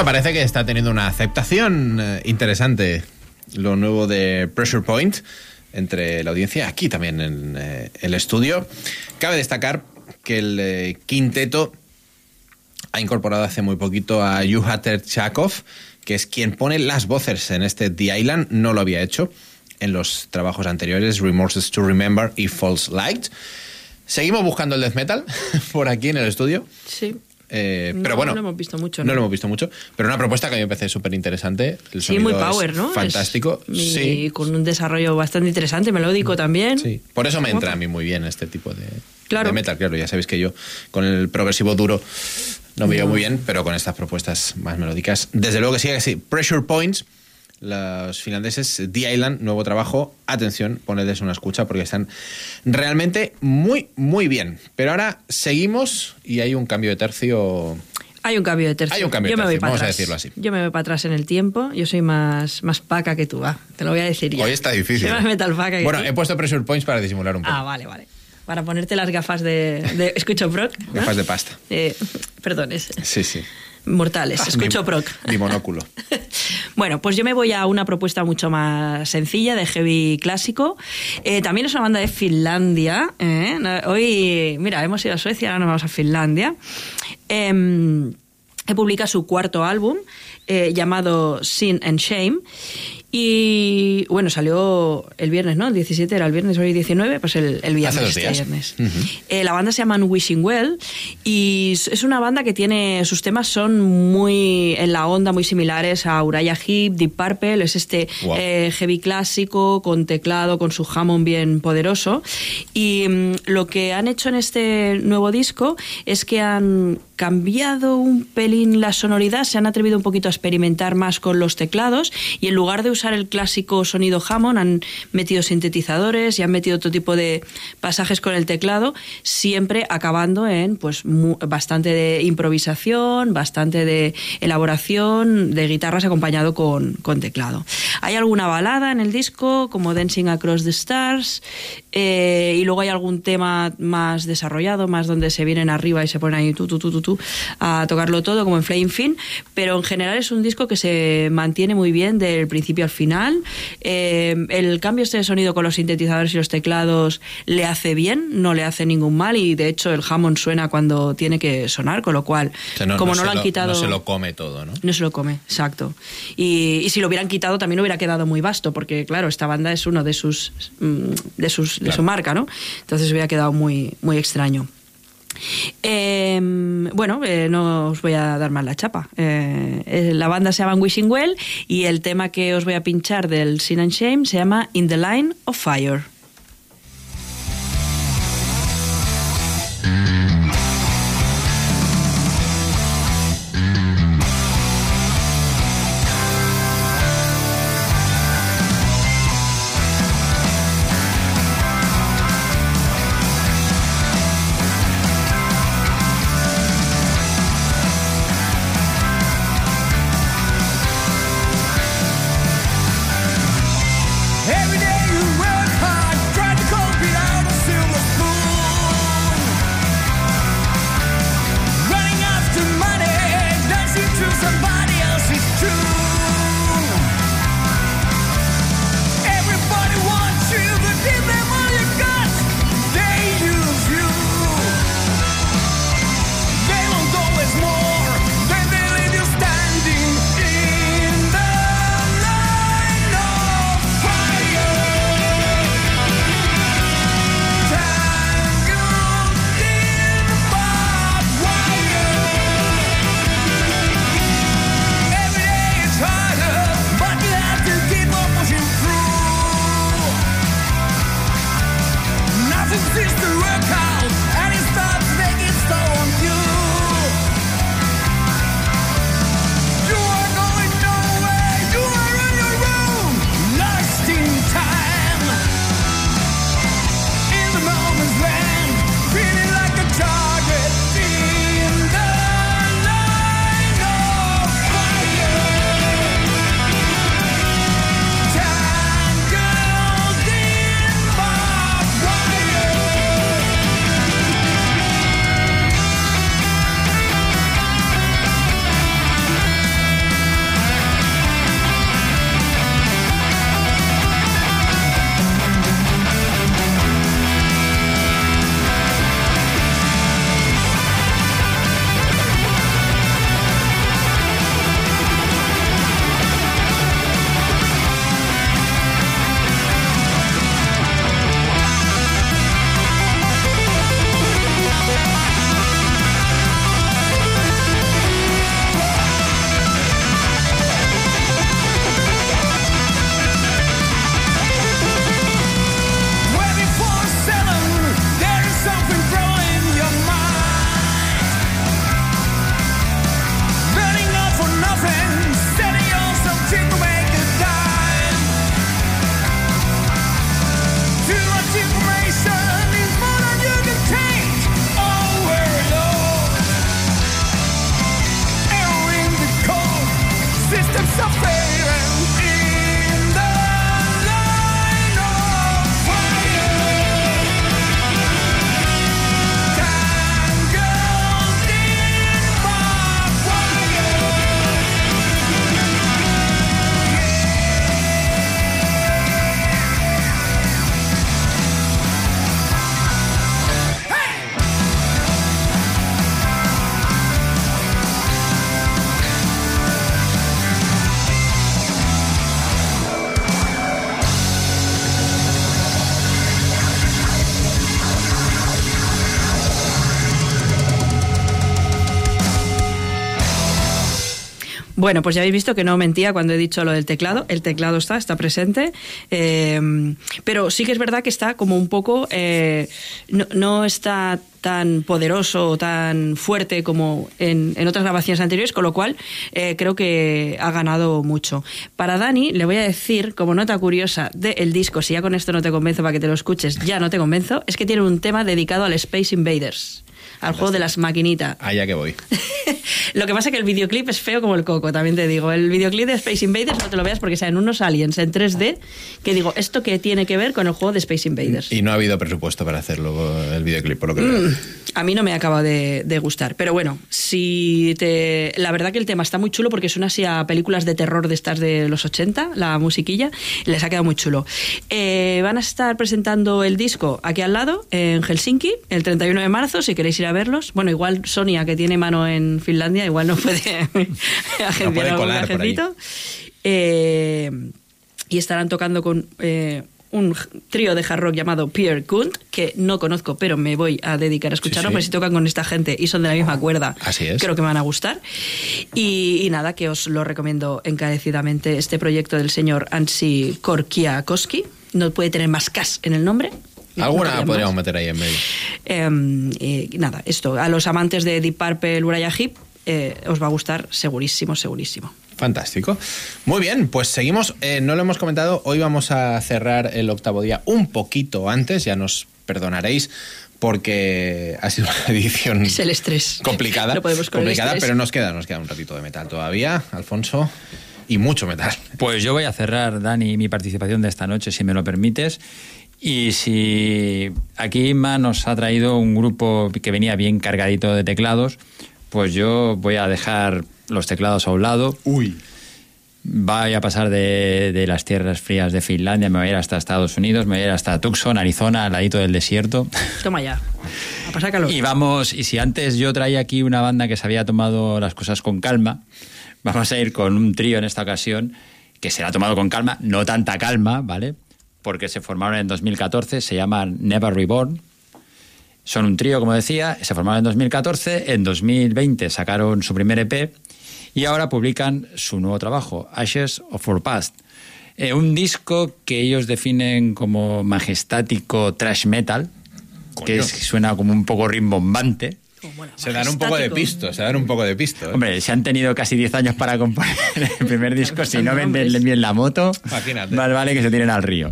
Bueno, parece que está teniendo una aceptación eh, interesante lo nuevo de Pressure Point entre la audiencia, aquí también en eh, el estudio. Cabe destacar que el eh, quinteto ha incorporado hace muy poquito a Yuha Terchakov, que es quien pone las voces en este The Island, no lo había hecho en los trabajos anteriores, Remorses to Remember y False Light. Seguimos buscando el death metal por aquí en el estudio. Sí. Eh, No, pero bueno, no hemos visto mucho, No, ¿no? lo hemos visto mucho, pero una propuesta que a mí me parece súper interesante. Sí, muy power, ¿no? Fantástico. Y sí, con un desarrollo bastante interesante, melódico también. sí. Por eso me entra a mí muy bien este tipo de, Claro. de metal. Claro, ya sabéis que yo con el progresivo duro no me llevo muy bien, pero con estas propuestas más melódicas, desde luego que sí, que sí. Pressure Points, los finlandeses, The Island, nuevo trabajo. Atención, ponedles una escucha porque están realmente muy, muy bien. Pero ahora seguimos y hay un cambio de tercio. Hay un cambio de tercio. Hay un cambio de Yo me voy para vamos a decirlo así. Yo me voy para atrás en el tiempo. Yo soy más, más paca que tú, va. Te lo voy a decir ya. Hoy está difícil. Soy más metal paca que Bueno, tú. he puesto Pressure Points para disimular un poco. Ah, vale, vale. Para ponerte las gafas de, de escucho proc. ¿no? Gafas de pasta. Eh, perdón, es Sí, sí. Mortales. Escucho Mi- proc. Mi monóculo. Bueno, pues yo me voy a una propuesta mucho más sencilla de heavy clásico. Eh, también es una banda de Finlandia. ¿eh? Hoy, mira, hemos ido a Suecia, ahora nos vamos a Finlandia. Que publica su cuarto álbum eh, llamado Sin and Shame. Y bueno, salió el viernes, ¿no? El 17 era el viernes, hoy 19, pues el, el viernes. Hace dos este días. viernes. Ujú. Eh, la banda se llama Wishing Well y es una banda que tiene sus temas son muy en la onda muy similares a Uriah Heep, Deep Purple, es este Wow. eh, heavy clásico con teclado, con su Hammond bien poderoso y mm, lo que han hecho en este nuevo disco es que han cambiado un pelín la sonoridad, se han atrevido un poquito a experimentar más con los teclados y en lugar de usar el clásico sonido Hammond han metido sintetizadores y han metido otro tipo de pasajes con el teclado, siempre acabando en pues bastante de improvisación, bastante de elaboración de guitarras acompañado con, con teclado. Hay alguna balada en el disco como Dancing Across the Stars eh, y luego hay algún tema más desarrollado, más donde se vienen arriba y se ponen ahí tú, tú, tú, tú, tú, a tocarlo todo como en Flame Fin, pero en general es un disco que se mantiene muy bien del principio al final. Eh, el cambio este de sonido con los sintetizadores y los teclados le hace bien, no le hace ningún mal y de hecho el Hammond suena cuando tiene que sonar, con lo cual, O sea, no- como no lo han quitado... No se lo come todo, ¿no? No se lo come, exacto. Y, y si lo hubieran quitado también hubiera quedado muy vasto, porque claro, esta banda es uno de sus mm, de sus de su marca, ¿no? Entonces hubiera quedado muy muy extraño. Eh, bueno, eh, no os voy a dar más la chapa. Eh, eh, la banda se llama Wishing Well y el tema que os voy a pinchar del Sin and Shame se llama In the Line of Fire. Bueno, pues ya habéis visto que no mentía cuando he dicho lo del teclado. El teclado está, está presente. eh, pero sí que es verdad que está como un poco. eh, no, no está tan poderoso tan fuerte como en, en otras grabaciones anteriores, con lo cual eh, creo que ha ganado mucho. Para Dani, le voy a decir, como nota curiosa del disco, si ya con esto no te convenzo para que te lo escuches, ya no te convenzo, es que tiene un tema dedicado al Space Invaders, al juego de las maquinitas. Allá que voy. Lo que pasa es que el videoclip es feo como el coco, también te digo. El videoclip de Space Invaders no te lo veas porque salen unos aliens en 3D que digo, ¿esto qué tiene que ver con el juego de Space Invaders? Y no ha habido presupuesto para hacerlo el videoclip, por lo que veo. A mí no me acaba de, de gustar. Pero bueno, si te. La verdad que el tema está muy chulo porque suena así a películas de terror de estas de los 80, la musiquilla. Les ha quedado muy chulo. Eh, van a estar presentando el disco aquí al lado, en Helsinki, el 31 de marzo, si queréis ir a verlos. Bueno, igual Sonia, que tiene mano en Finlandia, igual no puede agenciar puede algún. Eh, y estarán tocando con eh, un trío de hard rock llamado Pierre Kunt, que no conozco, pero me voy a dedicar a escucharlo, sí. porque si tocan con esta gente y son de la misma cuerda, Así es. creo que me van a gustar. Y, y nada, que os lo recomiendo encarecidamente este proyecto del señor Ansi Korkiakoski. No puede tener más cas en el nombre. No Alguna podría podríamos meter ahí en medio. Eh, y nada, esto, a los amantes de Deep Purple, Uriah Heep, eh, os va a gustar segurísimo, segurísimo. Fantástico. Muy bien, pues seguimos. Eh, no lo hemos comentado, hoy vamos a cerrar el octavo día un poquito antes, ya nos perdonaréis, porque ha sido una edición Es el estrés. complicada. No podemos con el complicada, estrés. pero nos queda, nos queda un ratito de metal todavía, Alfonso, y mucho metal. Pues yo voy a cerrar, Dani, mi participación de esta noche, si me lo permites. Y si aquí Inma nos ha traído un grupo que venía bien cargadito de teclados, pues yo voy a dejar los teclados a un lado. Uy. Voy a pasar de, de las tierras frías de Finlandia, me voy a ir hasta Estados Unidos, me voy a ir hasta Tucson, Arizona, al ladito del desierto. Toma ya. A pasar calor. Y vamos, y si antes yo traía aquí una banda que se había tomado las cosas con calma, vamos a ir con un trío en esta ocasión que se la ha tomado con calma, no tanta calma, ¿vale? Porque se formaron en 2014, se llaman Never Reborn. Son un trío, como decía, se formaron en 2014, en 2020 sacaron su primer EP y ahora publican su nuevo trabajo, Ashes of Our Past. Eh, un disco que ellos definen como majestático trash metal, que es- suena como un poco rimbombante. Mola, Se dan un poco de pisto, se dan un poco de pisto. ¿eh? Hombre, se han tenido casi 10 años para componer el primer disco. Si no venden bien la moto, Imagínate. más vale que se tiren al río.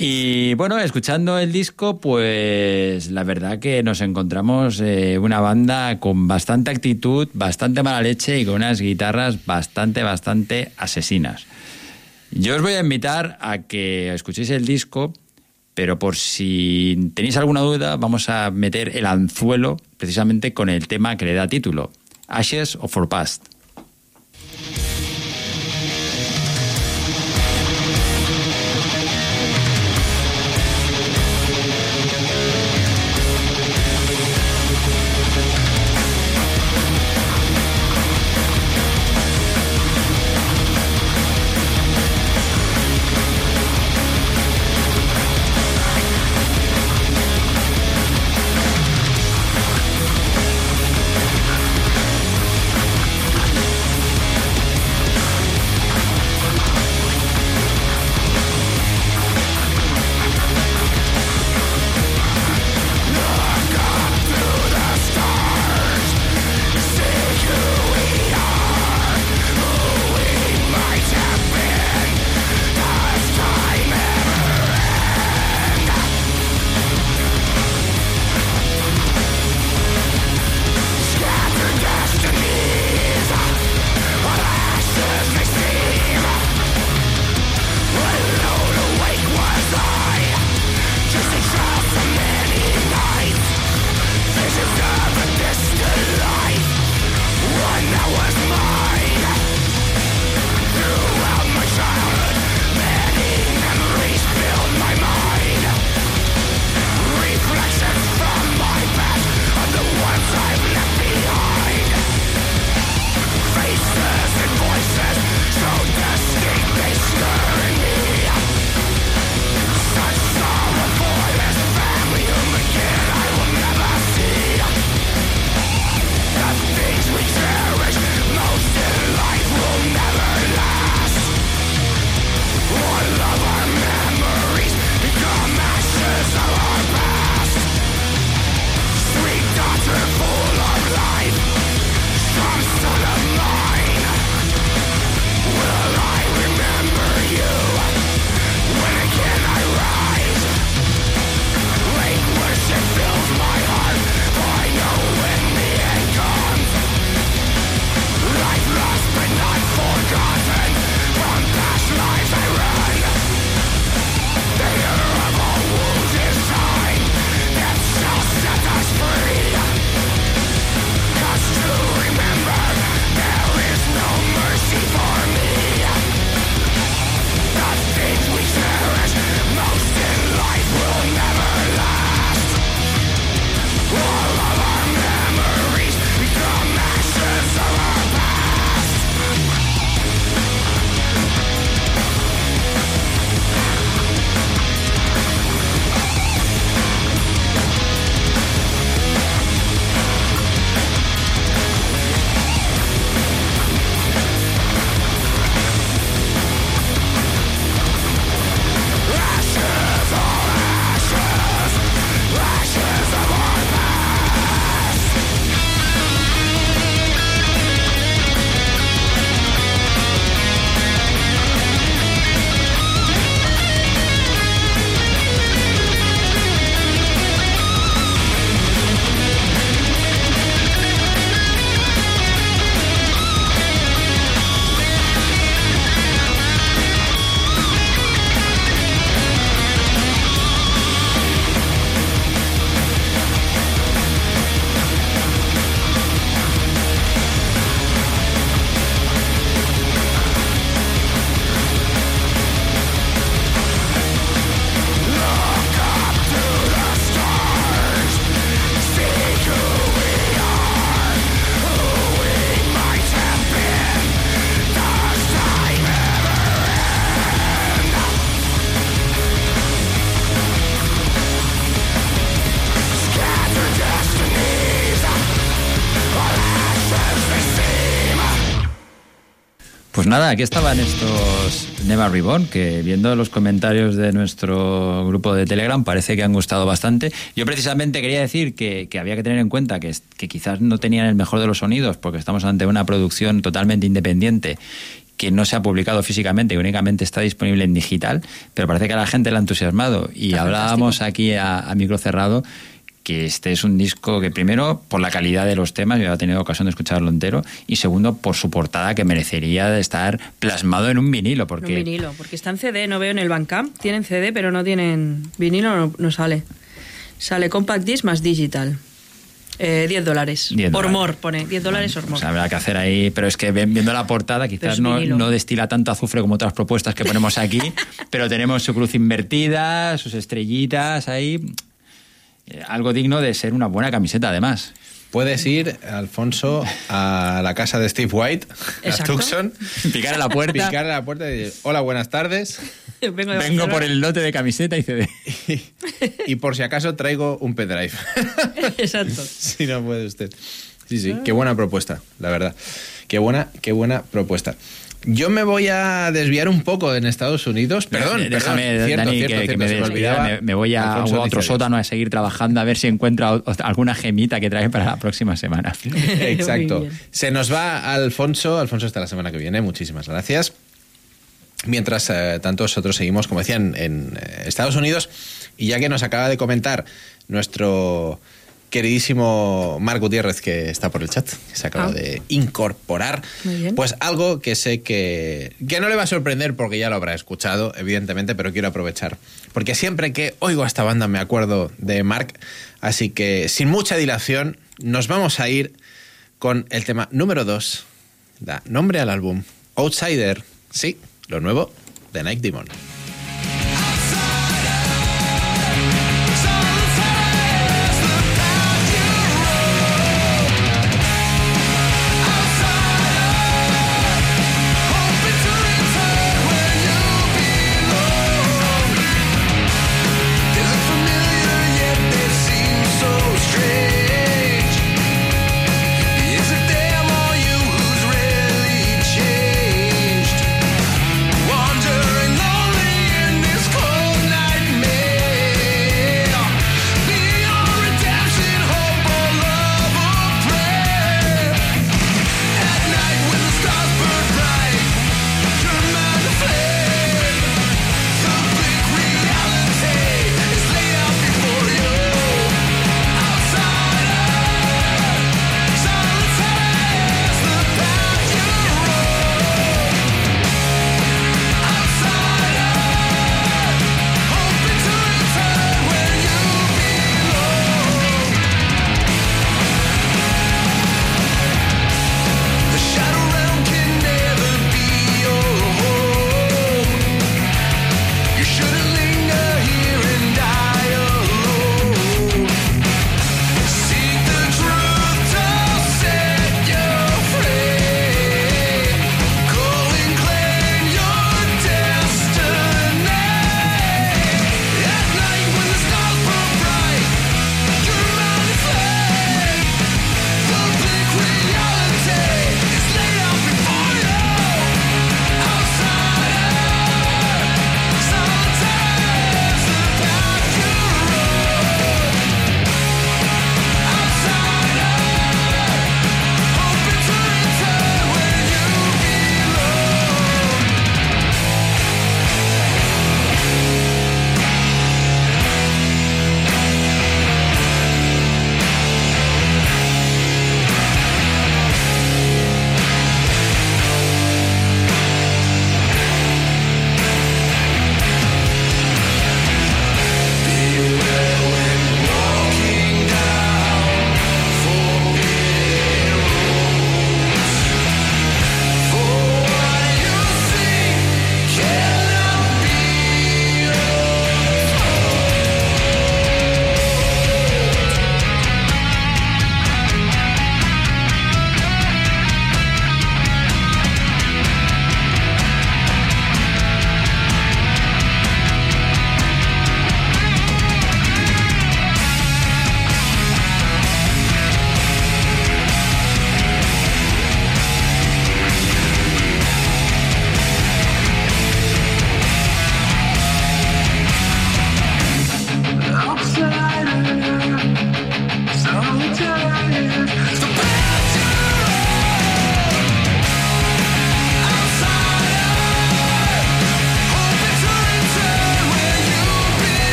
Y bueno, escuchando el disco, pues la verdad que nos encontramos eh, una banda con bastante actitud, bastante mala leche y con unas guitarras bastante, bastante asesinas. Yo os voy a invitar a que escuchéis el disco, pero por si tenéis alguna duda, vamos a meter el anzuelo precisamente con el tema que le da título, Ashes of Our Past. Nada, aquí estaban estos Never Reborn, que viendo los comentarios de nuestro grupo de Telegram parece que han gustado bastante. Yo precisamente quería decir que, que había que tener en cuenta que, que quizás no tenían el mejor de los sonidos, porque estamos ante una producción totalmente independiente que no se ha publicado físicamente, que únicamente está disponible en digital, pero parece que a la gente le ha entusiasmado. Y hablábamos aquí a, a micro cerrado que este es un disco que primero por la calidad de los temas, yo he tenido ocasión de escucharlo entero, y segundo por su portada que merecería de estar plasmado en un vinilo, porque Un vinilo, porque está en CD, no veo en el Bandcamp. Tienen CD, pero no tienen vinilo, no, no sale. Sale Compact Disc más Digital. Eh, 10 dólares. 10 Por mor, pone. 10 dólares por O mor. sea, habrá que hacer ahí, pero es que viendo la portada quizás no, no destila tanto azufre como otras propuestas que ponemos aquí, pero tenemos su cruz invertida, sus estrellitas ahí, algo digno de ser una buena camiseta además. Puedes ir, Alfonso, a la casa de Steve White, a Exacto. Tucson, Picar a la puerta, picar a la puerta y decir, hola, buenas tardes. Vengo, de vengo por el lote de camiseta y CD. Y por si acaso traigo un pendrive. Exacto. si no puede usted. Sí, sí, qué buena propuesta, la verdad. Qué buena, qué buena propuesta. Yo me voy a desviar un poco en Estados Unidos. Perdón, déjame, perdón. Cierto, Dani, cierto, que, cierto, que me, olvidaba. me- me voy a, a otro sótano a seguir trabajando a ver si encuentro alguna gemita que trae para la próxima semana. Exacto. Se nos va Alfonso. Alfonso está la semana que viene. Muchísimas gracias. Mientras eh, tanto nosotros seguimos, como decían, en eh, Estados Unidos. Y ya que nos acaba de comentar nuestro queridísimo Marc Gutiérrez, que está por el chat, que se acaba Ah. de incorporar, pues algo que sé que, que no le va a sorprender porque ya lo habrá escuchado, evidentemente, pero quiero aprovechar. Porque siempre que oigo a esta banda me acuerdo de Marc. Así que, sin mucha dilación, nos vamos a ir con el tema número 2. Da nombre al álbum. Outsider. Sí, lo nuevo de Night Demon.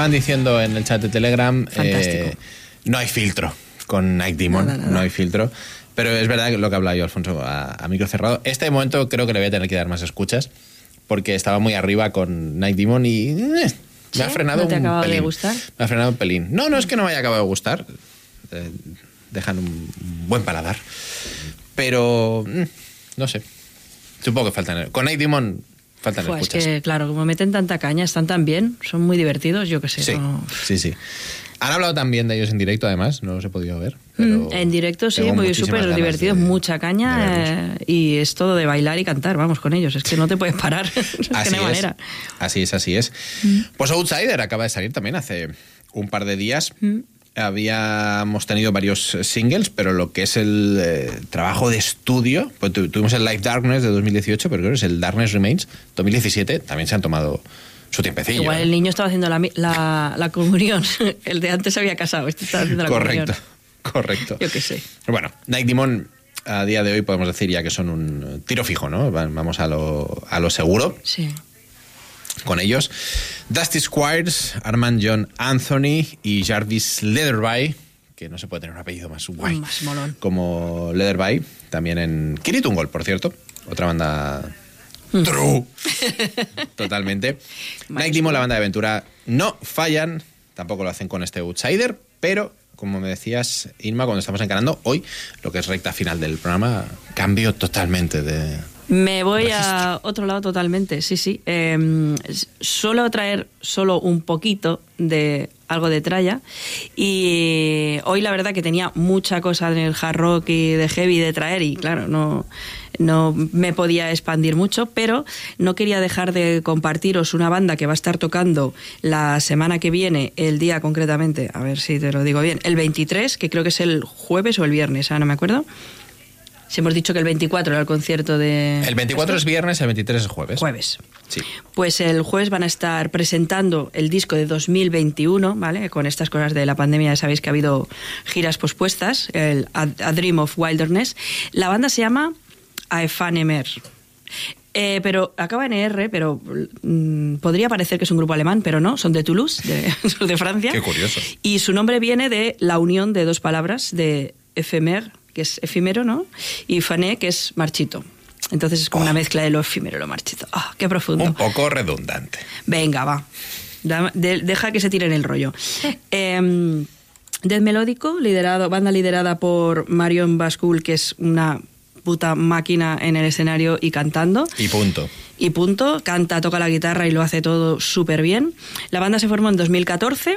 Estaban diciendo en el chat de Telegram, eh, no hay filtro con Night Demon, Nada, nada. no hay filtro. Pero es verdad que lo que hablaba yo, Alfonso, a, a micro cerrado. Este momento creo que le voy a tener que dar más escuchas porque estaba muy arriba con Night Demon y eh, me ¿Sí? ha frenado ¿No te un acabado de pelín. gustar? Me ha frenado un pelín. No, no es que no me haya acabado de gustar. Eh, dejan un buen paladar. Pero mm, no sé. Supongo que faltan. Con Night Demon faltan Fua, es escuchas. que, claro, como meten tanta caña, están tan bien, son muy divertidos, yo qué sé. Sí, no- sí, sí. Han hablado también de ellos en directo, además, no los he podido ver. Pero Mm, En directo sí, muy súper divertidos, mucha caña eh, y es todo de bailar y cantar, vamos con ellos, es que no te puedes parar, es que Así no hay es, manera. así es, así es. Pues Outsider acaba de salir también hace un par de días. Habíamos tenido varios singles, pero lo que es el eh, trabajo de estudio, pues tu- tuvimos el Live Darkness de 2018, pero creo que es el Darkness Remains 2017, también se han tomado su tiempecillo. Igual el niño estaba haciendo la, la, la comunión, el de antes se había casado, este estaba haciendo la Correcto, comunión. correcto. Yo qué sé. Bueno, Night Demon a día de hoy podemos decir ya que son un tiro fijo, ¿no? Va- Vamos a lo, a lo seguro Sí. Con ellos. Dusty Squires, Armand John Anthony y Jarvis Leatherby, que no se puede tener un apellido más guay. Más molón. Como Leatherby, también en Kiritungol, por cierto, otra banda Mm. true. Totalmente. Night Demon, la banda de aventura, no fallan, tampoco lo hacen con este Outsider, pero como me decías, Inma, cuando estamos encarando hoy, lo que es recta final del programa, cambio totalmente de, Me voy a otro lado totalmente, sí, sí. Eh, s- suelo traer solo un poquito de algo de tralla y hoy la verdad que tenía mucha cosa en el hard rock y de heavy de traer y claro, no, no me podía expandir mucho, pero no quería dejar de compartiros una banda que va a estar tocando la semana que viene, el día concretamente, a ver si te lo digo bien, el 23, que creo que es el jueves o el viernes, ahora no me acuerdo. Si hemos dicho que el 24 era el concierto de... El 24 es viernes, el 23 es jueves. Jueves. Sí. Pues el jueves van a estar presentando el disco de 2021, ¿vale? Con estas cosas de la pandemia, ya sabéis que ha habido giras pospuestas, el A, Dream of Wilderness. La banda se llama Aefanemer. Eh, pero acaba en ER, pero mm, podría parecer que es un grupo alemán, pero no, son de Toulouse, de, de Francia. Qué curioso. Y su nombre viene de la unión de dos palabras, de ephemer, que es efímero, ¿no? Y fané, que es marchito. Entonces es como una mezcla de lo efímero y lo marchito. ¡Ah, qué profundo! Un poco redundante. Venga, va. Deja que se tiren el rollo. Eh, Death Melódico, liderado, banda liderada por Marion Bascul, que es una puta máquina en el escenario y cantando. Y punto. Y punto. Canta, toca la guitarra y lo hace todo súper bien. La banda se formó en 2014.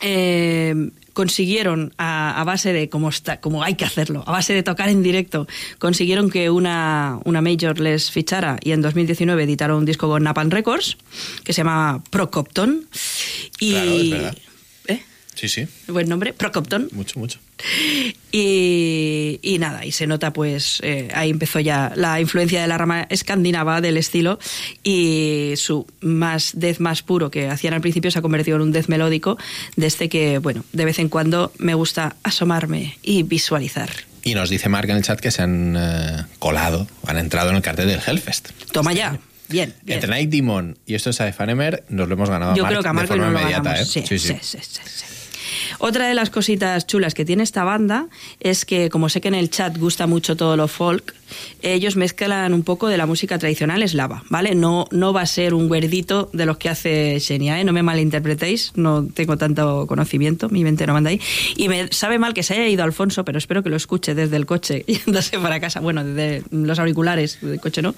Eh, consiguieron a, a base de como está como hay que hacerlo a base de tocar en directo consiguieron que una, una major les fichara y en 2019 editaron un disco con Napalm Records que se llama Procopton y Claro, es. ¿Eh? Sí, sí. buen nombre Procopton Mucho, mucho. Y, y nada, y se nota pues, eh, ahí empezó ya la influencia de la rama escandinava del estilo y su más death más puro que hacían al principio se ha convertido en un death melódico desde que, bueno, de vez en cuando me gusta asomarme y visualizar. Y nos dice Mark en el chat que se han eh, colado, han entrado en el cartel del Hellfest. Toma ya, bien, bien. Entre Night Demon y esto es a Fanemer, nos lo hemos ganado Yo a Mark creo que a de Marco y forma no lo ganamos. ¿eh? Sí, sí, sí, sí, sí. Otra de las cositas chulas que tiene esta banda es que, como sé que en el chat gusta mucho todo lo folk, ellos mezclan un poco de la música tradicional eslava, ¿vale? No, no va a ser un güerdito de los que hace Xenia, ¿eh? No me malinterpretéis, no tengo tanto conocimiento, mi mente no manda ahí. Y me sabe mal que se haya ido Alfonso, pero espero que lo escuche desde el coche y andase para casa, bueno, desde los auriculares del coche, ¿no?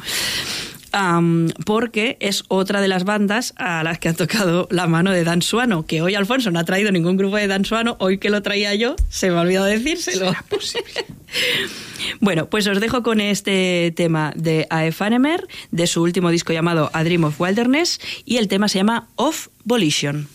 Porque es otra de las bandas a las que ha tocado la mano de Dan Suano, que hoy Alfonso no ha traído ningún grupo de Dan Suano, hoy que lo traía yo, se me ha olvidado decírselo. bueno, pues os dejo con este tema de Aefanemer, de su último disco llamado A Dream of Wilderness, y el tema se llama Off Volition.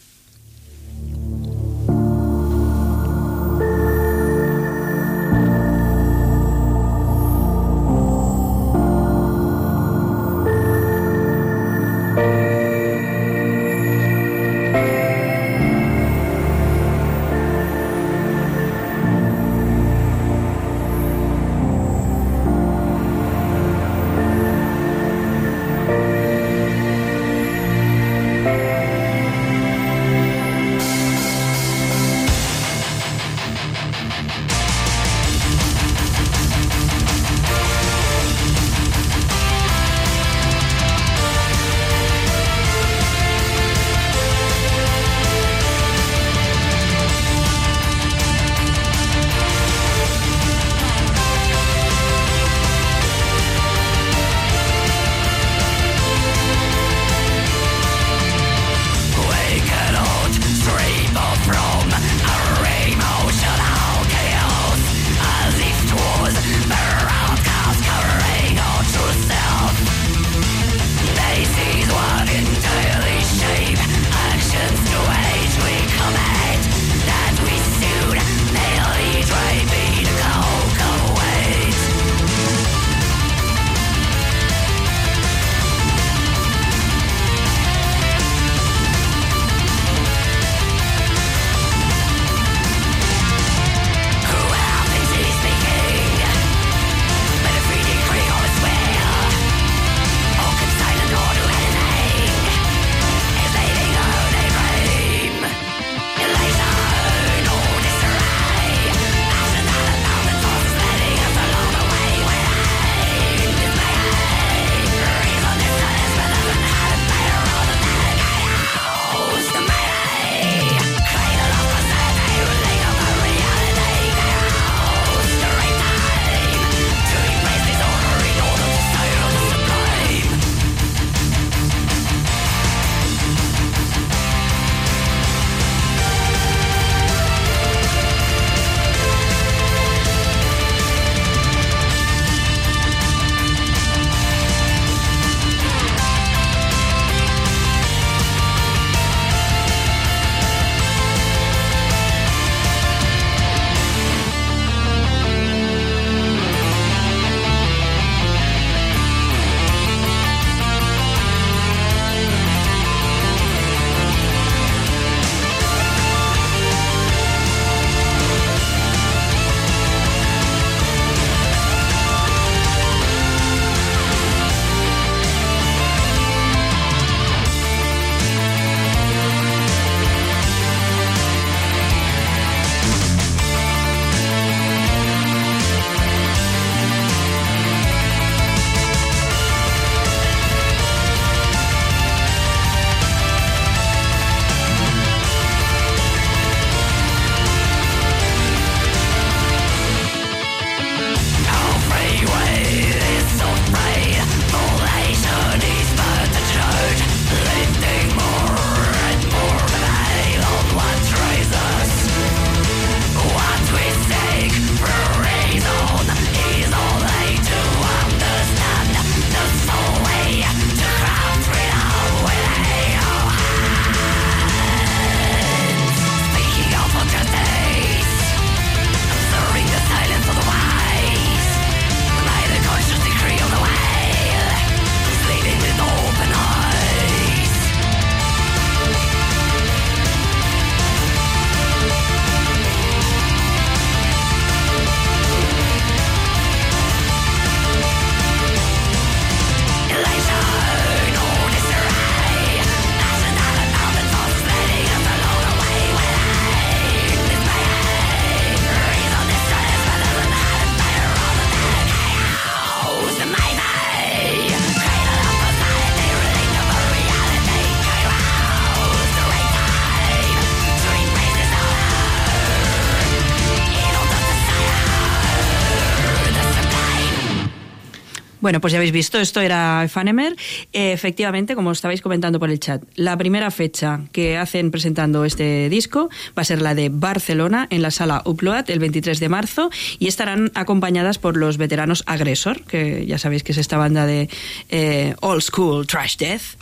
Bueno, pues ya habéis visto, esto era Fanemer. Eh, efectivamente, como estabais comentando por el chat, la primera fecha que hacen presentando este disco va a ser la de Barcelona en la sala Upload el 23 de marzo y estarán acompañadas por los veteranos Agresor, que ya sabéis que es esta banda de eh, Old School Trash Death.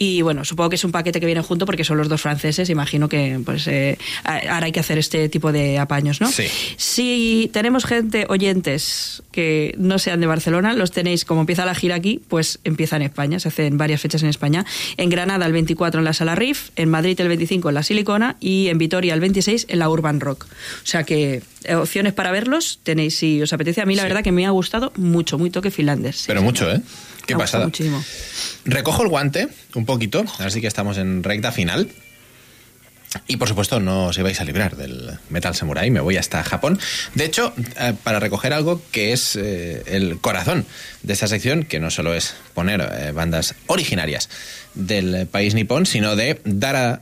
Y bueno, supongo que es un paquete que viene junto porque son los dos franceses. Imagino que pues eh, ahora hay que hacer este tipo de apaños, ¿no? Sí. Si tenemos gente, oyentes, que no sean de Barcelona, los tenéis, como empieza la gira aquí, pues empieza en España, se hacen varias fechas en España. En Granada el 24 en la Sala Riff, en Madrid el 25 en la Silicona y en Vitoria el 26 en la Urban Rock. O sea que eh, opciones para verlos tenéis si os apetece. A mí la Sí. verdad que me ha gustado mucho, muy toque finlandés. sí, Pero mucho, ¿eh? Qué Me pasada. muchísimo. Recojo el guante un poquito, así que estamos en recta final. Y por supuesto, no os ibais a librar del Metal Samurai, me voy hasta Japón. De hecho, eh, para recoger algo que es eh, el corazón de esta sección, que no solo es poner eh, bandas originarias del país nipón, sino de dar a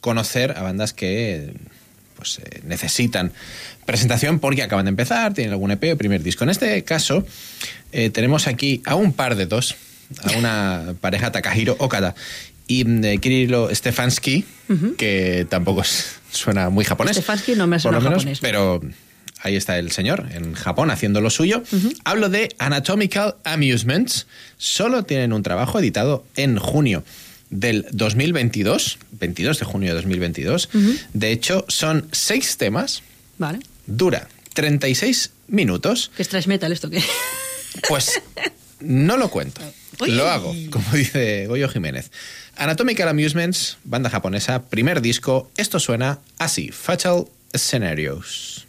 conocer a bandas que pues, eh, necesitan presentación porque acaban de empezar, tienen algún EP o primer disco. En este caso, eh, tenemos aquí a un par de dos, a una pareja Takahiro Okada y mm, eh, Kirilo Stefansky, que tampoco suena muy japonés. Stefansky no me por suena lo menos, japonés. Pero ahí está el señor en Japón haciendo lo suyo. Hablo de Anatomical Amusements. Solo tienen un trabajo editado en junio del 2022, 22 de junio de 2022. De hecho, son seis temas, Vale. Dura 36 minutos. ¿Qué es trash metal esto? ¿Qué? Pues no lo cuento. Lo hago, como dice Goyo Jiménez. Anatomical Amusements, banda japonesa, primer disco. Esto suena así: Fatal Scenarios.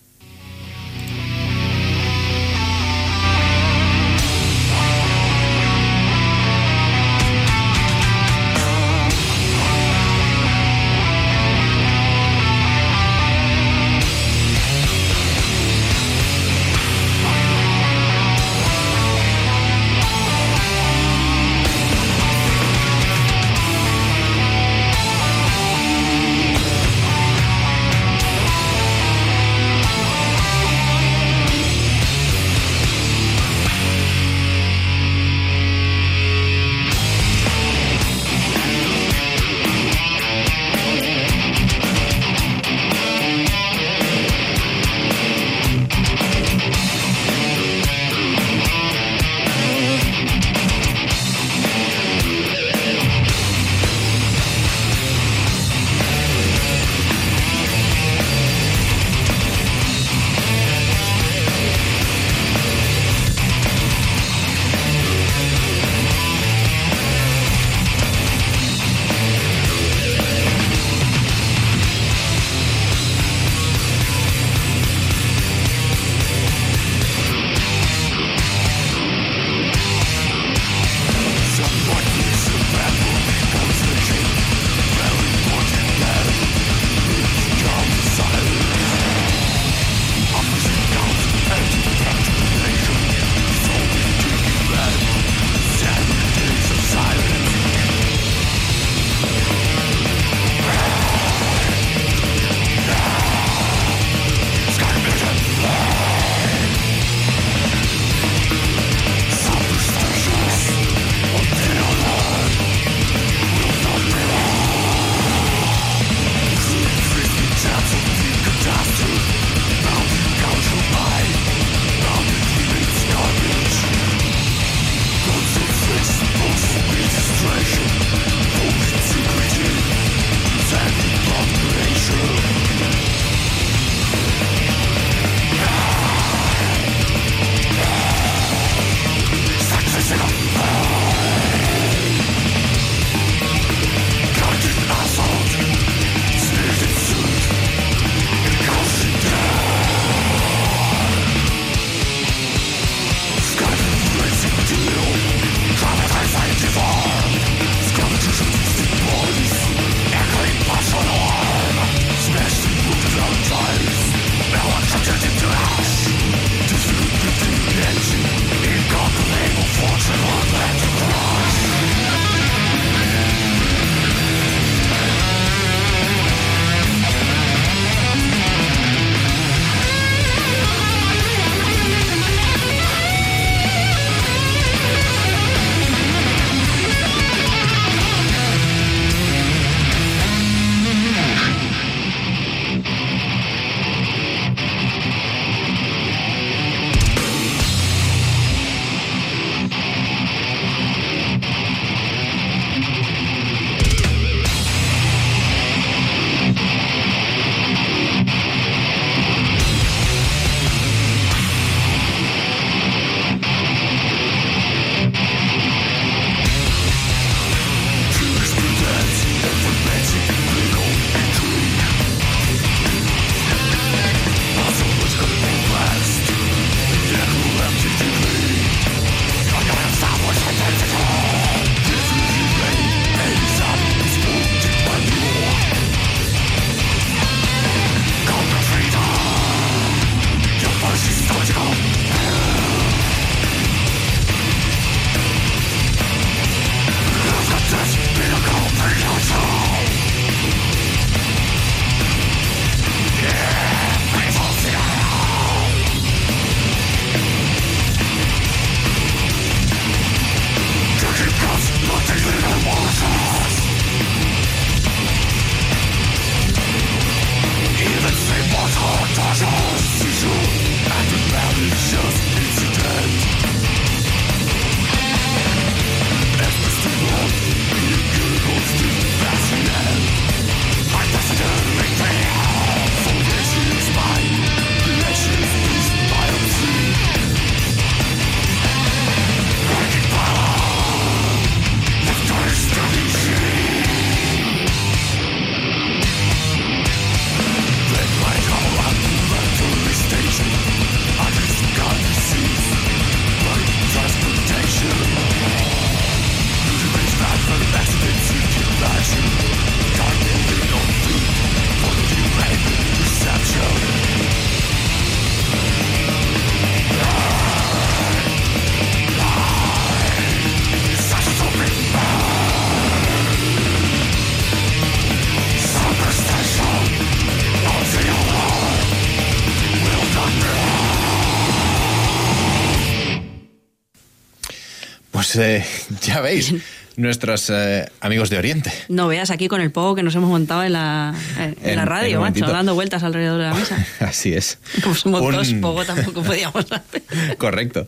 ya veis, nuestros eh, amigos de Oriente. No veas aquí con el pogo que nos hemos montado en la, en, En- la radio, macho, dando vueltas alrededor de la mesa. Así es. Como somos Un- dos, pogo tampoco podíamos hacer. Correcto.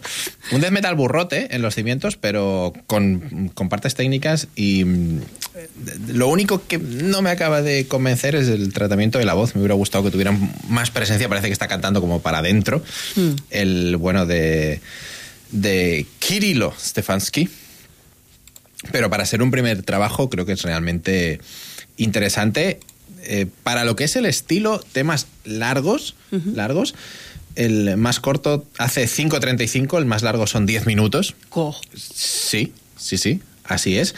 Un death metal burrote en los cimientos, pero con, con partes técnicas y mm, lo único que no me acaba de convencer es el tratamiento de la voz. Me hubiera gustado que tuvieran más presencia. Parece que está cantando como para adentro. Mm. El bueno de, de Kirilo Stefansky. Pero para ser un primer trabajo creo que es realmente interesante. Eh, para lo que es el estilo, temas largos, largos. El más corto hace 5.35, el más largo son 10 minutos. Co. Sí, sí, sí, así es.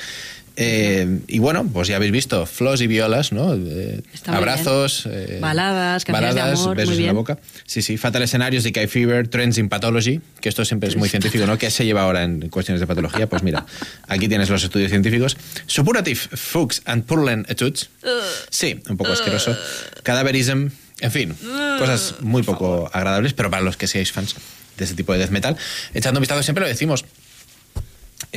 Eh, y bueno, pues ya habéis visto flos y violas, ¿no? Eh, abrazos, eh, Baladas, canciones de baladas, amor, besos muy en la boca. Sí, sí, Fatal Escenarios, Decay Fever, Trends in Pathology, que esto siempre es muy científico, ¿no? ¿Qué se lleva ahora en cuestiones de patología? Pues mira, aquí tienes los estudios científicos. Suppurative Fuchs and Purlen Etudes. Sí, un poco asqueroso. Cadaverism, en fin, cosas muy poco agradables, pero para los que seáis fans de ese tipo de death metal, echando un vistazo siempre lo decimos.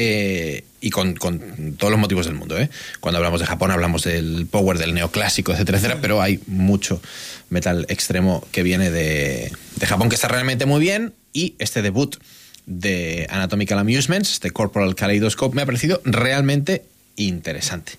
Eh, y con, con todos los motivos del mundo. ¿eh? Cuando hablamos de Japón hablamos del power, del neoclásico, etcétera, etcétera, pero hay mucho metal extremo que viene de, de Japón que está realmente muy bien y este debut de Anatomical Amusements, este Corporal Kaleidoscope, me ha parecido realmente interesante.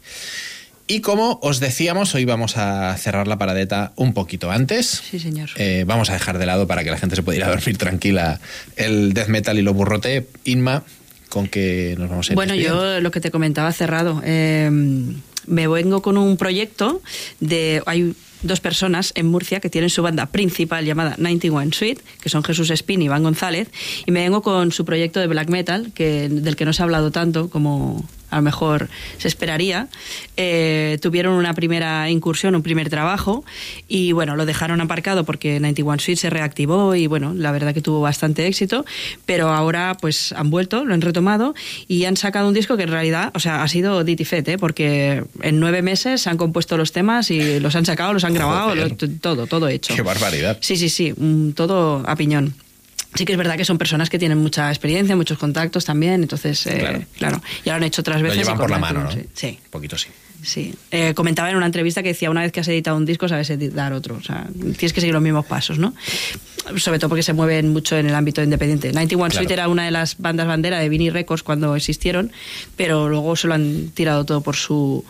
Y como os decíamos, hoy vamos a cerrar la paradeta un poquito antes. Sí, señor. Eh, vamos a dejar de lado para que la gente se pueda ir a dormir tranquila el death metal y lo burrote. Inma, con que nos vamos a ir Bueno, despidiendo? yo lo que te comentaba cerrado. eh, me vengo con un proyecto de. Hay dos personas en Murcia que tienen su banda principal llamada 91 Suite, que son Jesús Espín y Iván González, y me vengo con su proyecto de black metal, que, del que no se ha hablado tanto como a lo mejor se esperaría. Eh, tuvieron una primera incursión, un primer trabajo, y bueno, lo dejaron aparcado porque 91 Suite se reactivó y bueno, la verdad que tuvo bastante éxito, pero ahora pues han vuelto, lo han retomado y han sacado un disco que en realidad, o sea, ha sido ditifet, ¿eh? porque en nueve meses han compuesto los temas y los han sacado, los han grabado, lo- todo, todo hecho. Qué barbaridad. Sí, sí, sí, mm, todo a piñón. Sí que es verdad que son personas que tienen mucha experiencia, muchos contactos también, entonces, eh, Claro. claro. ya lo han hecho otras Lo veces. y llevan por la mano, ¿no? sí, Sí, Un poquito sí. sí. Eh, comentaba en una entrevista que decía, una vez que has editado un disco, sabes editar otro. O sea, tienes que seguir los mismos pasos, ¿no? Sobre todo porque se mueven mucho en el ámbito independiente. 91 Claro. Suite era una de las bandas bandera de Vinnie Records cuando existieron, pero luego se lo han tirado todo por su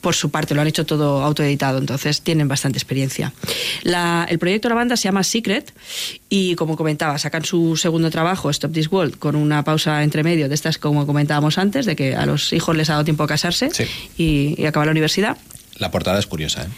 por su parte, lo han hecho todo autoeditado, entonces tienen bastante experiencia. La- el proyecto de la banda se llama Secret y como comentaba, sacan su segundo trabajo, Stop This World, con una pausa entre medio de estas como comentábamos antes, de que a los hijos les ha dado tiempo a casarse Sí. y, y acabar la universidad. La portada es curiosa, ¿eh?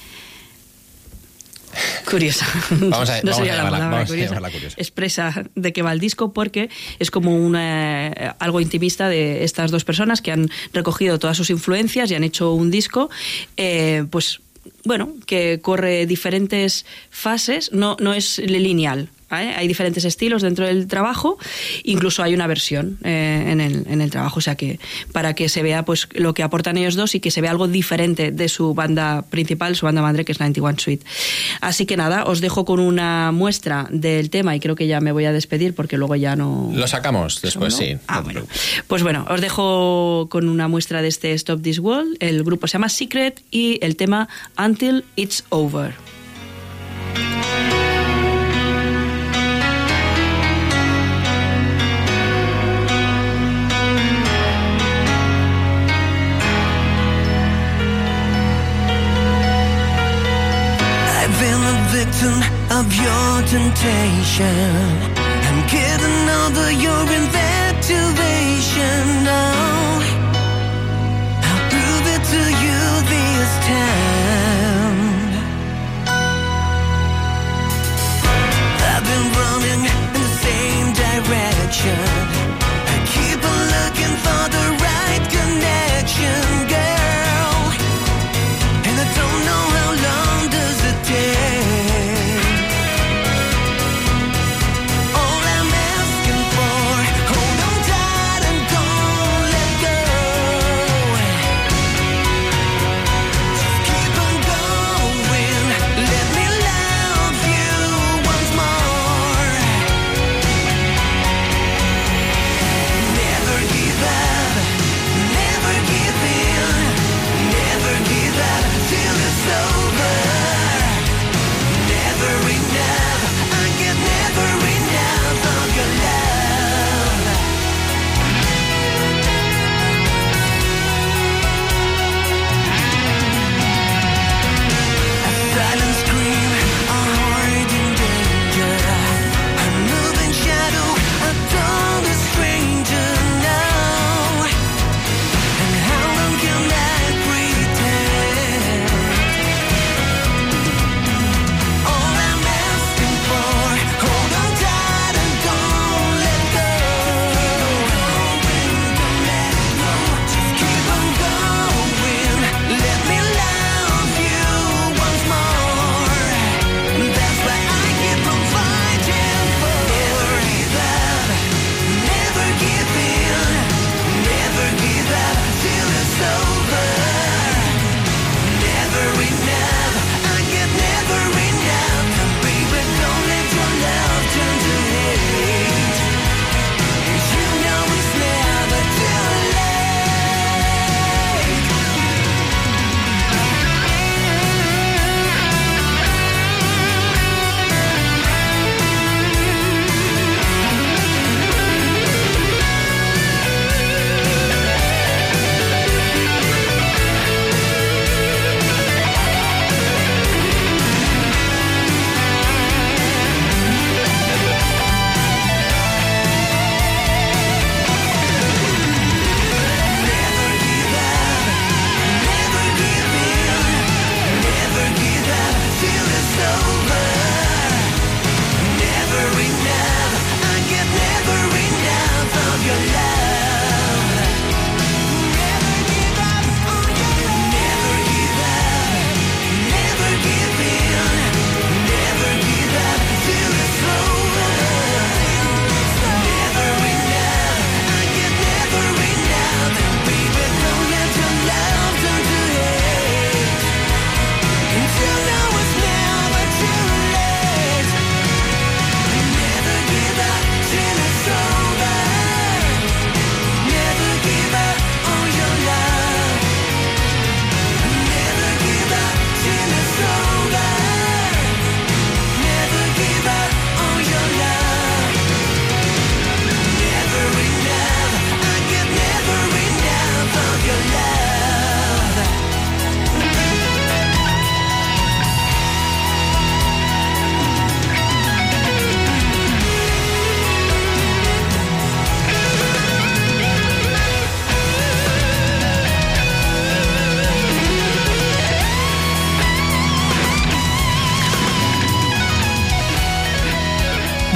Curiosa. Vamos a- no vamos sería a la palabra vamos curiosa. curiosa. Expresa de qué va el disco porque es como una, eh, algo intimista de estas dos personas que han recogido todas sus influencias y han hecho un disco, eh, pues bueno, que corre diferentes fases, no, no es lineal. ¿Vale? Hay diferentes estilos dentro del trabajo, incluso hay una versión eh, en, el, en el trabajo, o sea que para que se vea pues lo que aportan ellos dos y que se vea algo diferente de su banda principal, su banda madre que es 91 Suite. Así que nada, os dejo con una muestra del tema y creo que ya me voy a despedir porque luego ya no... Lo sacamos después, sí. Ah, bueno. Pues bueno, os dejo con una muestra de este Stop This World. El grupo se llama Secret y el tema Until It's Over. Temptation. I'm getting over your infatuation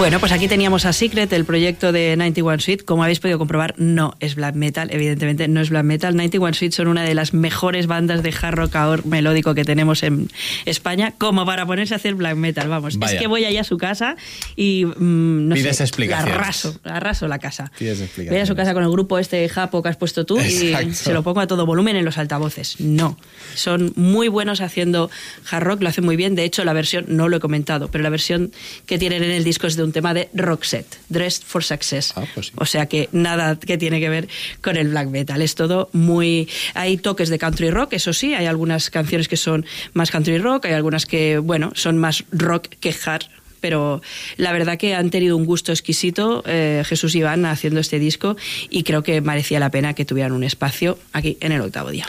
Bueno, pues aquí teníamos a Secret, el proyecto de 91 Suite. Como habéis podido comprobar, no es black metal, evidentemente no es black metal. 91 Suite son una de las mejores bandas de hard rock melódico que tenemos en España, como para ponerse a hacer black metal. Vamos, Vaya. es que voy allá a su casa y mm, no Pides sé, explicaciones. arraso, arraso la casa. Pides Voy a explicaciones. su casa con el grupo este Japo que has puesto tú y Exacto. se lo pongo a todo volumen en los altavoces. No, son muy buenos haciendo hard rock, lo hacen muy bien. De hecho, la versión, no lo he comentado, pero la versión que tienen en el disco es de un tema de Roxette, Dressed for Success. Ah, pues sí. O sea que nada que tiene que ver con el black metal. Es todo muy. Hay toques de country rock, eso sí, hay algunas canciones que son más country rock, hay algunas que, bueno, son más rock que hard. Pero la verdad que han tenido un gusto exquisito eh, Jesús y Iván haciendo este disco y creo que merecía la pena que tuvieran un espacio aquí en el octavo día.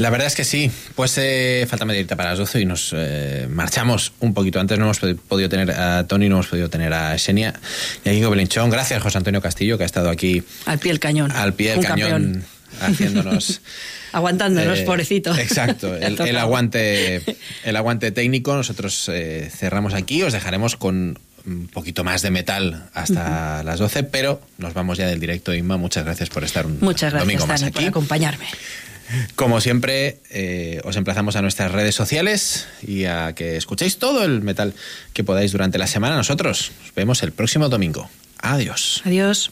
La verdad es que sí. Pues eh, falta medirte para las 12 y nos eh, marchamos un poquito antes. No hemos pod- podido tener a Tony, no hemos podido tener a Xenia y a Kiko Belinchón. Gracias, José Antonio Castillo, que ha estado aquí Al pie del cañón. al pie del cañón campeón. haciéndonos. Aguantándonos, eh, pobrecito. Exacto, el, aguante, el aguante técnico. Nosotros eh, cerramos aquí, os dejaremos con un poquito más de metal hasta las 12, pero nos vamos ya del directo, Inma. Muchas gracias por estar un Muchas gracias, domingo más Dani, por aquí. acompañarme. Como siempre, eh, os emplazamos a nuestras redes sociales y a que escuchéis todo el metal que podáis durante la semana. Nosotros nos vemos el próximo domingo. Adiós. Adiós.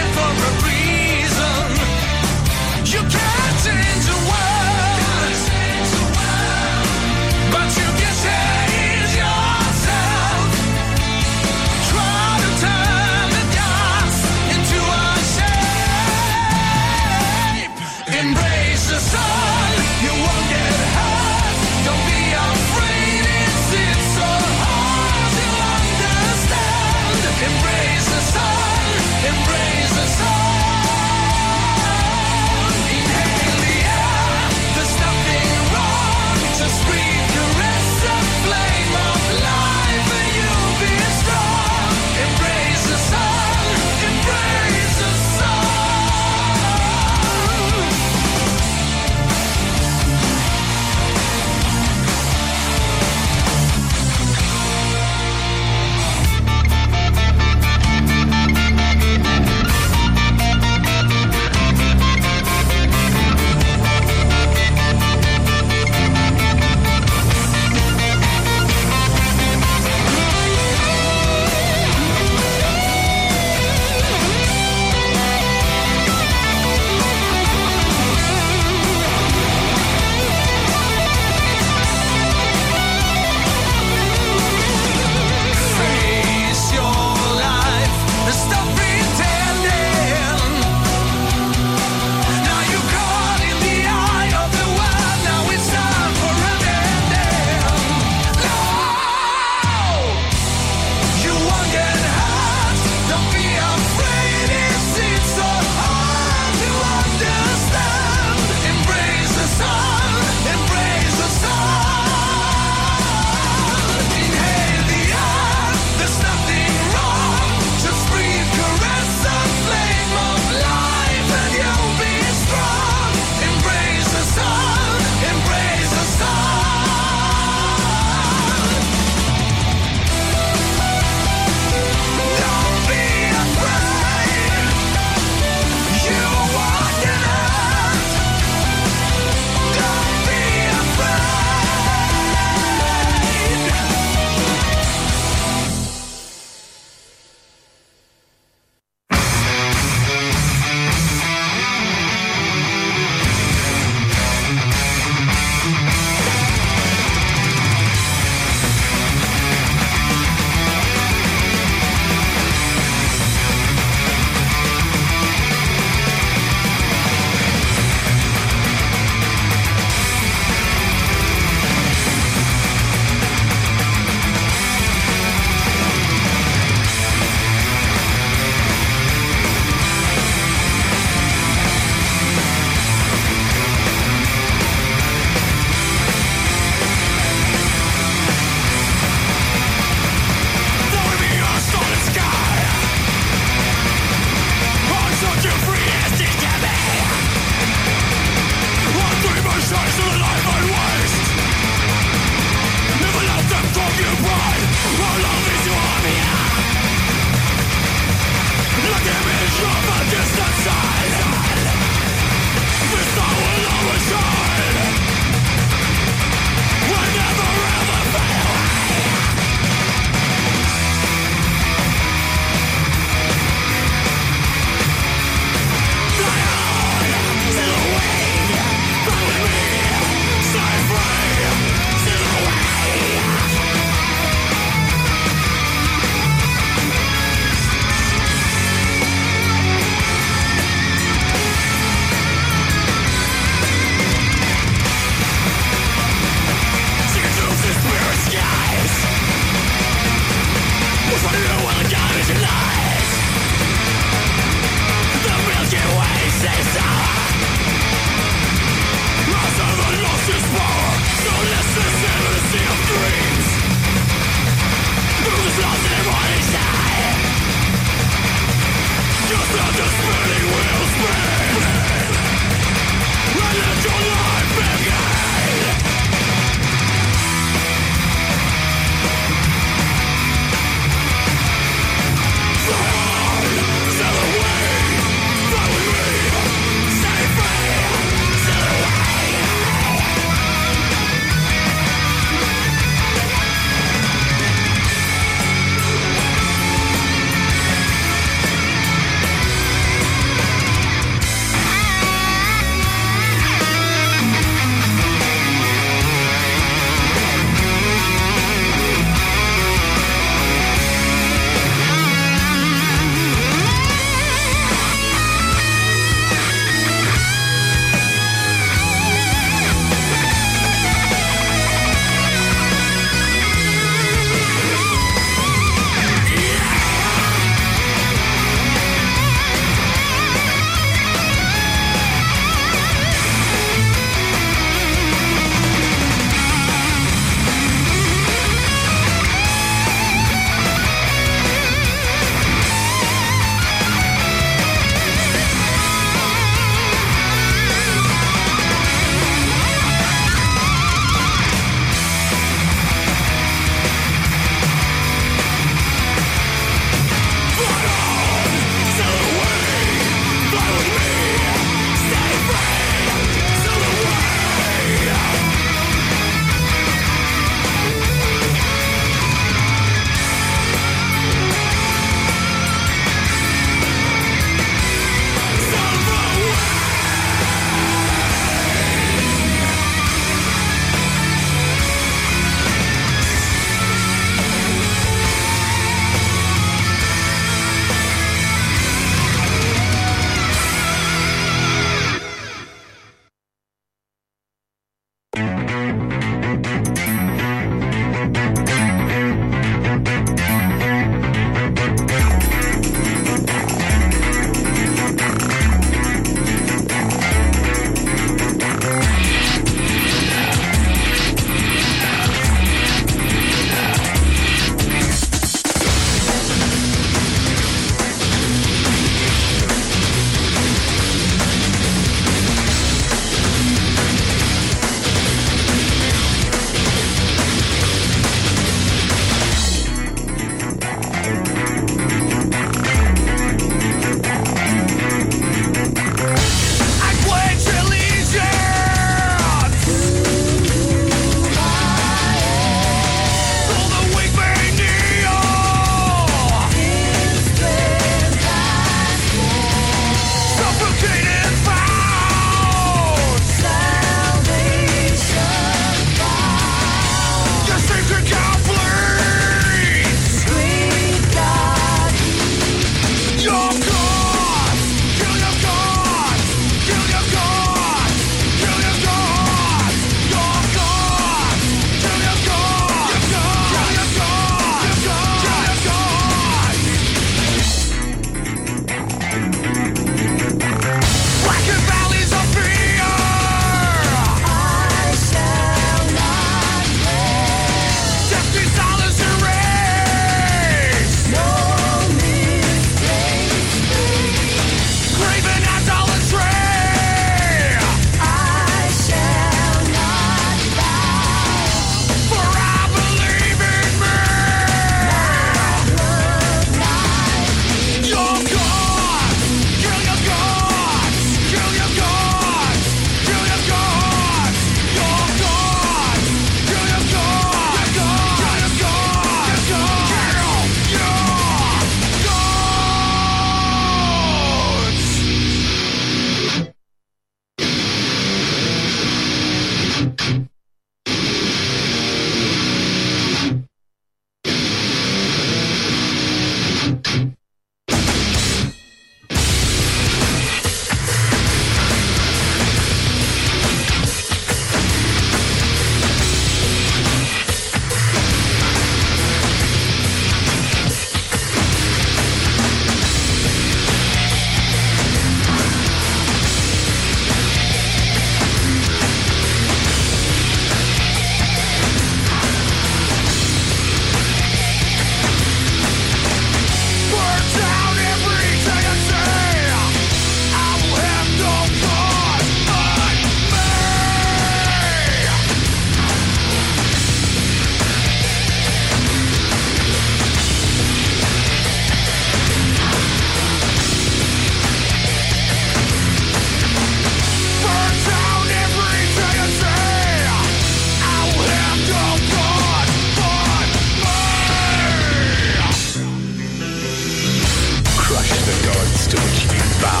Bow.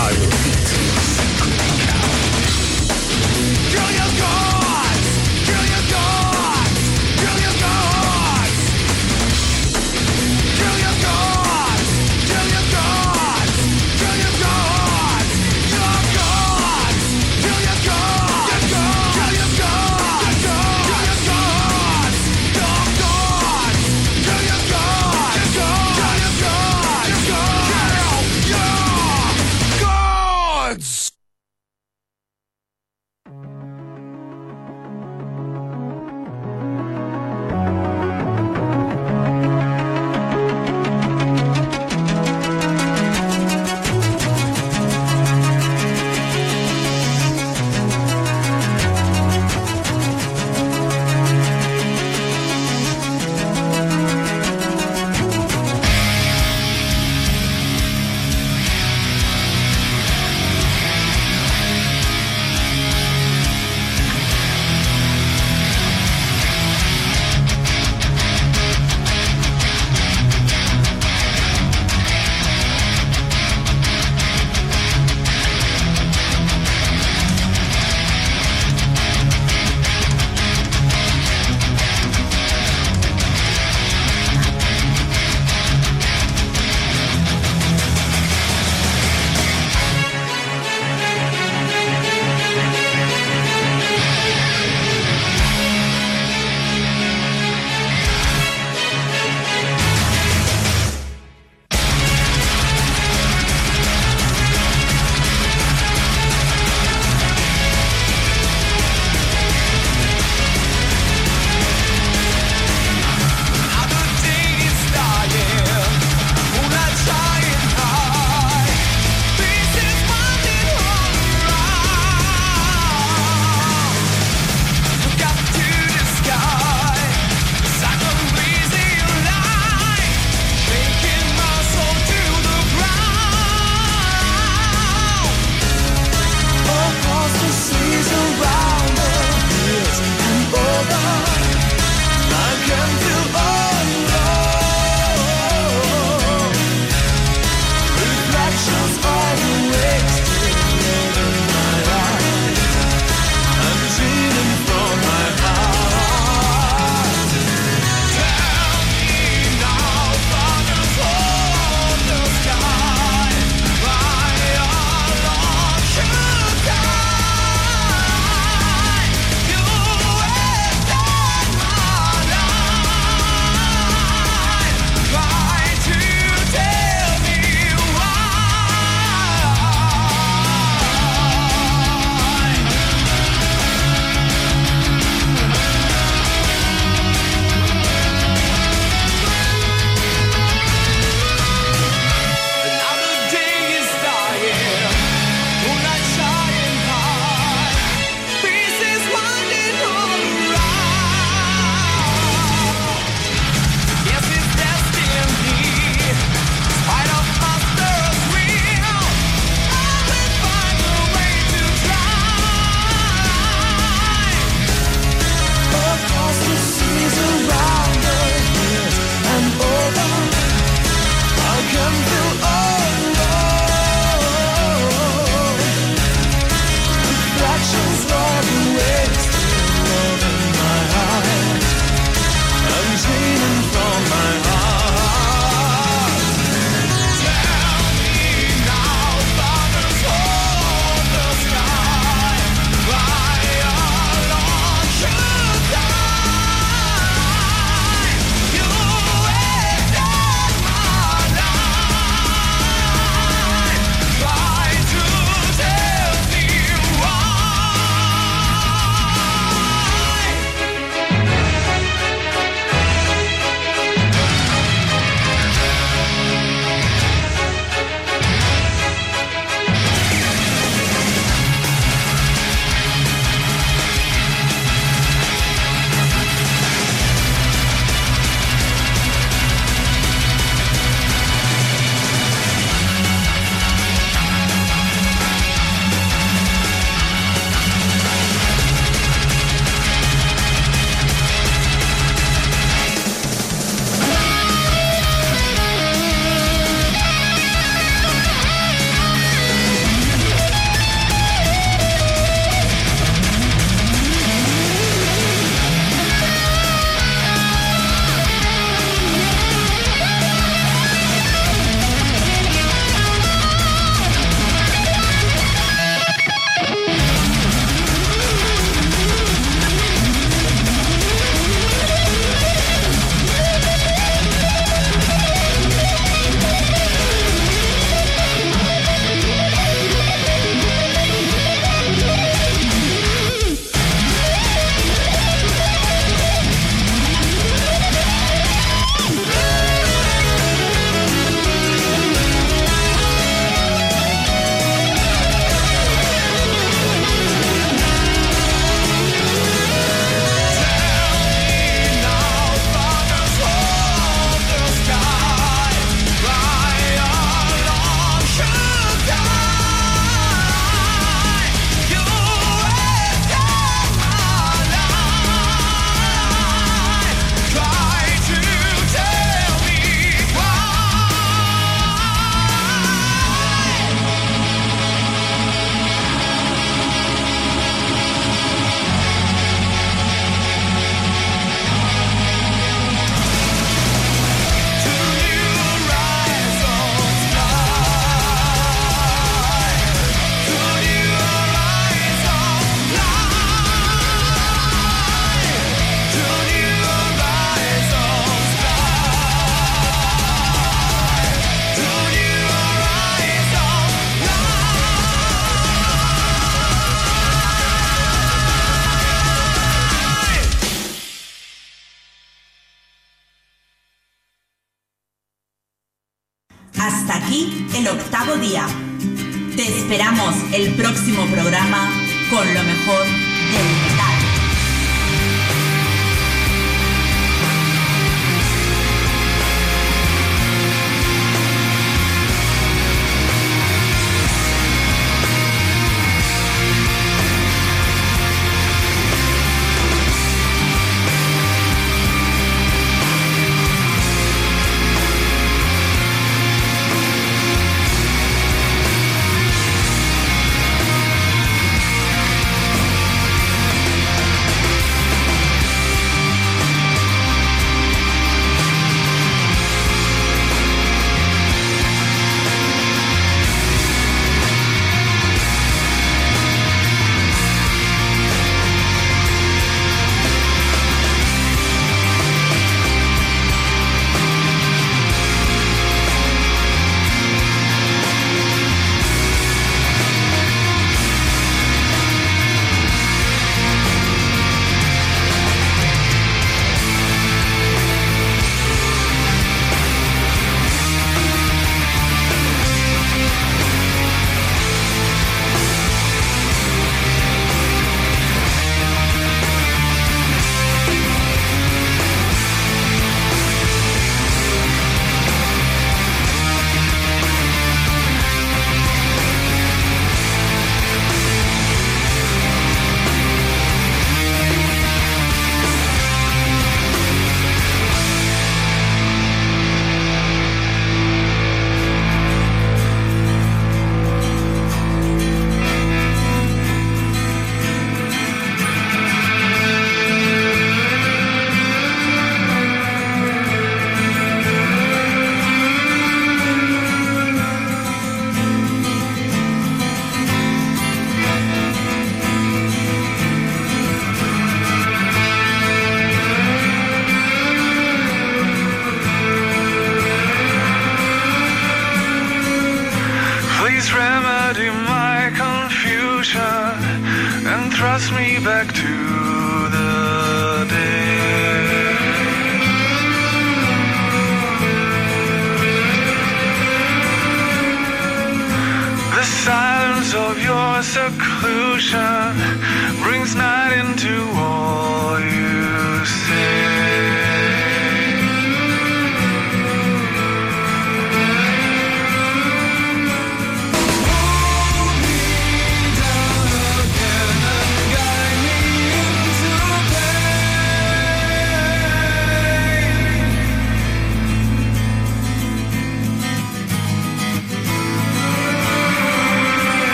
I will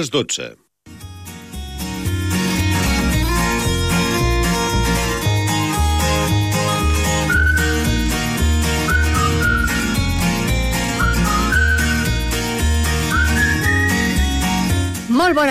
les 12.